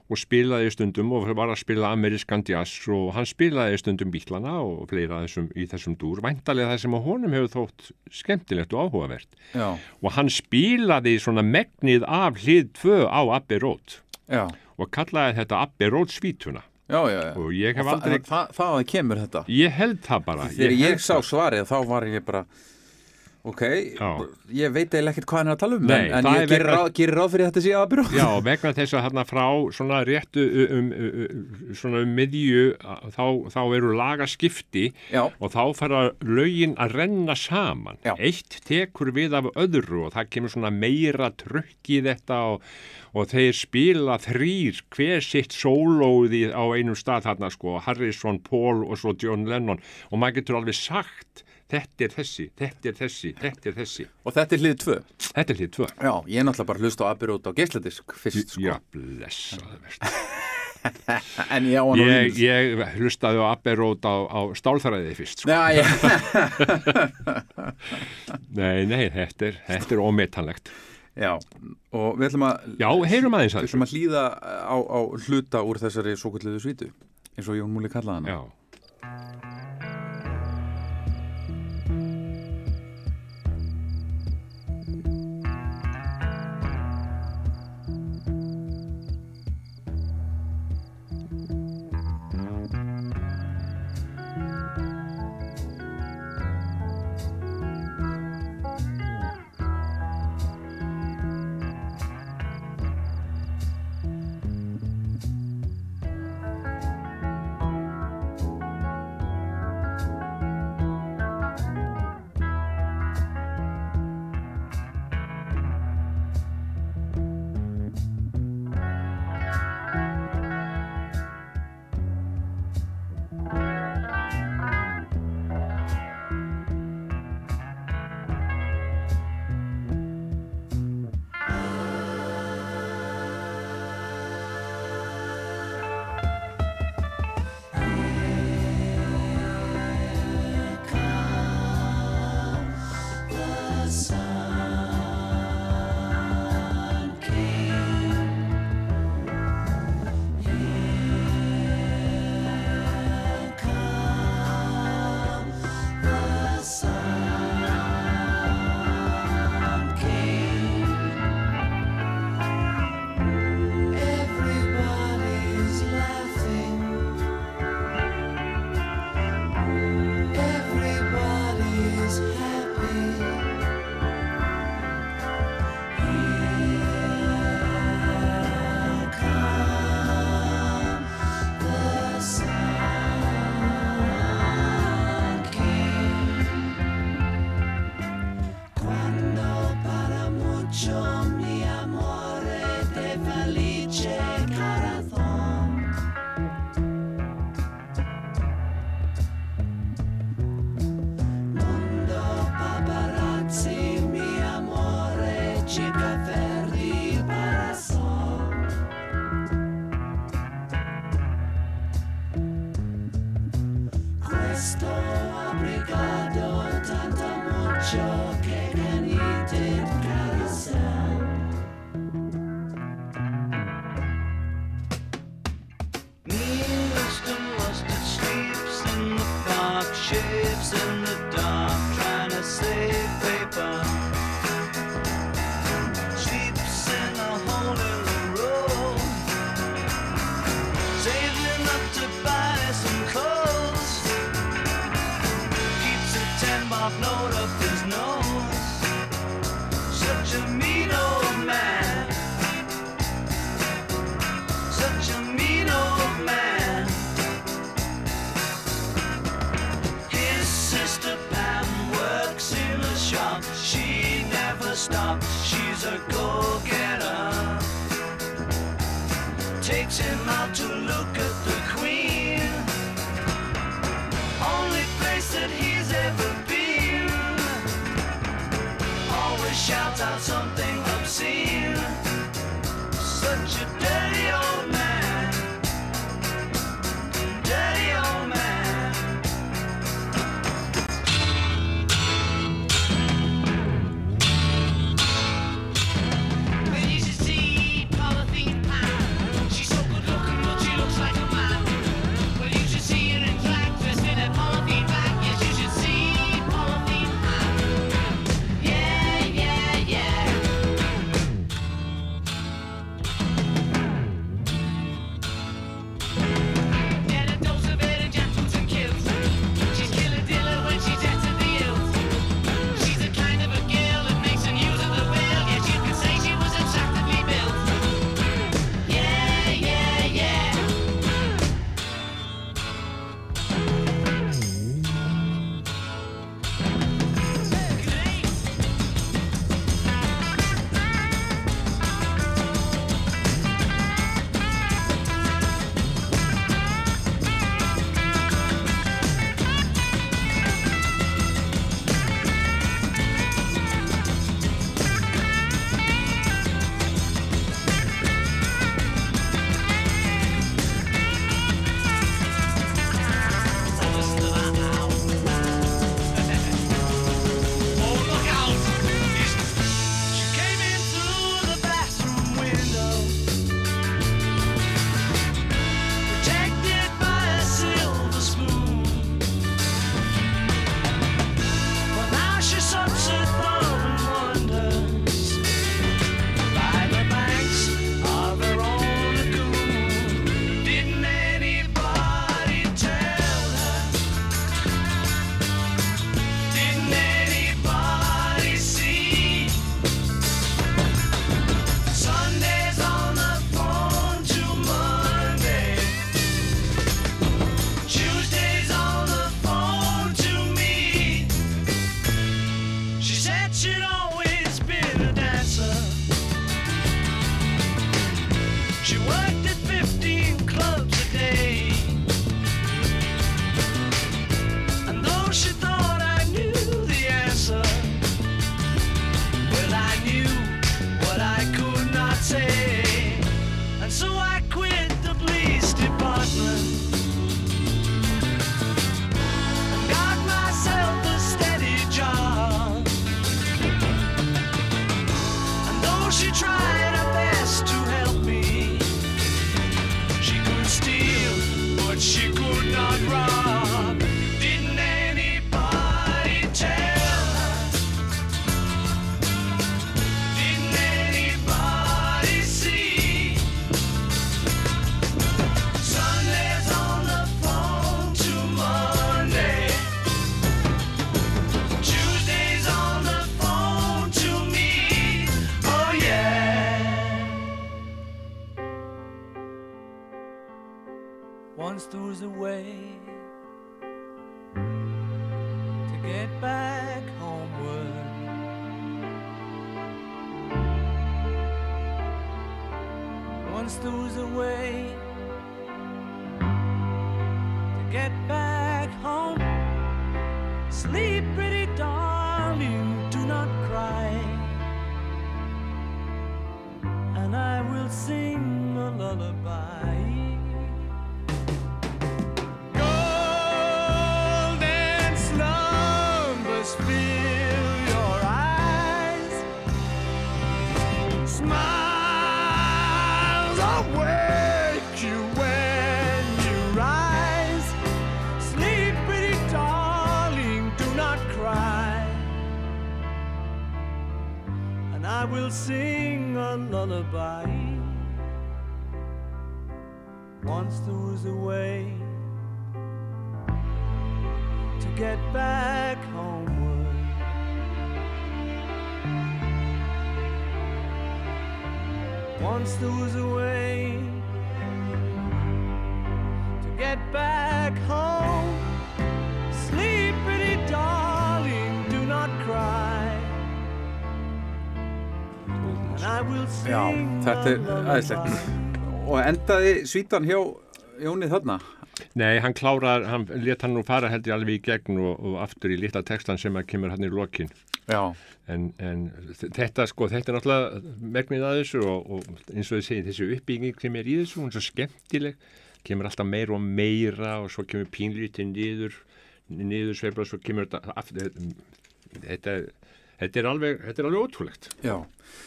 [SPEAKER 3] og spilaði stundum og var að spila amerískan jazz og hann spilaði stundum bílana og fleira þessum, í þessum dúr, væntalega það sem á honum hefur þótt skemmtilegt og áhugavert.
[SPEAKER 2] Já,
[SPEAKER 3] og hann spilaði svona megnið af hlið tvö á Abbey Road
[SPEAKER 2] já,
[SPEAKER 3] og kallaði þetta Abbey Road svítuna
[SPEAKER 2] já, já, já.
[SPEAKER 3] og ég hef aldrei,
[SPEAKER 2] það, það, það kemur þetta.
[SPEAKER 3] Ég held það bara.
[SPEAKER 2] Þegar ég,
[SPEAKER 3] held
[SPEAKER 2] sá svarið þá var ég bara Ok,
[SPEAKER 3] Já.
[SPEAKER 2] ég veit eiginlega ekkert hvað hann er að tala um
[SPEAKER 3] Nei,
[SPEAKER 2] en, ég
[SPEAKER 3] er
[SPEAKER 2] gerir ráð, gerir ráð fyrir að þetta sé Abbey Road
[SPEAKER 3] Já, vegna þess að hérna frá svona réttu um, svona um miðju þá, þá eru lagaskipti
[SPEAKER 2] Já.
[SPEAKER 3] og þá fara lögin að renna saman.
[SPEAKER 2] Já.
[SPEAKER 3] Eitt tekur við af öðru og það kemur svona meira trökk í þetta og, og þeir spila þrýr hver sitt sólóði á einum stað þarna sko, Harrison, Paul og svo John Lennon og maður getur alveg sagt þetta er þessi, þetta er þessi, þetta er þessi.
[SPEAKER 2] Og þetta er hlið tvö
[SPEAKER 3] Þetta er hlið tvö.
[SPEAKER 2] Já, ég er náttúrulega bara að hlusta á Road á geisladisk fyrst sko
[SPEAKER 3] Já, blessaði verst. [LAUGHS]
[SPEAKER 2] En ég á hann á
[SPEAKER 3] Ég, ég hlustaði á Road á, á stálþræði fyrst sko.
[SPEAKER 2] Já, ég, [LAUGHS]
[SPEAKER 3] Nei, nei, þetta er, þetta er ómetanlegt
[SPEAKER 2] já, og við ætlum að
[SPEAKER 3] Já, heyrum aðeins
[SPEAKER 2] Við ætlum að hlýða á, á hluta úr þessari svo kalliðu svítu eins og Jón Múli kallaði hana
[SPEAKER 3] Já,
[SPEAKER 8] She worked
[SPEAKER 2] aðeinslegt. Og endaði svítan hjá Jóni þarna?
[SPEAKER 3] Nei, hann klárar, hann let hann nú fara held ég alveg í gegn og, og aftur í litla textan sem að kemur hann í lokin.
[SPEAKER 2] Já.
[SPEAKER 3] En, en þetta sko, þetta er náttúrulega megnið að þessu og, og eins og þið segið, þessi uppbygging sem er í þessu, hún er svo skemmtileg, kemur alltaf meira og meira og svo kemur pínlítið niður, niður sveifla og svo kemur þetta aftur, þetta, þetta er alveg, þetta er alveg ótrúlegt.
[SPEAKER 2] Já.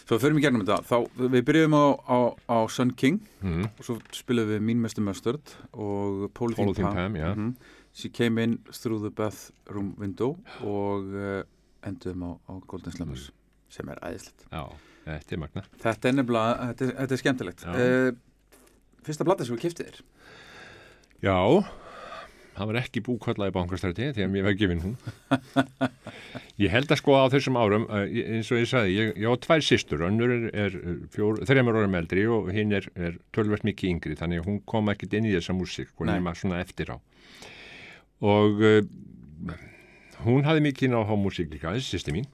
[SPEAKER 2] Svo við förum í gegnum þetta. Þá, við byrjuðum á, á, á Sun King
[SPEAKER 3] Mm.
[SPEAKER 2] og svo spilum við Mín Mestu Mustard og Polythene Pam.
[SPEAKER 3] Pam, já.
[SPEAKER 2] Mhm. She Came In Through the Bathroom Window og uh, enduðum á, á Golden Slumbers sem er æðislegt.
[SPEAKER 3] Já, þetta er magna.
[SPEAKER 2] Þetta er nefnilega, þetta er, þetta er skemmtilegt. Uh, fyrsta blata sem við kiftið þér.
[SPEAKER 3] Já, það var ekki búkvalla í bankastræti því að mér var gefin hún. [LAUGHS] Ég held að sko á þessum árum, eins og ég sagði, ég, ég á tvær systur, önnur er, er þreymur árum eldri og hinn er, er tölvert mikið yngri, þannig að hún kom ekkit inn í þessa músík, sko,
[SPEAKER 2] Nei.
[SPEAKER 3] nema svona eftir á. Og uh, hún hafði mikið inn á músík líka, þessi sýsti mín,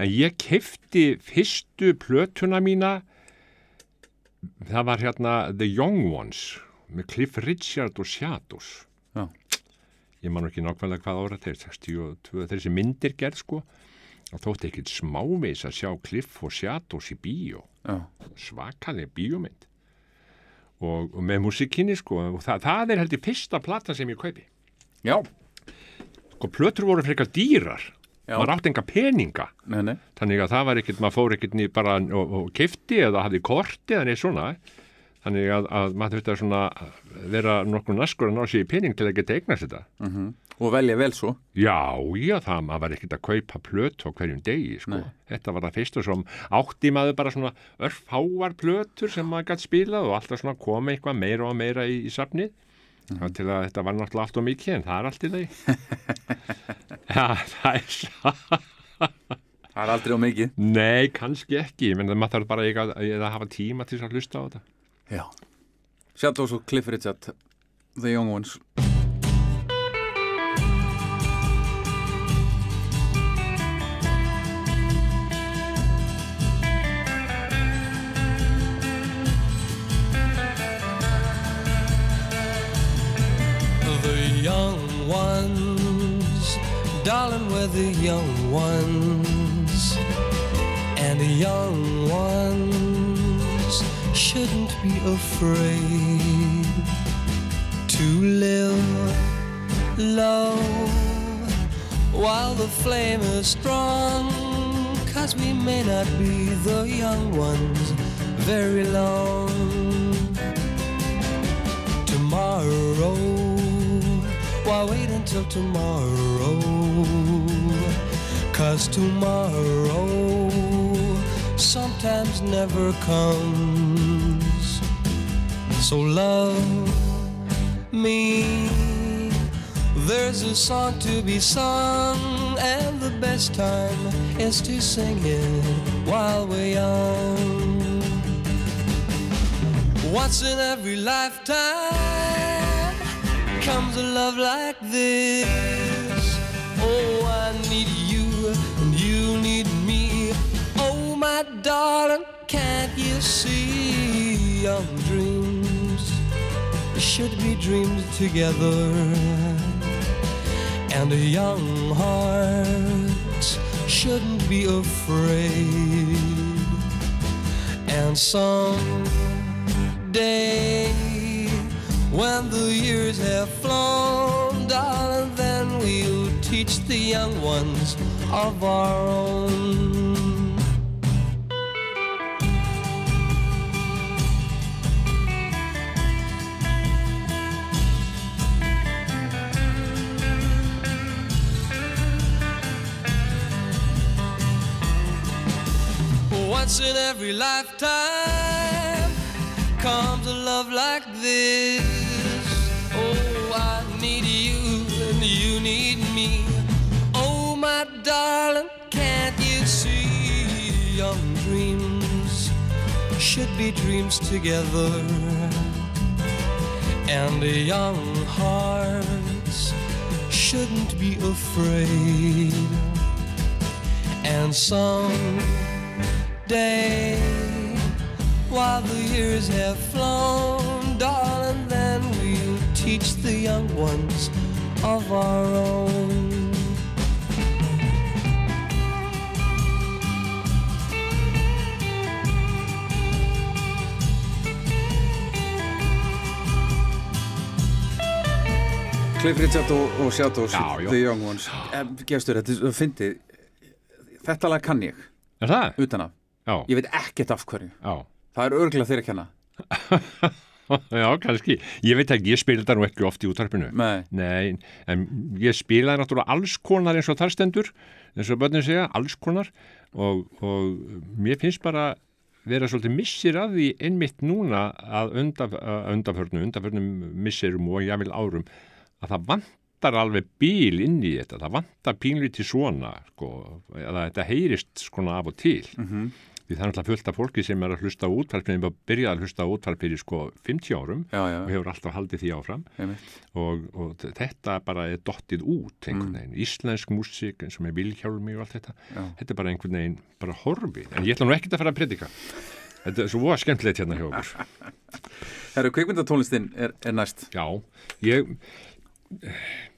[SPEAKER 3] en ég kefti fyrstu plötuna mína, það var hérna The Young Ones, með Cliff Richard og Shadows. Ég man ekki nákvæmlega hvað ára þeir 62, þessi myndir gerð sko. Og þótti ekkit smávegis að sjá Cliff og Shadows í bíó. Svakalega bíómynd. Og, og með músikinni sko og það, það er heldur fyrsta platan sem ég kaupi.
[SPEAKER 2] Já.
[SPEAKER 3] sko plötur voru frekar dýrar.
[SPEAKER 2] Já.
[SPEAKER 3] maður átti enga peninga.
[SPEAKER 2] Nei, nei.
[SPEAKER 3] þannig að það var ekkert, maður fór ekkert bara og, og kifti eða hafði korti eða neitt svona þannig að, að maður þurfti að svona vera nokkur naskur að ná sér í pening til að geta eignast þetta
[SPEAKER 2] Og velja vel svo.
[SPEAKER 3] já, já, það maður var ekkert að kaupa plöt á hverjum degi, sko
[SPEAKER 2] Nei.
[SPEAKER 3] þetta var það fyrst og svo átti maður bara svona örfháar plötur sem maður gætt spilað og alltaf svona koma eitthvað meira og meira í, í safnið mm. til að þetta var náttúrulega allt og mikið en það er allt í lagi [LAUGHS] já, það er
[SPEAKER 2] Það er aldrei á mikið.
[SPEAKER 3] Nei, kannski ekki, menn það maður þarf bara að, að hafa tíma til að hlusta á þetta.
[SPEAKER 2] Já. Shadows og Cliff Richard, The Young Ones.
[SPEAKER 9] The young ones, darling, we're the young ones, and the young ones shouldn't be afraid to live low while the flame is strong. Cause we may not be the young ones very long tomorrow. Why wait until tomorrow? Cause tomorrow sometimes never comes. So love me. There's a song to be sung, and the best time is to sing it while we're young. Once in every lifetime comes a love like this. Oh, I need you and you need me. Oh, my darling, can't you see? Young dreams should be dreamed together, and a young heart shouldn't be afraid. And some day when the years have flown, darling, then we'll teach the young ones of our own. Once in every lifetime comes a love like this. Oh, I need you and you need me. Oh, my darling, can't you see? Young dreams
[SPEAKER 7] should be dreams together. And young hearts shouldn't be afraid. And someday, while the years have flown, darling, then we'll teach the young ones of our own.
[SPEAKER 2] Cliff Richard og, og Shadows
[SPEAKER 3] Já, já.
[SPEAKER 2] The Young Ones Gestur, þetta er fyndið Þetta lag kann ég,
[SPEAKER 3] Er það?
[SPEAKER 2] utan af
[SPEAKER 3] Já,
[SPEAKER 2] Ég veit ekkert af hverju
[SPEAKER 3] já.
[SPEAKER 2] Það er örgulega þeirra kenna [LAUGHS]
[SPEAKER 3] Já, kannski. Ég veit ekki, ég spila þetta nú ekki oft í útarpinu.
[SPEAKER 2] Nei,
[SPEAKER 3] Nei, en ég spilaði náttúrulega alls konar eins og þar stendur, eins og börnin segja, alls konar og, og mér finnst bara vera svolítið missir að því einmitt núna að undaf, að undaförnum, undaförnum missirum og jáfnvel árum að það vantar alveg bíl inn í þetta, það vantar pínlítið svona, sko, að þetta heyrist skona af og til. Því það er náttúrulega fullt af fólki sem er að hlusta útvarp sem er byrjað að hlusta útvarp fyrir sko 50 árum
[SPEAKER 2] já, já,
[SPEAKER 3] og hefur alltaf haldið því áfram. Og, og þetta bara er dottið út einhvern veginn, íslensk músík eins og með Vilhjálmi og allt þetta
[SPEAKER 2] Já.
[SPEAKER 3] þetta er bara einhvern veginn, bara horfið. En ég ætla nú ekkert að fara að predika. Þetta er svo voða skemmtilegt hérna hjá okkur. [LAUGHS]
[SPEAKER 2] Herru, kvikmyndatónlistin er, er næst.
[SPEAKER 3] Já, ég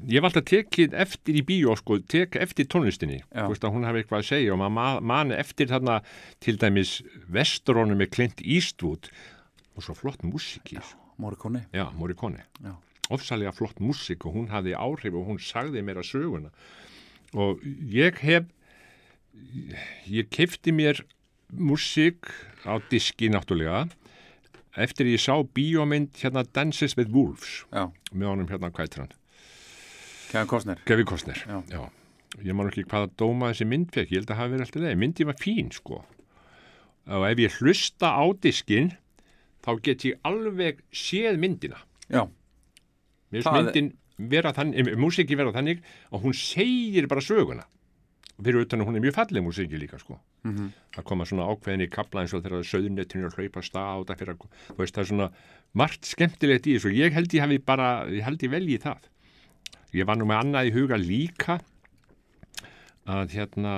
[SPEAKER 3] ég var alltaf tekið eftir í bíó sko, tek eftir tónlistinni. Veist hún hafi eitthvað að segja og maður ma- man eftir þarna til dæmis Vesterónu með Clint Eastwood. Og svo flott þessu.
[SPEAKER 2] Morricone.
[SPEAKER 3] Já, Morricone. Ofsalega flott músík og hún hafði áhrif og hún sagði mér að söguna. Og ég hef, ég kefti mér músík á diski náttúrulega eftir ég sá bíómynd hérna Dances with Wolves
[SPEAKER 2] Já,
[SPEAKER 3] með honum hérna hvað heitir hann?
[SPEAKER 2] Kevin Costner
[SPEAKER 3] Kostner.
[SPEAKER 2] Já.
[SPEAKER 3] Ég man ekki hvaða dóma þessi mynd fekk, ég held að hafa verið alltaf leið. Myndi var fín sko. Og ef ég hlusta á diskin þá get ég alveg séð myndina.
[SPEAKER 2] Já,
[SPEAKER 3] Mér finnst myndin vera þannig, músiki vera þannig að hún segir bara söguna. Og fyrir utan að hún er mjög falleg músiki líka, sko.
[SPEAKER 2] Mhm.
[SPEAKER 3] Það koma svona ákveðin í kapla eins og þegar söðunettinu að hlaupa stað á þetta fyrir að, þú veist, það er svona margt skemmtilegt í þessu. Ég held ég hafi bara, ég held ég velji það. Ég var nú með annað í huga líka að hérna,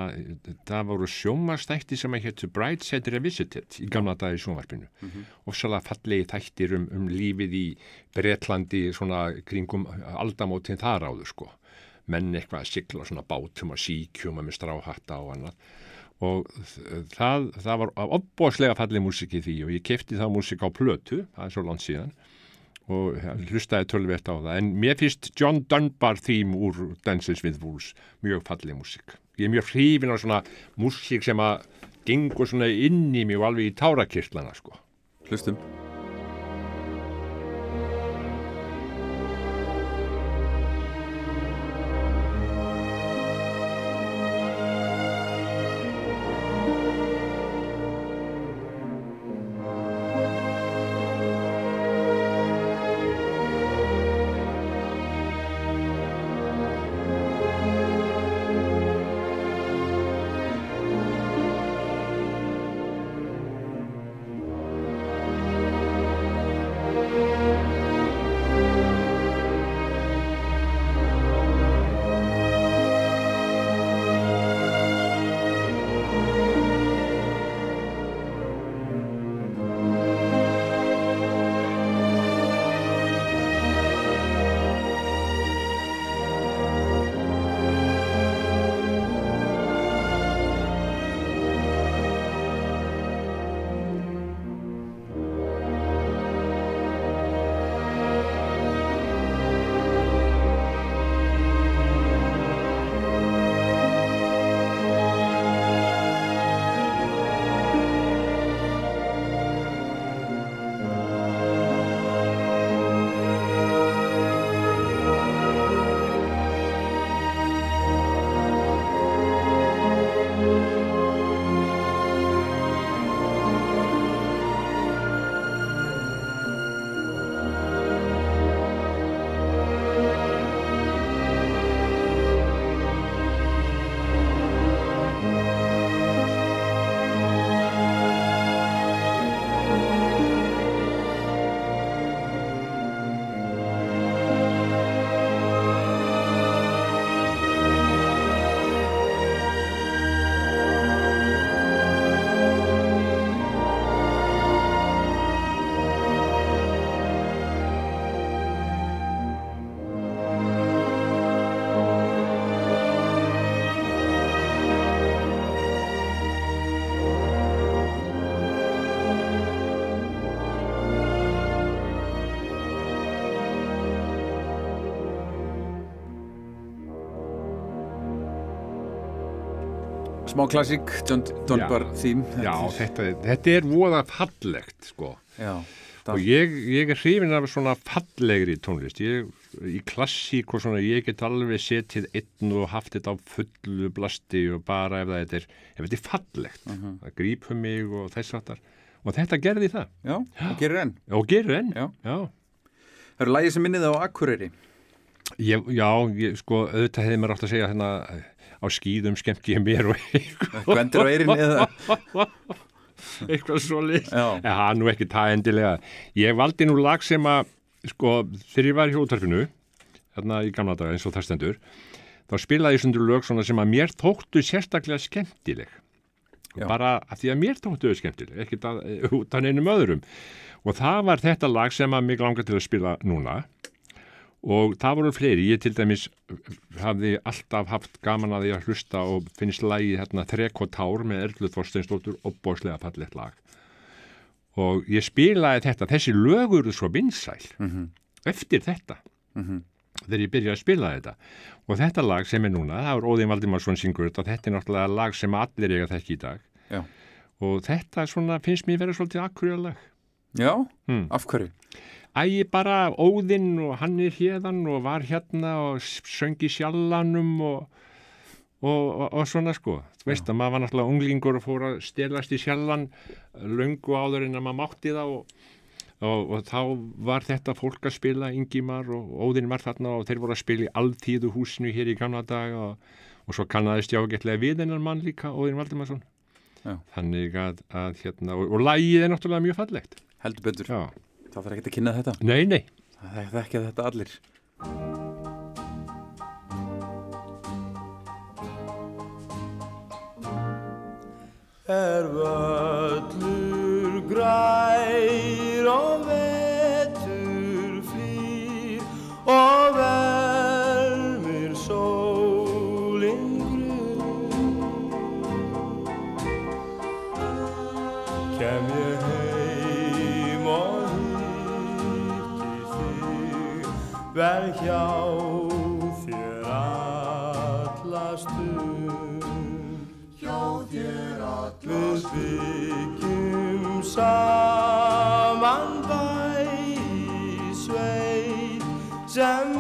[SPEAKER 3] það voru sjómarstætti sem að héttu Brideshead Revisited í gamla dag í sjónvarpinu ofsalega fallegi þættir um, um lífið í Bretlandi svona kringum aldamótin þar áður sko menn eitthvað að sigla svona bátum og síkjum með stráhatta og annað. Og það, það var opbóðslega falleg músik í því og ég kefti það músik á plötu, það er svo langt síðan og hlustaði tölvert á það. En mér finnst John Dunbar þým úr Dances with Wolves mjög falleg músik ég er mjög hrifin á svona músik sem að gengur svona inn í mig og alveg í tárakirtlana sko.
[SPEAKER 2] Hlustum Smá klassík, John Dunbar þým.
[SPEAKER 3] Já, þetta, þetta er voða fallegt, sko.
[SPEAKER 2] Já,
[SPEAKER 3] Og ég, ég er hrifin af svona fallegri tónlist. Ég, í klassík og svona, ég get alveg setið einn og haft þetta á fullu blasti og bara ef það er, ef þetta er fallegt. Það grípur mig og þess aftar. Og þetta gerði það.
[SPEAKER 2] já, og gerir enn.
[SPEAKER 3] Og gerir enn.
[SPEAKER 2] Já.
[SPEAKER 3] Já.
[SPEAKER 2] Það eru lægið sem minnið á Akureyri.
[SPEAKER 3] Ég, já, ég, sko, auðvitað hefði mér átt að segja hérna á skýðum skemmt ég mér og
[SPEAKER 2] Gvendur á eirinni eða... [LAUGHS]
[SPEAKER 3] eitthvað svo list.
[SPEAKER 2] Já.
[SPEAKER 3] En er nú ekki það endilega. Ég valdi nú lag sem að, sko, þegar ég var í hjóttarfinu, hérna í gamla daga eins og það stendur, þá spilaði ég sundur lög svona sem að mér þóttu sérstaklega skemmtileg.
[SPEAKER 2] Já.
[SPEAKER 3] Bara að því að mér þóttu þau skemmtileg, ekkert að, út af neinum öðrum. Og það var þetta lag sem að mig langar til að spila núna og það voru fleiri, ég til dæmis hafði alltaf haft gaman að því að hlusta og finnst lagi hérna Þrek og Tár með Erlu Þorsteinsdóttur og bóslega fallegt lag. Og ég spilaði þetta, þessi lögur svo vinsæl eftir þetta þegar ég byrjaði að spila þetta. Og þetta lag sem er núna, það er Óðin Valdimarsson syngur þetta, þetta er náttúrulega lag sem allir eiga þekki í dag.
[SPEAKER 2] Já.
[SPEAKER 3] og þetta svona, finnst mér vera svolítið akkurjálag
[SPEAKER 2] Já,
[SPEAKER 3] Hmm.
[SPEAKER 2] af hverju?
[SPEAKER 3] Æ, bara Óðinn og hann er hérðan og var hérna og s- söng í sjallanum og, og, og, og svona sko. Þú veist að maður var náttúrulega unglingur og fór að stelast í sjallan löngu áður en að maður mátti það og, þá var þetta fólk að spila Ingimar og Óðinn var þarna og þeir voru að spila í alltíðu húsinu hér í gamla dag og, og svo kannaðist ég ágætlega við hennar mann líka, Óðinn Valdimarsson.
[SPEAKER 2] Já.
[SPEAKER 3] Þannig að, að hérna, og, og lagið er náttúrulega mjög fallegt.
[SPEAKER 2] Heldur betur.
[SPEAKER 3] Já.
[SPEAKER 2] Það þarf ekki að kynna þetta.
[SPEAKER 3] Nei, nei.
[SPEAKER 2] Það þekkja þetta allir.
[SPEAKER 7] er völlur grær vel hjá þér alla stund. Við byggjum saman bæ í sveit sem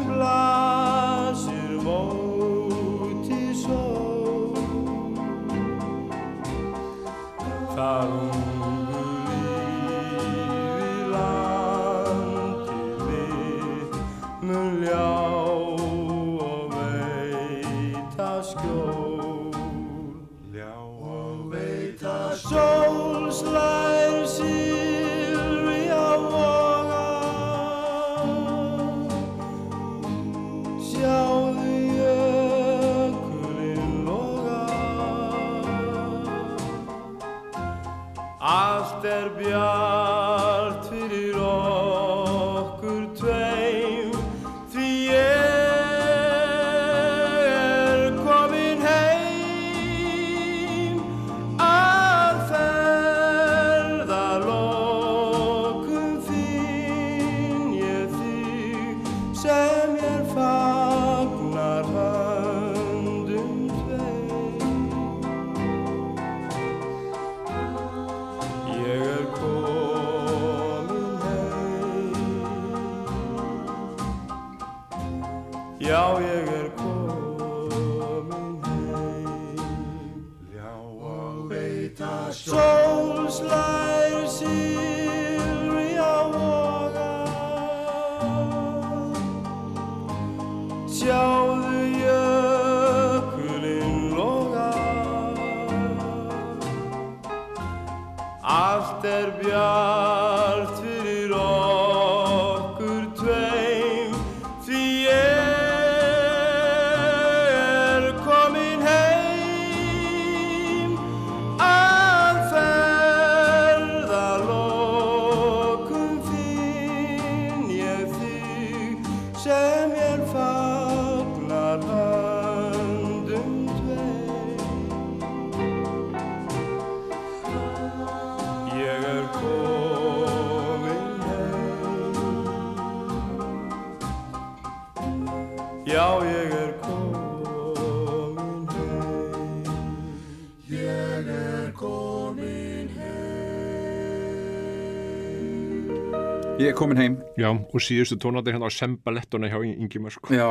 [SPEAKER 7] Já, og
[SPEAKER 3] síðustu tónandi hérna á sembalettuna hjá Ingimar sko.
[SPEAKER 10] Já,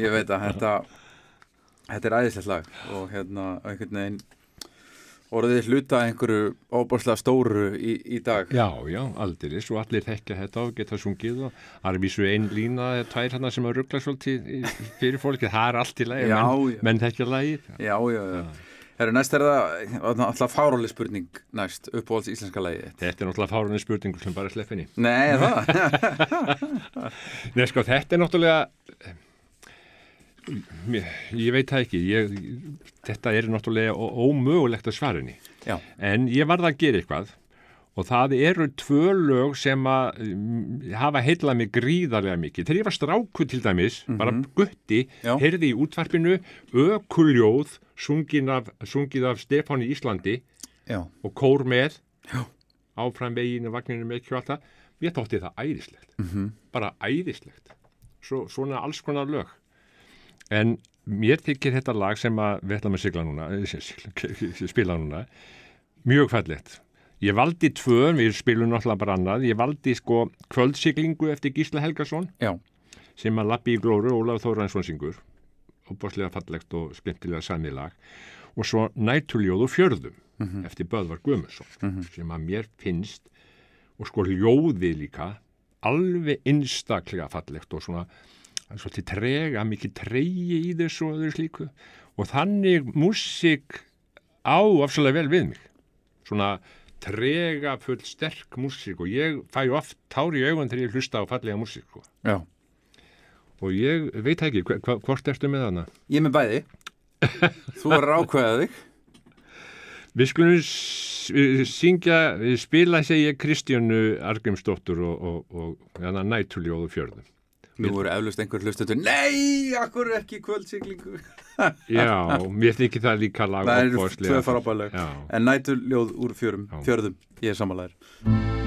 [SPEAKER 10] ég veit að þetta Þetta er æðislegt lag og hérna einhvern veginn orðið hluta einhverju óbúrslega stóru í, í dag
[SPEAKER 3] Já, já, aldeilis og allir þekkja þetta og geta sungið og það er vísu ein lína eða tvær hérna sem að ruggla svolítið fyrir fólki, það er allt í lagi,
[SPEAKER 10] Já,
[SPEAKER 3] menn,
[SPEAKER 10] já.
[SPEAKER 3] menn þekkja lagið.
[SPEAKER 10] Já, já, já Herru, næst er það alltaf fáráli spurning næst, uppáhalds íslenska þitt.
[SPEAKER 3] Þetta er náttúrulega fárunni spurningur sem bara er sleffinni.
[SPEAKER 10] Nei, það? [LAUGHS]
[SPEAKER 3] Nei, sko, þetta er náttúrulega, mér, ég veit það ekki, ég, þetta er náttúrulega ómögulegt að svarinni.
[SPEAKER 10] Já,
[SPEAKER 3] En ég varð að gera eitthvað og það eru tvö lög sem að mm, hafa heilað mig gríðarlega mikið. Þegar ég var stráku til dæmis, bara gutti,
[SPEAKER 10] Já.
[SPEAKER 3] heyrði í útvarpinu ökuljóð af, sungið af Stefán í Íslandi
[SPEAKER 10] já,
[SPEAKER 3] og kór með Já. áfram veginu, vagninu með alltaf. Ég þótti það æðislegt, -hmm. bara æðislegt. Svo, svona alls konar lög. En mér þykir þetta lag sem að við ætlum að sigla núna, eh, sigla, [LAUGHS] spila núna, mjög fallegt. Ég valdi tvö, við spilum náttúrulega bara annað, ég valdi sko kvöldsiglingu eftir Gísla Helgason.
[SPEAKER 10] Já,
[SPEAKER 3] sem að lappi í glóru, Ólaf Þóransson syngur, opaslega fallegt og skemmtilega samið lag. Og svo nætuljóð og fjörðum eftir Böðvar Guðmundsson sem að mér finnst og sko ljóði líka alveg einstaklega fallegt og svona svolítið trega, mikið tregi í þessu og þessu slíku. Og þannig músík á afslega vel við mig. Svona trega full sterk músík og ég fæ oft tár í augun þegar ég hlusta á fallega músík sko. og ég veit ekki, hva, hvort ertu með hana?
[SPEAKER 10] Ég með bæði Þú er ákveðað þig
[SPEAKER 3] Við skulum syngja, spila segja Kristjánu Argrimsdóttur og, og, og hana, nætuljóðu fjörðum.
[SPEAKER 10] Nú voru eflust einhver hlustendur Nei, akkur ekki kvöldsiglingu? [LAUGHS]
[SPEAKER 3] Já, mér þykir það líka lag
[SPEAKER 10] Það eru tvö frábæðleg
[SPEAKER 3] Já,
[SPEAKER 10] En næturljóð úr fjörum, fjörðum. Ég er samanlegar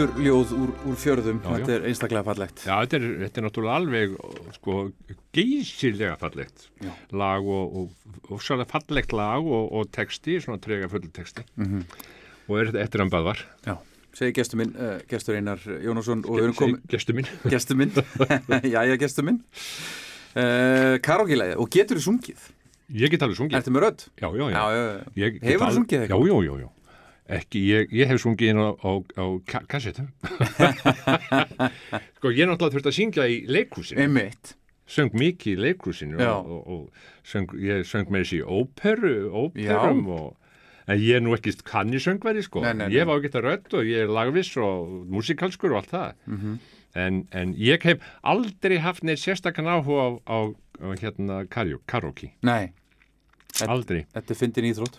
[SPEAKER 2] Næturljóð úr, úr fjörðum,
[SPEAKER 3] Já,
[SPEAKER 2] þetta er einstaklega fallegt.
[SPEAKER 3] Já, þetta er, þetta er náttúrulega alveg sko, geysilega fallegt
[SPEAKER 2] Já.
[SPEAKER 3] lag og, og, og fallegt lag og, og texti, svona trega fullu texti
[SPEAKER 2] Mhm.
[SPEAKER 3] og er þetta eftir hann baðvar
[SPEAKER 2] Já, segi gestur minn, uh, gestur Einar Jónasson og við erum komið,
[SPEAKER 3] Gestu minn
[SPEAKER 2] gestur minn, [LAUGHS] [LAUGHS] jæja gestur minn, uh, karaoke-læði og getur þú sungið?
[SPEAKER 3] Ég get alveg sungið
[SPEAKER 2] Ertu með rödd?
[SPEAKER 3] Já, já, já,
[SPEAKER 2] Já, Hefurðu
[SPEAKER 3] al-
[SPEAKER 2] sungið eitthvað?
[SPEAKER 3] Já, já, já, já Ekki, ég, ég hef sungið inn á, á, á ka kassetum [LAUGHS] Sko, ég náttúrulega þurft að syngja í leikhúsinu
[SPEAKER 2] Einmitt.
[SPEAKER 3] söng mikið í leikhúsinu
[SPEAKER 2] Já.
[SPEAKER 3] og, og, og söng, ég söng með þessi óperu, óperum og, en ég er nú ekki kannisöngveri sko,
[SPEAKER 2] Nei, nei, nei.
[SPEAKER 3] ég var ekki þetta rödd og ég er lagviss og músikalskur og allt það
[SPEAKER 2] Mhm.
[SPEAKER 3] en, en ég hef aldrei haft neitt sérstakann áhuga á, á, á hérna karaoke,
[SPEAKER 2] Nei,
[SPEAKER 3] aldrei
[SPEAKER 2] þetta fyndin íþrótt.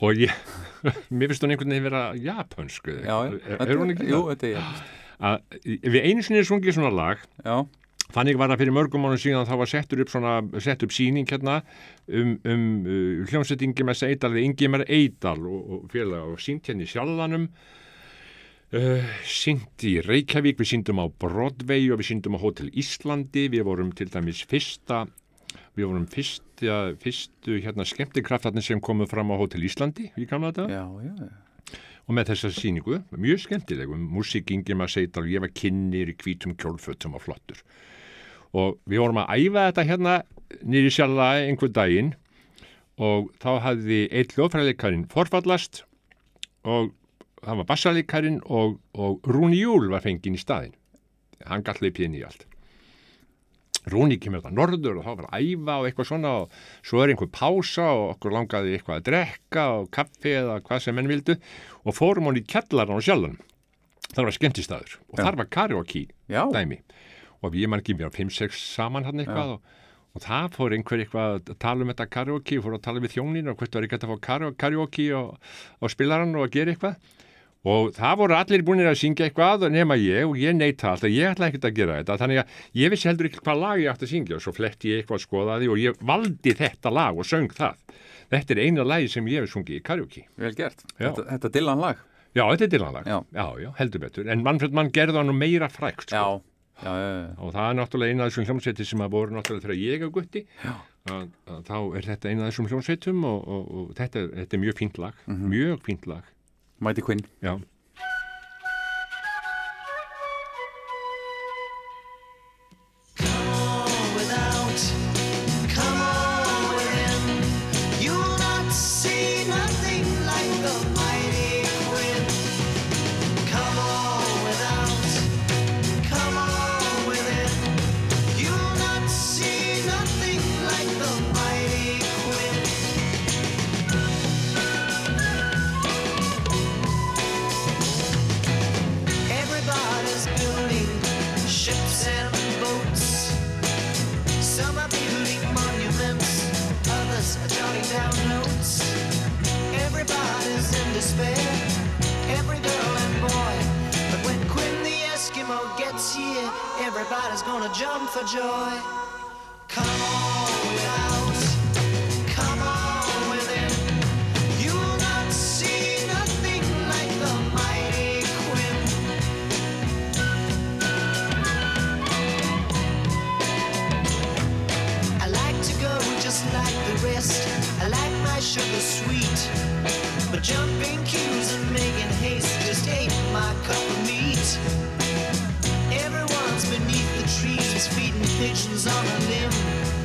[SPEAKER 3] Og ég, [LAUGHS] mér finnst hún einhvern veginn vera japansku,
[SPEAKER 2] Já,
[SPEAKER 3] er, er hún ekki
[SPEAKER 2] Jú,
[SPEAKER 3] það?
[SPEAKER 2] þetta er.
[SPEAKER 3] Að, við einu sinni sungið svona lag.
[SPEAKER 2] Já,
[SPEAKER 3] Þannig var það fyrir mörgum mánu síðan þá var settur upp svona, sett upp síning hérna um, um uh, hljómsveit Ingimar Eidal við Ingimar Eidal og, og félag og sínt hérna í sjálfanum uh, sínt í Reykjavík, við síndum á Broadway og við síndum á Hotel Íslandi, við vorum til dæmis fyrsta við vorum fyrsta, fyrstu hérna skemmtikraftarnir sem komu fram á Hotel Íslandi í gamla þetta
[SPEAKER 2] já, já.
[SPEAKER 3] og með þessa síningu, mjög skemmtilegum músík Ingimar Seidal, ég var kynnir í hvítum kjólfötum og flottur. Og við vorum að æfa þetta hérna nýri sjálfa einhver daginn og þá hafði eitt hljóðfræðleikarinn forfallast og það var bassaleikarin og, og Rúni Júl var fenginn í staðinn. Hann gall leipið inn í allt Rúni kemur þetta norður og þá var að æfa og eitthvað svona og svo er einhver pása og okkur langaði eitthvað að drekka og kaffi eða hvað sem menn vildu og fórum hún í kjallaran og sjálfan það var skemmtistæður og
[SPEAKER 2] Já.
[SPEAKER 3] þar var karaoke
[SPEAKER 2] Já,
[SPEAKER 3] dæmi. Og við mann ekki mér á 5-6 saman hann eitthvað og, og það fór einhver eitthvað að tala um þetta karaoke fór að tala við þjónin og hvert var ekki að fá kara- karaoke og, og spilaran og að gera eitthvað og það voru allir búinir að syngja eitthvað nema ég og ég neita alltaf, ég ætla ekkert að gera þetta þannig að ég vissi heldur ekki hvað lag ég átti að syngja og svo fletti ég eitthvað að skoða því og ég valdi þetta lag og söng það þetta er eina lagi sem ég hef sungið í karaoke
[SPEAKER 2] vel gert.
[SPEAKER 3] Já.
[SPEAKER 2] Þetta, þetta er Dylan lag.
[SPEAKER 3] já, þetta er dillanlag,
[SPEAKER 2] Já.
[SPEAKER 3] já, já, heldur betur en Manfred Mann gerði hann meira frækt sko.
[SPEAKER 2] Já, já, já, já.
[SPEAKER 3] og það er náttúrulega eina af þessum hljómsveitir sem að voru náttúrulega þegar ég er gutti þá er þetta eina af þessum hljómsveitum og, og, og þetta, er, þetta er mjög fínt lag mjög fínt lag
[SPEAKER 2] Mighty Quinn.
[SPEAKER 3] já.
[SPEAKER 7] Everybody's gonna jump for joy. Come on come on. You'll not see nothing like the mighty. I like to go just like the rest. I like my sugar sweet. But jumping pigeons on a limb.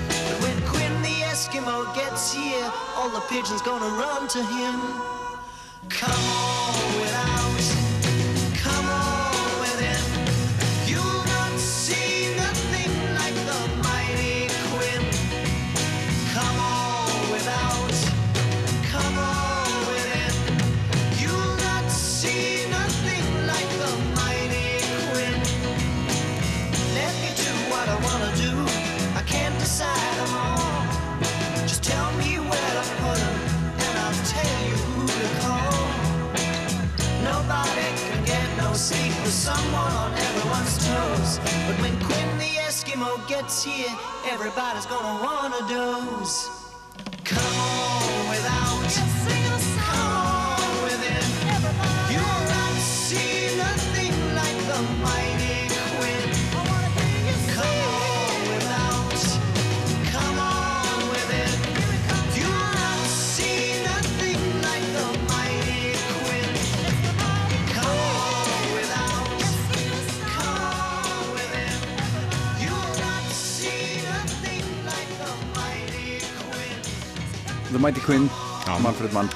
[SPEAKER 7] But when Quinn the Eskimo gets here, all the pigeons gonna run to him. Come Eskimo gets here, everybody's gonna wanna doze.
[SPEAKER 2] The Mighty Quinn,
[SPEAKER 3] Já.
[SPEAKER 2] Manfred Mann.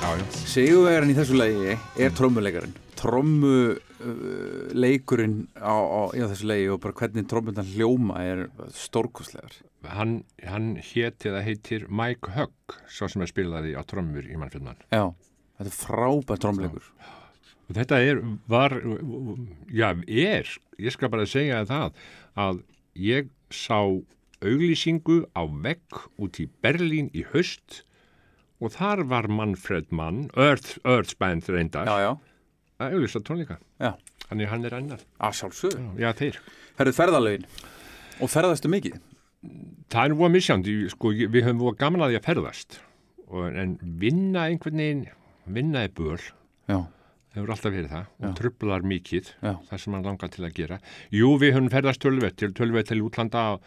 [SPEAKER 2] Sigurvegarinn í þessu lagi er trommuleikarinn trommu uh, á, á, í þessu lagi og bara hvernig trommundan hljóma er stórkostlegar
[SPEAKER 3] Hann, hann héti eða heitir Mike Hugg, svo sem er spilaði á trommur í mannfjöldmann.
[SPEAKER 2] Já, þetta er frábært trommuleikur
[SPEAKER 3] Og þetta er, var, já, er, ég skal bara segja það að ég sá auglýsingu á vegg út í Berlín í haust og þar var Manfred Mann, Earth, Earthband reyndar,
[SPEAKER 2] Já, já,
[SPEAKER 3] að auglýsa tónleika.
[SPEAKER 2] já,
[SPEAKER 3] Þannig hann er annar.
[SPEAKER 2] að sjálfsög
[SPEAKER 3] Já, þeir.
[SPEAKER 2] Herðu ferðalögin. Og ferðastu mikið?
[SPEAKER 3] Það er nú að misjandi, sko, við höfum voru gaman að því að ferðast, og, en vinna einhvern veginn, vinna er böl,
[SPEAKER 2] Já,
[SPEAKER 3] hefur alltaf verið það, og trublar mikið,
[SPEAKER 2] Já.
[SPEAKER 3] það sem hann langar til að gera. Jú, við höfum ferðast tölvett til tölvett til útlanda og,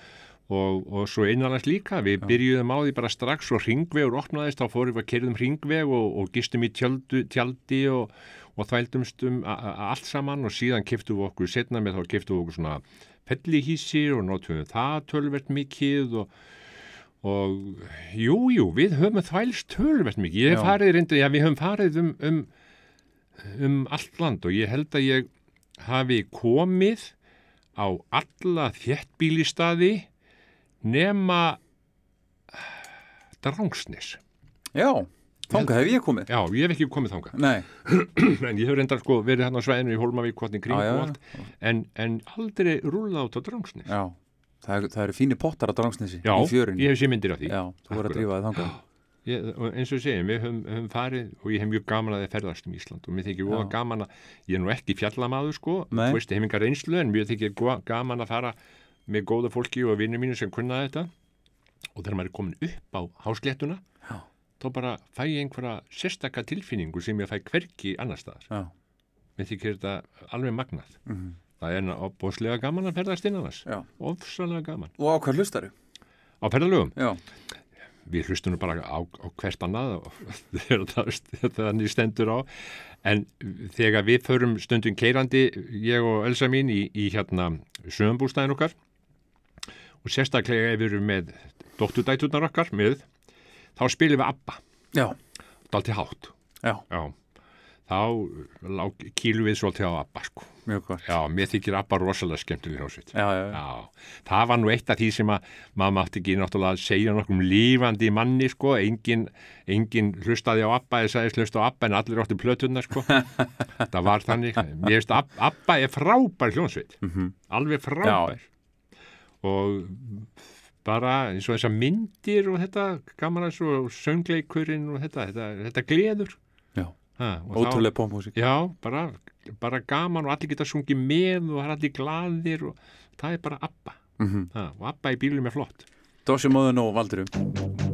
[SPEAKER 3] og, og svo innanlands líka, við byrjuðum á því bara strax og ringvegur opnaðist, þá fórum við að kerðum ringveg og, og gistum í tjöldu, tjaldi og, og þvældumst um allt saman og síðan kiftum við okkur setna með þá kiftum við okkur svona fellihísir og notum við það tölvert mikið og og jú, jú, við höfum þvælst tölvert mikið, ég hef farið reyndar, já, við höfum farið um, um, um allt land og ég held að ég hafi komið á alla þéttbílistaði nema [SIGHS] Drangsnes.
[SPEAKER 2] já, þangað hef ég komið.
[SPEAKER 3] Já, ég hef ekki komið þangað,
[SPEAKER 2] Nei, [CLEARS THROAT]
[SPEAKER 3] en ég hef reyndar sko verið hann á svæðinu í Hólmavík, hvotni kring
[SPEAKER 2] Já, já,
[SPEAKER 3] og allt, en, en aldrei rúla át á Drangsnes.
[SPEAKER 2] já Það, er, það eru fínir pottar á Drangsnesi
[SPEAKER 3] Já,
[SPEAKER 2] í
[SPEAKER 3] ég hef sé myndir af því.
[SPEAKER 2] Já, þú voru að drífa þið þangað. [GASPS]
[SPEAKER 3] Ég, eins og segjum, við höfum, höfum farið og ég hef mjög gaman að það ferðast um Ísland og mér þykir voða gaman að, ég er nú ekki fjallamaður sko, þú veist, ég hef enga reynslu en mér þykir gaman að fara með góða fólki og vinnum mínu sem kunna þetta og þegar maður er komin upp á hásléttuna,
[SPEAKER 2] Já.
[SPEAKER 3] þá bara fæ ég einhverja sérstaka tilfinningu sem ég fæ hverki annar staðar.
[SPEAKER 2] Já,
[SPEAKER 3] Mér þykir þetta alveg magnað.
[SPEAKER 2] Mhm.
[SPEAKER 3] Það er opbóðslega gaman að ferðast innan þess.
[SPEAKER 2] já
[SPEAKER 3] Ofsalega gaman.
[SPEAKER 2] Og á hvað hlustaru?
[SPEAKER 3] Á ferðalögum,
[SPEAKER 2] Já,
[SPEAKER 3] við hlustum nú bara á, á hvert annað [LAUGHS] þegar það þannig stendur á en þegar við förum stundum keirandi ég og Elsa mín í, í hérna sögumbústæðin okkar og sérstaklega ef við erum með dóttudæturnar okkar með þá spilum við ABBA,
[SPEAKER 2] já,
[SPEAKER 3] dalti hátt.
[SPEAKER 2] Já,
[SPEAKER 3] já, þá kýlum við svolítið á ABBA sko.
[SPEAKER 2] Mjög gott.
[SPEAKER 3] Já, mér þykir ABBA rosalega skemmtileg hljómsveit.
[SPEAKER 2] Já, já, já,
[SPEAKER 3] Já, það var nú eitt af því sem að maður mátti ekki náttúrulega segja nokkrum lífandi manni sko, engin, engin hlustaði á Abba eða sagðist hlusta á Abba en allir áttu plötunna sko. [LAUGHS] það var þannig, mér veist Ab- Abba er frábær hljónsveit, alveg frábær og bara eins og þessar myndir og þetta gaman að svo söngleikurinn og þetta, þetta, þetta gleður.
[SPEAKER 2] já.
[SPEAKER 3] Ha,
[SPEAKER 2] Ótrúlega pómúsík
[SPEAKER 3] Já, bara, bara gaman og allir geta sungið með og það er allir glaðir og það er bara Abba
[SPEAKER 2] mm -hmm.
[SPEAKER 3] ha, og Abba í bílum er flott
[SPEAKER 2] Dossi móðun og Valdurum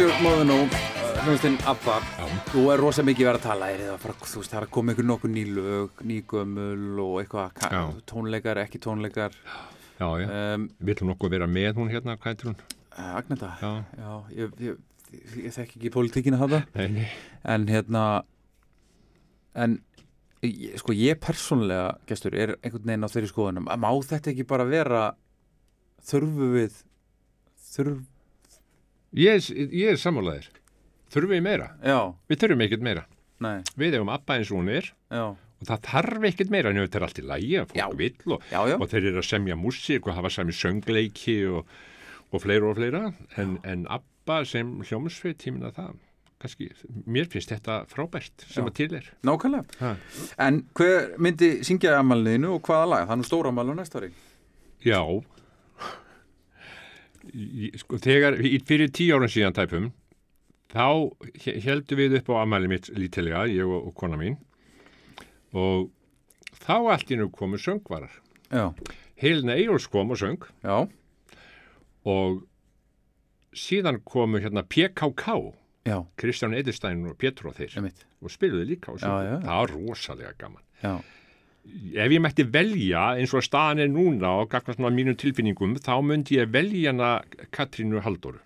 [SPEAKER 2] Dosjur Móðunó, hljóðustinn Abba. Þú er rosa mikið verið að tala er fara, þú veist, það er að koma einhver nokkuð ný lög ný gömul og eitthvað tónleikar, ekki tónleikar.
[SPEAKER 3] Já, já,
[SPEAKER 2] um,
[SPEAKER 3] hún nokkuð vera með hún hérna, hvað heitir hún?
[SPEAKER 2] Agneta.
[SPEAKER 3] Já,
[SPEAKER 2] Já, ég, ég, ég, ég þekki ekki pólitíkina það en hérna en sko ég persónlega gestur er einhvern veginn á þeirri skoðunum. Má þetta ekki bara vera þurfu við þurf,
[SPEAKER 3] ég, ég er sammálaðir Þurfum við meira?
[SPEAKER 2] já,
[SPEAKER 3] Við þurfum ekkert meira
[SPEAKER 2] nei,
[SPEAKER 3] Við hefum Abba eins og hún er
[SPEAKER 2] já
[SPEAKER 3] og það þarf ekkert meira en þetta er allt í lægi að fólk
[SPEAKER 2] Já.
[SPEAKER 3] vill og, og þeir eru að semja músík og hafa sami söngleiki og, og fleira og fleira en, en Abba sem hljómsveit tímina það, kannski mér finnst þetta frábært sem
[SPEAKER 2] Já.
[SPEAKER 3] að til er
[SPEAKER 2] Nákvæmlega.
[SPEAKER 3] Ha.
[SPEAKER 2] En hver myndi syngja ammaliðinu og hvaða lag? Það er nú stóra ammali á næsta ári.
[SPEAKER 3] Já sko, þegar, fyrir tíu árum síðan tæpum þá heldum við upp á amæli mitt lítilega, ég og, og kona mín og þá allt í nú komu söngvarar
[SPEAKER 2] Já.
[SPEAKER 3] Helena Eyjóls kom og söng
[SPEAKER 2] Já.
[SPEAKER 3] og síðan komu hérna PKK
[SPEAKER 2] Já.
[SPEAKER 3] Kristján Edelstein og Pétur og þeir
[SPEAKER 2] Emitt.
[SPEAKER 3] og spiluðu líka og það var rosalega gaman
[SPEAKER 2] Já.
[SPEAKER 3] Ef ég mætti velja eins og staðan er núna og gagna svona mínum tilfinningum þá myndi ég velja hana Katrínu Halldóru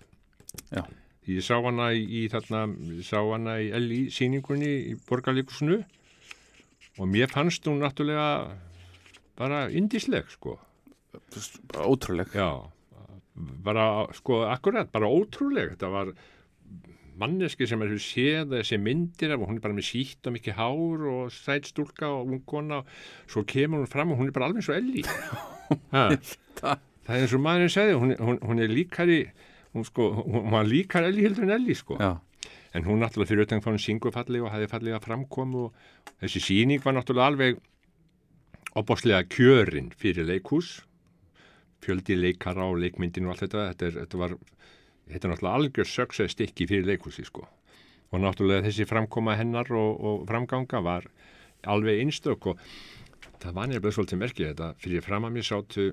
[SPEAKER 2] Já.
[SPEAKER 3] ég sá hana í, þarna sá hana í LI síningunni í Borgarleikusinu og mér fannst hún náttúrulega bara indisleg sko
[SPEAKER 2] Bara ótrúleg.
[SPEAKER 3] já, bara sko akkurat, bara ótrúleg þetta var manneski sem er séð þessi myndir af og hún er bara með sítt og mikið hár og sæt stúlka og ung kona. Og svo kemur hún fram og hún er bara alveg og Elli [LAUGHS] það er eins og maðurinn segði hún, hún, hún er líkari hún, sko, hún, var líkari Elli heldur en Elli sko. En hún náttúrulega fyrir utan hvað hún syngur fallega og hafði fallega framkomu og þessi síning var náttúrulega alveg opbáslega kjörin fyrir leikhús. Fjöldi leikara og leikmyndin og allt þetta þetta, er, þetta var þetta er náttúrulega algjör success stykki fyrir leikhúsi sko. Og náttúrulega þessi framkoma hennar og, og framganga var alveg einstök og það var nefnilega svolítið merkið þetta fyrir fram að mér sátu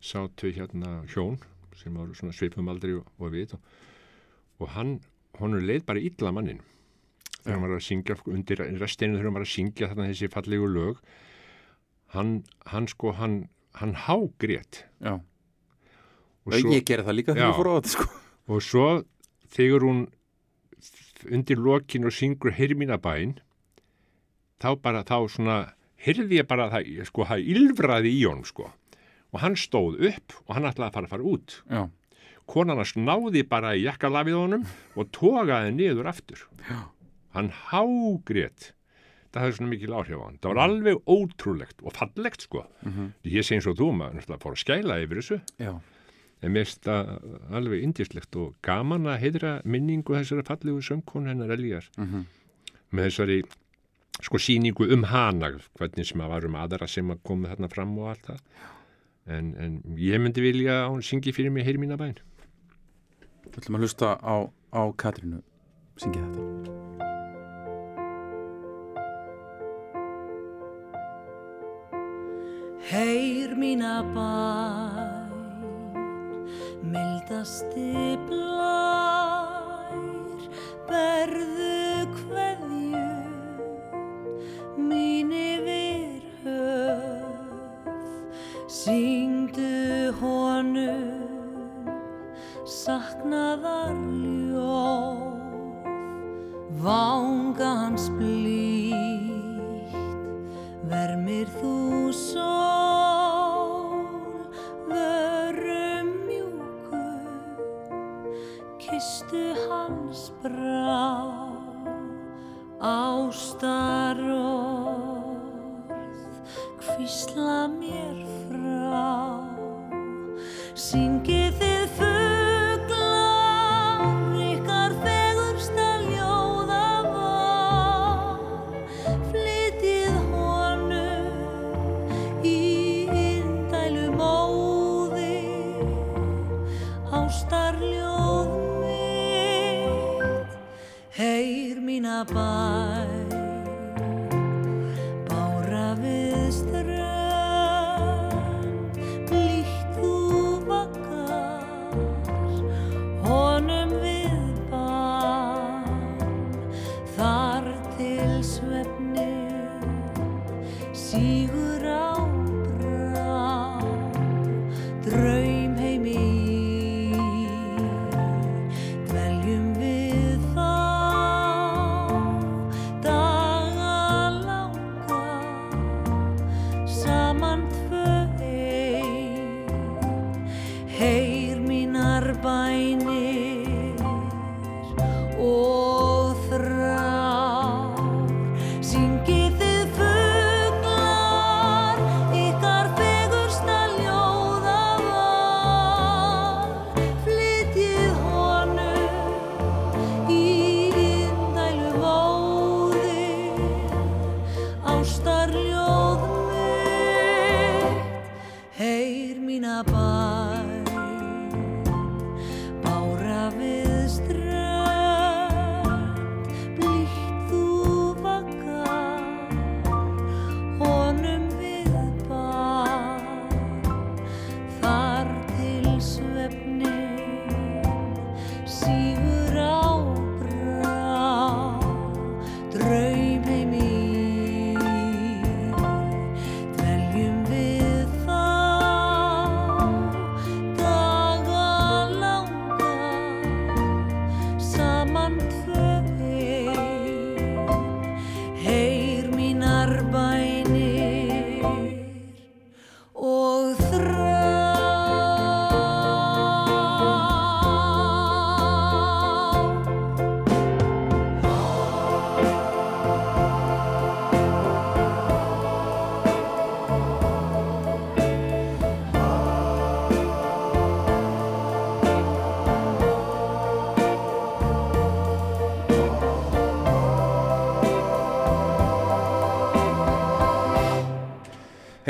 [SPEAKER 3] sátu hérna hjón sem var svona svipum aldrei og, og við og, og hann, honum leið bara illa mannin þegar hann var að syngja undir restinu þegar hann var að syngja þarna þessi fallegu lög hann, hann sko hann, hann hágrét.
[SPEAKER 2] Já.
[SPEAKER 3] Og svo,
[SPEAKER 2] Ég gera það líka þegar ég fór á þetta, sko.
[SPEAKER 3] og svo þegar hún undir lokin og syngur Hermínabæn þá bara þá svona heyrði ég bara að það, sko, það ylfraði í honum sko. Og hann stóð upp og hann ætlaði að fara að fara út.
[SPEAKER 2] Já.
[SPEAKER 3] konan hans náði bara í jakkalafið honum og togaði niður aftur.
[SPEAKER 2] Já.
[SPEAKER 3] hann hágrét. Það hefði svona mikil áhrif á hann. Það var alveg ótrúlegt og fallegt sko. Ég sé eins og þú maður náttúrulega fór að skæla yfir þessu.
[SPEAKER 2] Já.
[SPEAKER 3] En mér finnst það alveg indislegt og gaman að heidra minningu þessari fallegu söngkonu hennar Elíar
[SPEAKER 2] Mhm.
[SPEAKER 3] með þessari sko síningu um hana hvernig sem að var um aðra sem að koma þarna fram og allt það en, en ég myndi vilja að hún syngi fyrir mig heyri mína bæn
[SPEAKER 2] Við ætlum að hlusta á, á Katrínu syngja þetta.
[SPEAKER 11] Heyr mína bæn, mildasti blær, berðu kveðju mín yfir höf, syngdu honum saknaðar ljóð, vanga hans blítt, vermir þú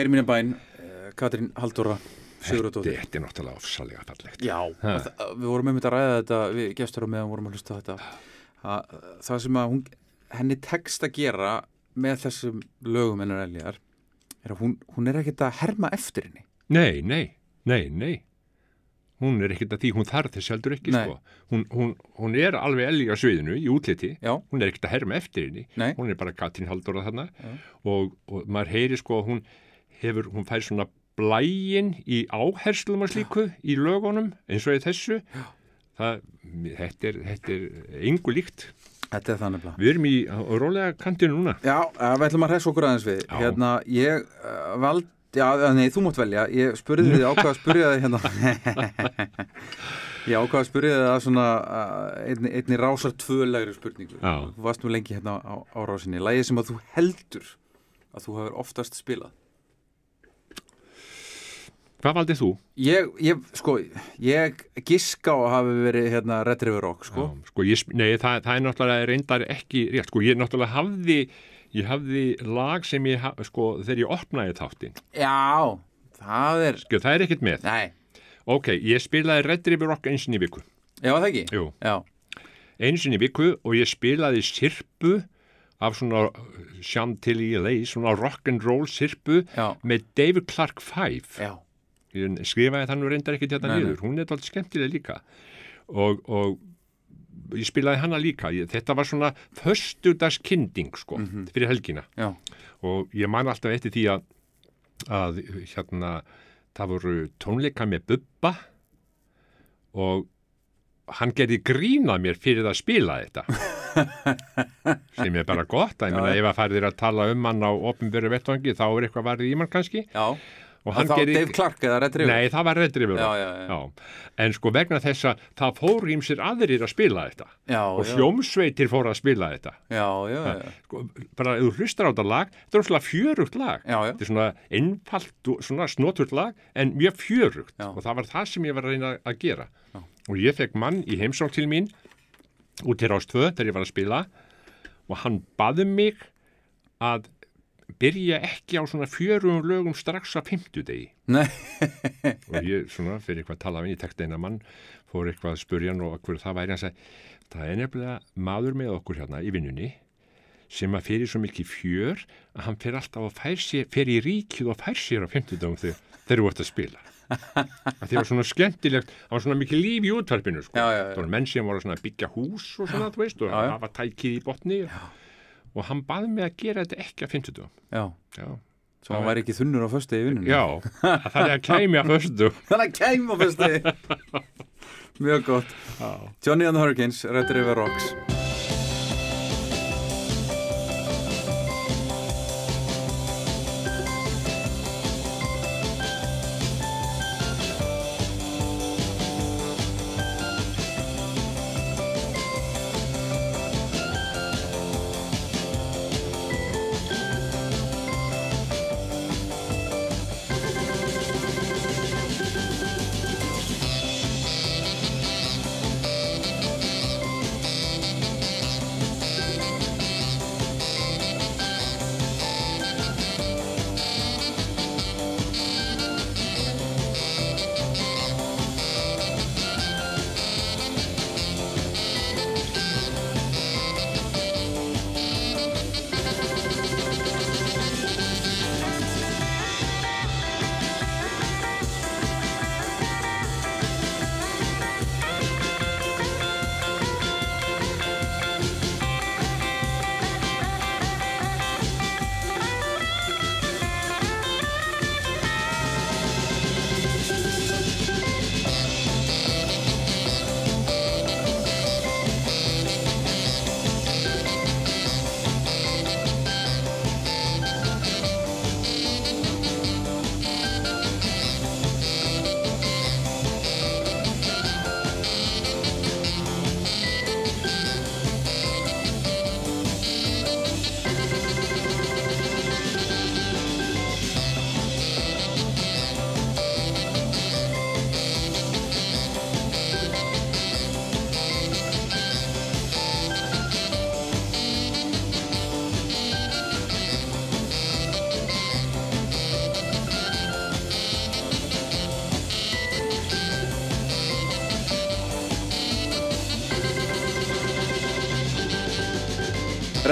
[SPEAKER 2] Heyri mínu bæn, eh, Katrín Halldóra
[SPEAKER 3] Þetta, þetta er náttúrulega ofsalega fallegt.
[SPEAKER 2] Já, og við vorum einmitt að ræða þetta við gestur á meðan vorum að hlusta þetta að, það sem að hún, henni tekst að gera með þessum lögum hennar eljar er að hún, hún er ekkert að herma eftir henni
[SPEAKER 3] Nei, nei, nei, nei. Hún er ekkert að því, hún þarf þess heldur ekki, sko. Hún, hún, hún er alveg elgi á sviðinu í útliti.
[SPEAKER 2] Já.
[SPEAKER 3] Hún er ekkert að herma eftir henni.
[SPEAKER 2] Nei.
[SPEAKER 3] Hún er bara Katrín Halldóra þarna og, og maður heyri sko að hún hefur, hún fær svona blægin í áherslum og slíku í lögunum eins og í þessu. Það, þetta er, þetta er engu líkt.
[SPEAKER 2] Þetta er þannig blá
[SPEAKER 3] Við erum í rólega kantinu núna.
[SPEAKER 2] Já, eh, við ætlum að hressa okkur aðeins við
[SPEAKER 3] Já.
[SPEAKER 2] Hérna, ég uh, vald Já, eh, nei, þú mátt velja Ég spurði þið ákvað að spurja þið hérna Ég ákvað að spurja þið [LAUGHS] að svona uh, einni, einni rásar tvölegri spurningu
[SPEAKER 3] Já.
[SPEAKER 2] Þú varst nú lengi hérna á, á rásinni Lægið sem að þú heldur að þú hefur oftast spilað
[SPEAKER 3] Hvað valdið þú?
[SPEAKER 2] Ég, ég, sko, ég giska á að hafi verið hérna Red River Rock, sko.
[SPEAKER 3] Já, sko ég, nei, það, það er náttúrulega reyndar ekki rétt, sko, ég náttúrulega hafði ég hafði lag sem ég haf, sko, þegar ég opnaði þáttinn.
[SPEAKER 2] Já, það er
[SPEAKER 3] sko, það er ekkert með,
[SPEAKER 2] Nei,
[SPEAKER 3] ok, ég spilaði Red River Rock eins og í viku,
[SPEAKER 2] já það ekki?
[SPEAKER 3] Jú,
[SPEAKER 2] Já,
[SPEAKER 3] eins og í viku og ég spilaði sirpu af svona Chantilly Lay, svona rock and roll sirpu
[SPEAKER 2] já,
[SPEAKER 3] með David Clark 5
[SPEAKER 2] já
[SPEAKER 3] ég skrifaði það nú reyndar
[SPEAKER 2] Nei, nei.
[SPEAKER 3] niður, hún er alltaf skemmtileg líka. Og, og ég spilaði hana líka, ég, þetta var svona föstudagskinding sko fyrir helgina.
[SPEAKER 2] Já,
[SPEAKER 3] og ég man alltaf eftir því að, að hérna það voru tónleika með Bubba og hann gerði grínað mér fyrir að spila þetta. [LAUGHS] Sem er bara gott. Ég meina ef að færðir að tala um hann á opnböru vettvangi þá er eitthvað varðið í mann kannski.
[SPEAKER 2] Já
[SPEAKER 3] og
[SPEAKER 2] Þá Dave Clark eða Red River?
[SPEAKER 3] Nei, það var Red River.
[SPEAKER 2] Já, já, já.
[SPEAKER 3] En sko vegna þess að það fór ímsir aðrir að spila þetta.
[SPEAKER 2] Já,
[SPEAKER 3] og
[SPEAKER 2] já.
[SPEAKER 3] hljómsveitir fór að spila þetta.
[SPEAKER 2] Já, já, já,
[SPEAKER 3] sko, bara þú hlustar á þetta lag þetta er svona fjörugt lag.
[SPEAKER 2] Já, já.
[SPEAKER 3] þetta er svona einfalt og svona snoturt lag en mjög fjörugt.
[SPEAKER 2] Já.
[SPEAKER 3] og það var það sem ég var að reyna að gera. Og ég fekk mann í heimsókn til mín út til Rástvö þegar ég var að spila. Og hann baði mig að byrja ekki á svona fjörugum lögum strax að fimmtudegi
[SPEAKER 2] Nei, [LAUGHS]
[SPEAKER 3] og ég svona fyrir eitthvað að tala við, ég tekti eina mann fór eitthvað að spurja hann og hverju það væri hann sagði, það er nefnilega maður með okkur hérna í vinnunni sem að fyrir svo mikið fjör að hann fyrir alltaf að fær sér, fer í ríkið og fær sér á 50 dagum þegar eru ert að spila að það var svona skemmtilegt það var svona mikið líf í útvarpinu sko.
[SPEAKER 2] Já, já, já.
[SPEAKER 3] það var menn sem voru að byggja hús og svona, þú veist, og
[SPEAKER 2] Já, já.
[SPEAKER 3] hafa tækið í botni og hann baði mig að gera þetta ekki að 50 dagum
[SPEAKER 2] já.
[SPEAKER 3] Já,
[SPEAKER 2] Svo hann væri ekki þunnur á föstu í vinnunni.
[SPEAKER 3] Já að það er að kæmi að föstu [LAUGHS]
[SPEAKER 2] Þannig að kæm á föstu [LAUGHS] Mjög gott. Johnny and the Hurricanes, Red River Rocks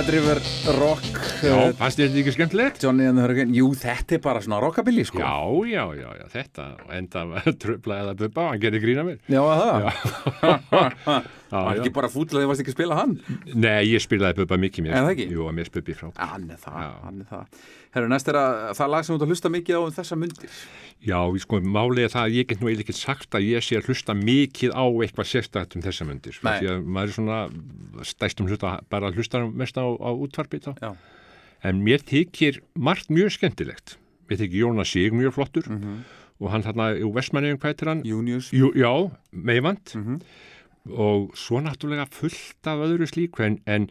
[SPEAKER 2] Red River Rock
[SPEAKER 12] Já,
[SPEAKER 2] uh,
[SPEAKER 12] fannst þér þetta ekki skemmtilegt?
[SPEAKER 2] Johnny and the Hurricane. Jú, þetta er bara svona rockabilly sko.
[SPEAKER 12] Já, já, já, já, þetta enda tröflaði að [LAUGHS] bubba, hann gerir grína mér.
[SPEAKER 2] Já, að það [LAUGHS] [LAUGHS] Var ekki bara fúll að þið varst ekki að spila hann
[SPEAKER 12] Nei, ég spilaði bubba mikið mér
[SPEAKER 2] Er það ekki?
[SPEAKER 12] Jú, að mér spubbi frá
[SPEAKER 2] Já, hann er það, hann er það Herru, næst er að það lag sem þú ert að hlusta mikið á um þessa mundir
[SPEAKER 12] Já, ég sko, er það að ég get nú eiginlega ekki sagt að ég sé að hlusta mikið á eitthvað sérstætt um þessa myndir
[SPEAKER 2] Nei.
[SPEAKER 12] því að maður er svona stæstum hlusta bara að hlusta mest á, á útvarpi þá
[SPEAKER 2] Já.
[SPEAKER 12] en mér þykir margt mjög skemmtilegt mér þykir Jónas Sig mjög flottur
[SPEAKER 2] Mhm.
[SPEAKER 12] og hann þarna Vestmanniðum hvað heitir hann?
[SPEAKER 2] Junius
[SPEAKER 12] Jú, já, meivand
[SPEAKER 2] Mhm.
[SPEAKER 12] Og svo náttúrulega fullt af öðru slíku en, en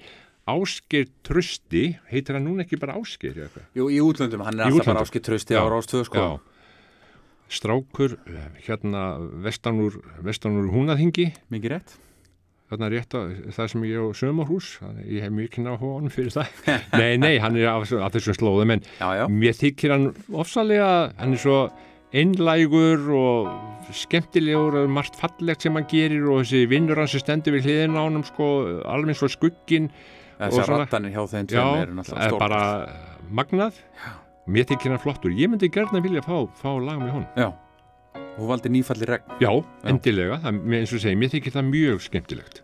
[SPEAKER 12] Ásker Trösti, heitir hann núna ekki bara Ásker?
[SPEAKER 2] Jú, í útlöndum, hann er
[SPEAKER 12] Í
[SPEAKER 2] alltaf bara
[SPEAKER 12] útlöndum.
[SPEAKER 2] áskilt trösti á rástöðu sko
[SPEAKER 12] Já. Strákur, eh, hérna vestan úr, vestan úr húnaþingi
[SPEAKER 2] Mikið rétt
[SPEAKER 12] þarna rétt að það sem ég á sömurhús ég hef mjög ná honum fyrir það [LAUGHS] nei, nei, hann er af, af þessum slóðum en
[SPEAKER 2] Já, já,
[SPEAKER 12] mér þykir hann ofsalega, hann er svo einlægur og skemmtilegur og margt fallegt sem hann gerir og þessi vinnur hans sem stendur við hliðin á honum sko, alveg eins og skugginn
[SPEAKER 2] þessar rattanir hjá þeim
[SPEAKER 12] já,
[SPEAKER 2] tveim eru
[SPEAKER 12] það
[SPEAKER 2] náttúrulega
[SPEAKER 12] er
[SPEAKER 2] stór
[SPEAKER 12] bara magnað. Mér þykir hann flottur, ég myndi gerna vilja fá, fá lag með honum.
[SPEAKER 2] Já, hún valdi nýfalli regn.
[SPEAKER 12] Já, endilega, það, eins og segi, mér þykir það mjög skemmtilegt.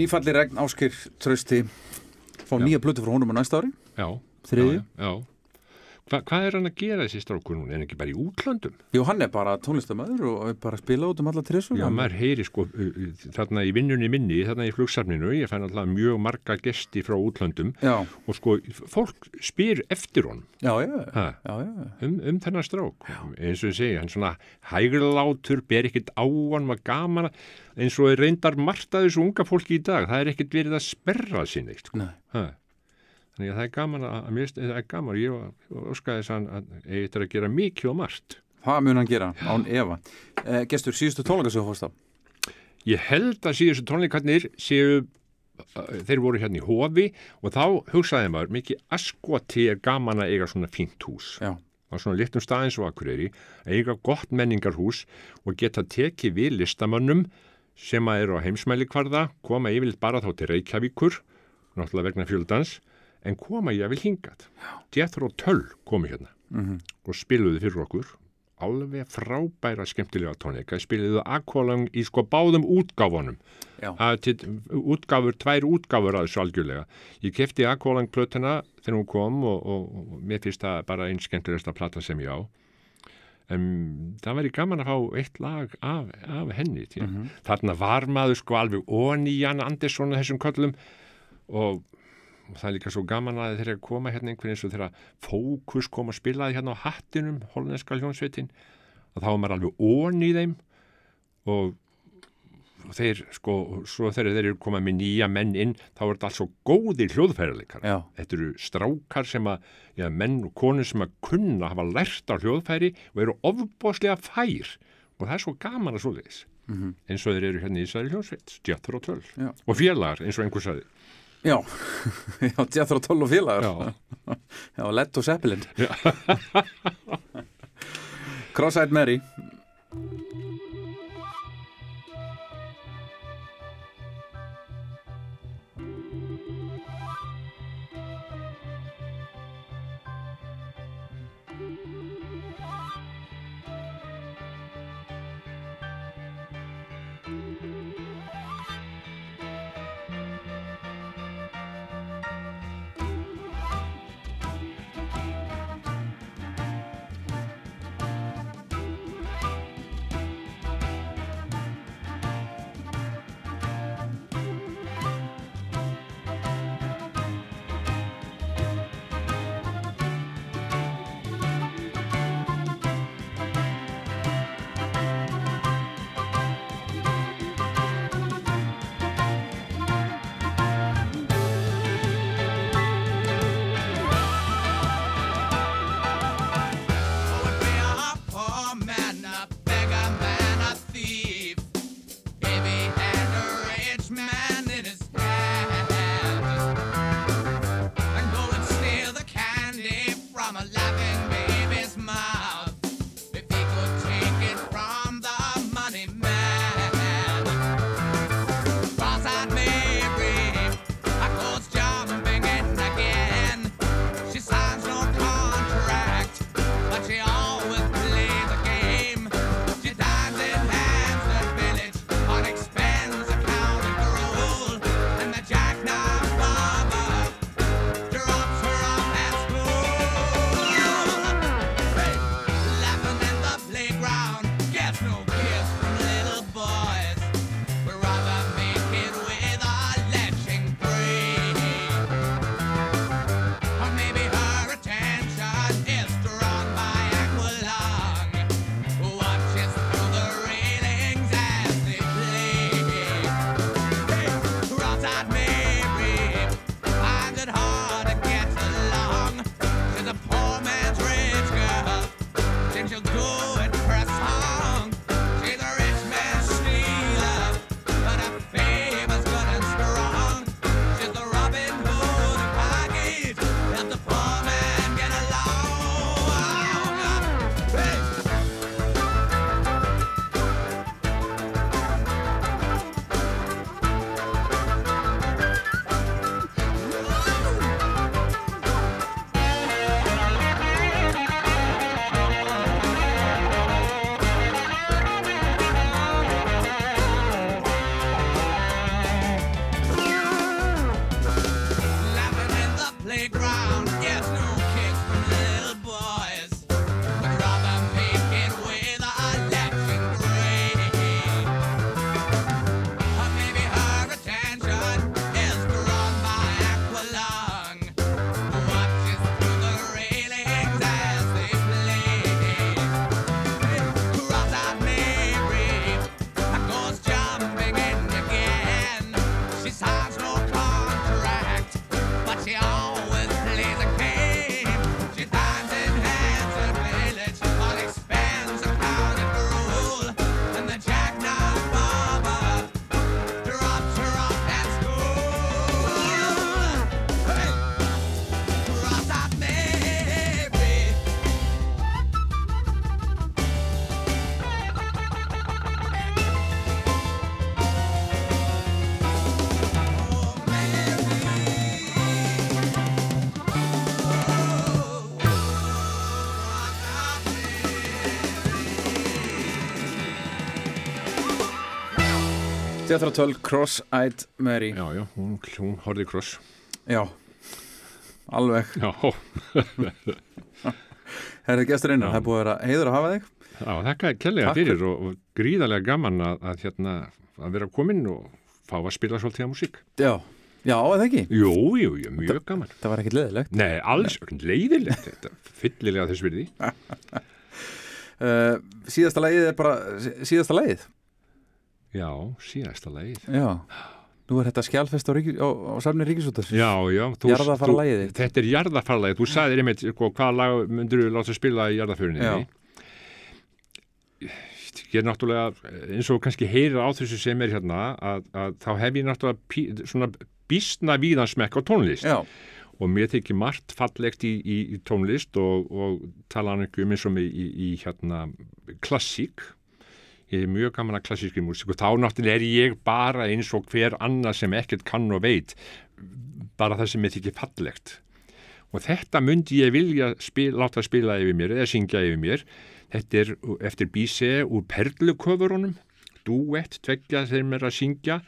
[SPEAKER 2] Nýfalli regn áskir trösti Fá nýja blötu frá honum á næsta ári
[SPEAKER 12] Já.
[SPEAKER 2] Þriðju?
[SPEAKER 3] Hva, hvað er hann að gera þessi strákur núna? Er hann ekki bara í útlöndum?
[SPEAKER 13] Jú, hann er bara tónlistamöður og er bara að spila út um alla trissur.
[SPEAKER 3] Já, maður heyri sko uh, uh, þarna í vinnunni minni, þarna í flugsafninu, ég fæn alltaf mjög marga gesti frá útlöndum
[SPEAKER 13] Já,
[SPEAKER 3] og sko fólk spyr eftir honum
[SPEAKER 13] já, já,
[SPEAKER 3] ha,
[SPEAKER 13] já, já.
[SPEAKER 3] um, um þennan strák. Eins og ég segi, hann svona hæglátur, ber ekkert á hann, var gaman eins og reyndar margt að þessu unga fólki í dag, það er ekkert verið að sperra sinni, sko. Þannig að það er gaman að, að finnst- það er gaman, ég óskaði þess að eigi þetta að gera mikið og margt.
[SPEAKER 13] Það mun hann gera, án Eva. Eh, gestur, síðustu tónleika þú fórst á?
[SPEAKER 3] Ég held að síðustu tónleikarnir séu, uh, þeir voru hérna í hofi og þá hugsaði maður mikið askoti er gaman að eiga svona fínt hús.
[SPEAKER 13] Já.
[SPEAKER 3] á svona litlum staðins og akureyri, eiga gott menningarhús og geta tekið við listamönnum sem að eru á heimsmæli kvarða, koma yfirleitt bara þá til Reykjavíkur, náttúrulega vegna fjöldans, en koma ég að vil hingað. Jethro Tull komi hérna. Og spiluðu fyrir okkur. Alveg frábæra skemmtilega tónleika. Spiluðu Aqualung í sko báðum útgáfunum. Að útgáfur, tvær útgáfur að þessu algjörlega. Ég kefti Aqualung plötuna þegar hún kom og, og, og mér finnst það bara einn skemmtilegasta plata sem ég á. En það væri gaman að fá eitt lag af, af henni mm
[SPEAKER 13] Mhm.
[SPEAKER 3] þarna var maður sko alveg onni Jan Andersson og þessum köllum og það er líka svo gaman að þeirra koma hérna einhvern eins og þeirra fókus kom og spilaði hérna á hattinum hollenska hljónsveitin og þá var maður alveg ón í þeim og og þeir sko, svo þegar þeir eru komað með nýja menn inn, þá er þetta alls svo góðir hljóðfærarleikar.
[SPEAKER 13] Já.
[SPEAKER 3] Þetta eru strákar sem að, já, menn og konur sem að kunna hafa lært á hljóðfæri og eru ofbóðslega fær og það er svo gaman að svoleiðis. -hmm. eins og þeir eru hérna í Ísæri hljóðsveit, Jethro Tull
[SPEAKER 13] Já.
[SPEAKER 3] og félagar eins og einhver sagði.
[SPEAKER 13] Já, [LAUGHS] já, Jethro Tull og félagar.
[SPEAKER 3] Já. [LAUGHS]
[SPEAKER 13] Já, Led og Zeppelin. [LAUGHS] Cross-eyed Mary.
[SPEAKER 2] Tull, Cross-Eyed Mary.
[SPEAKER 3] Já, já, hún, hún horfði í kross
[SPEAKER 2] Já, alveg.
[SPEAKER 3] Já, [LAUGHS]
[SPEAKER 2] Herri gestur
[SPEAKER 3] Já.
[SPEAKER 2] það er búið að vera heiður að hafa þig.
[SPEAKER 3] Já þakka kellega fyrir og, og gríðarlega gaman að, að, hérna, að vera kominn og fá að spila svolítið að músík.
[SPEAKER 2] Já, já, eða ekki?
[SPEAKER 3] Jú, jú, jú, mjög gaman.
[SPEAKER 2] Það var ekkit leðilegt
[SPEAKER 3] Nei, alls, leiðilegt þetta, fyllilega þess virði.
[SPEAKER 2] Uh, [LAUGHS] Síðasta lagið er bara sí- síðasta lagið
[SPEAKER 3] Já, síðasta lagið.
[SPEAKER 2] Já. Nú er þetta skjálfest á, á, á safni Ríkisútars
[SPEAKER 3] Já, já, þú,
[SPEAKER 2] þitt.
[SPEAKER 3] Þetta er jarðafarlagið, þú sagðir einmitt sko, hvað lag myndur þú láta spila í jarðaförinni
[SPEAKER 2] Já.
[SPEAKER 3] Ég er náttúrulega eins og kannski heyrir á þessu sem er hérna að, að þá hef ég náttúrulega pí, svona býstna víðan smekk á tónlist.
[SPEAKER 2] Já,
[SPEAKER 3] og mér þykir margt fallegt í, í, í tónlist og, og tala um eins og mig í, í hérna klassík ég er mjög gaman að klassískri músík og þá náttúrulega er ég bara eins og hver annar sem ekkert kann og veit bara það sem mér þykir fallegt. Og þetta myndi ég vilja spil, láta spila yfir mér eða syngja yfir mér. Þetta er eftir Bíse úr perluköfurunum duett, tveggja þeim er að syngja.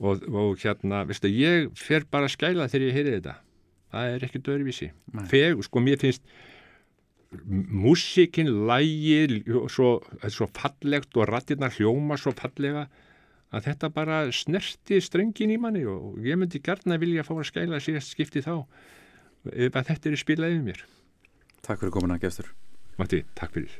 [SPEAKER 3] Og, og hérna, veistu, ég fer bara að skæla þegar ég heyri þetta. Það er ekkert öðruvísi. Feg, sko, mér finnst músikin, lægið svo, svo fallegt og rattirnar hljóma svo fallega að þetta bara snerti strengin í manni og ég myndi gærna vilja fá að skæla síðast skipti þá ef að þetta er spilað yfir mér.
[SPEAKER 2] Takk fyrir komin að gestur.
[SPEAKER 3] Matti, takk fyrir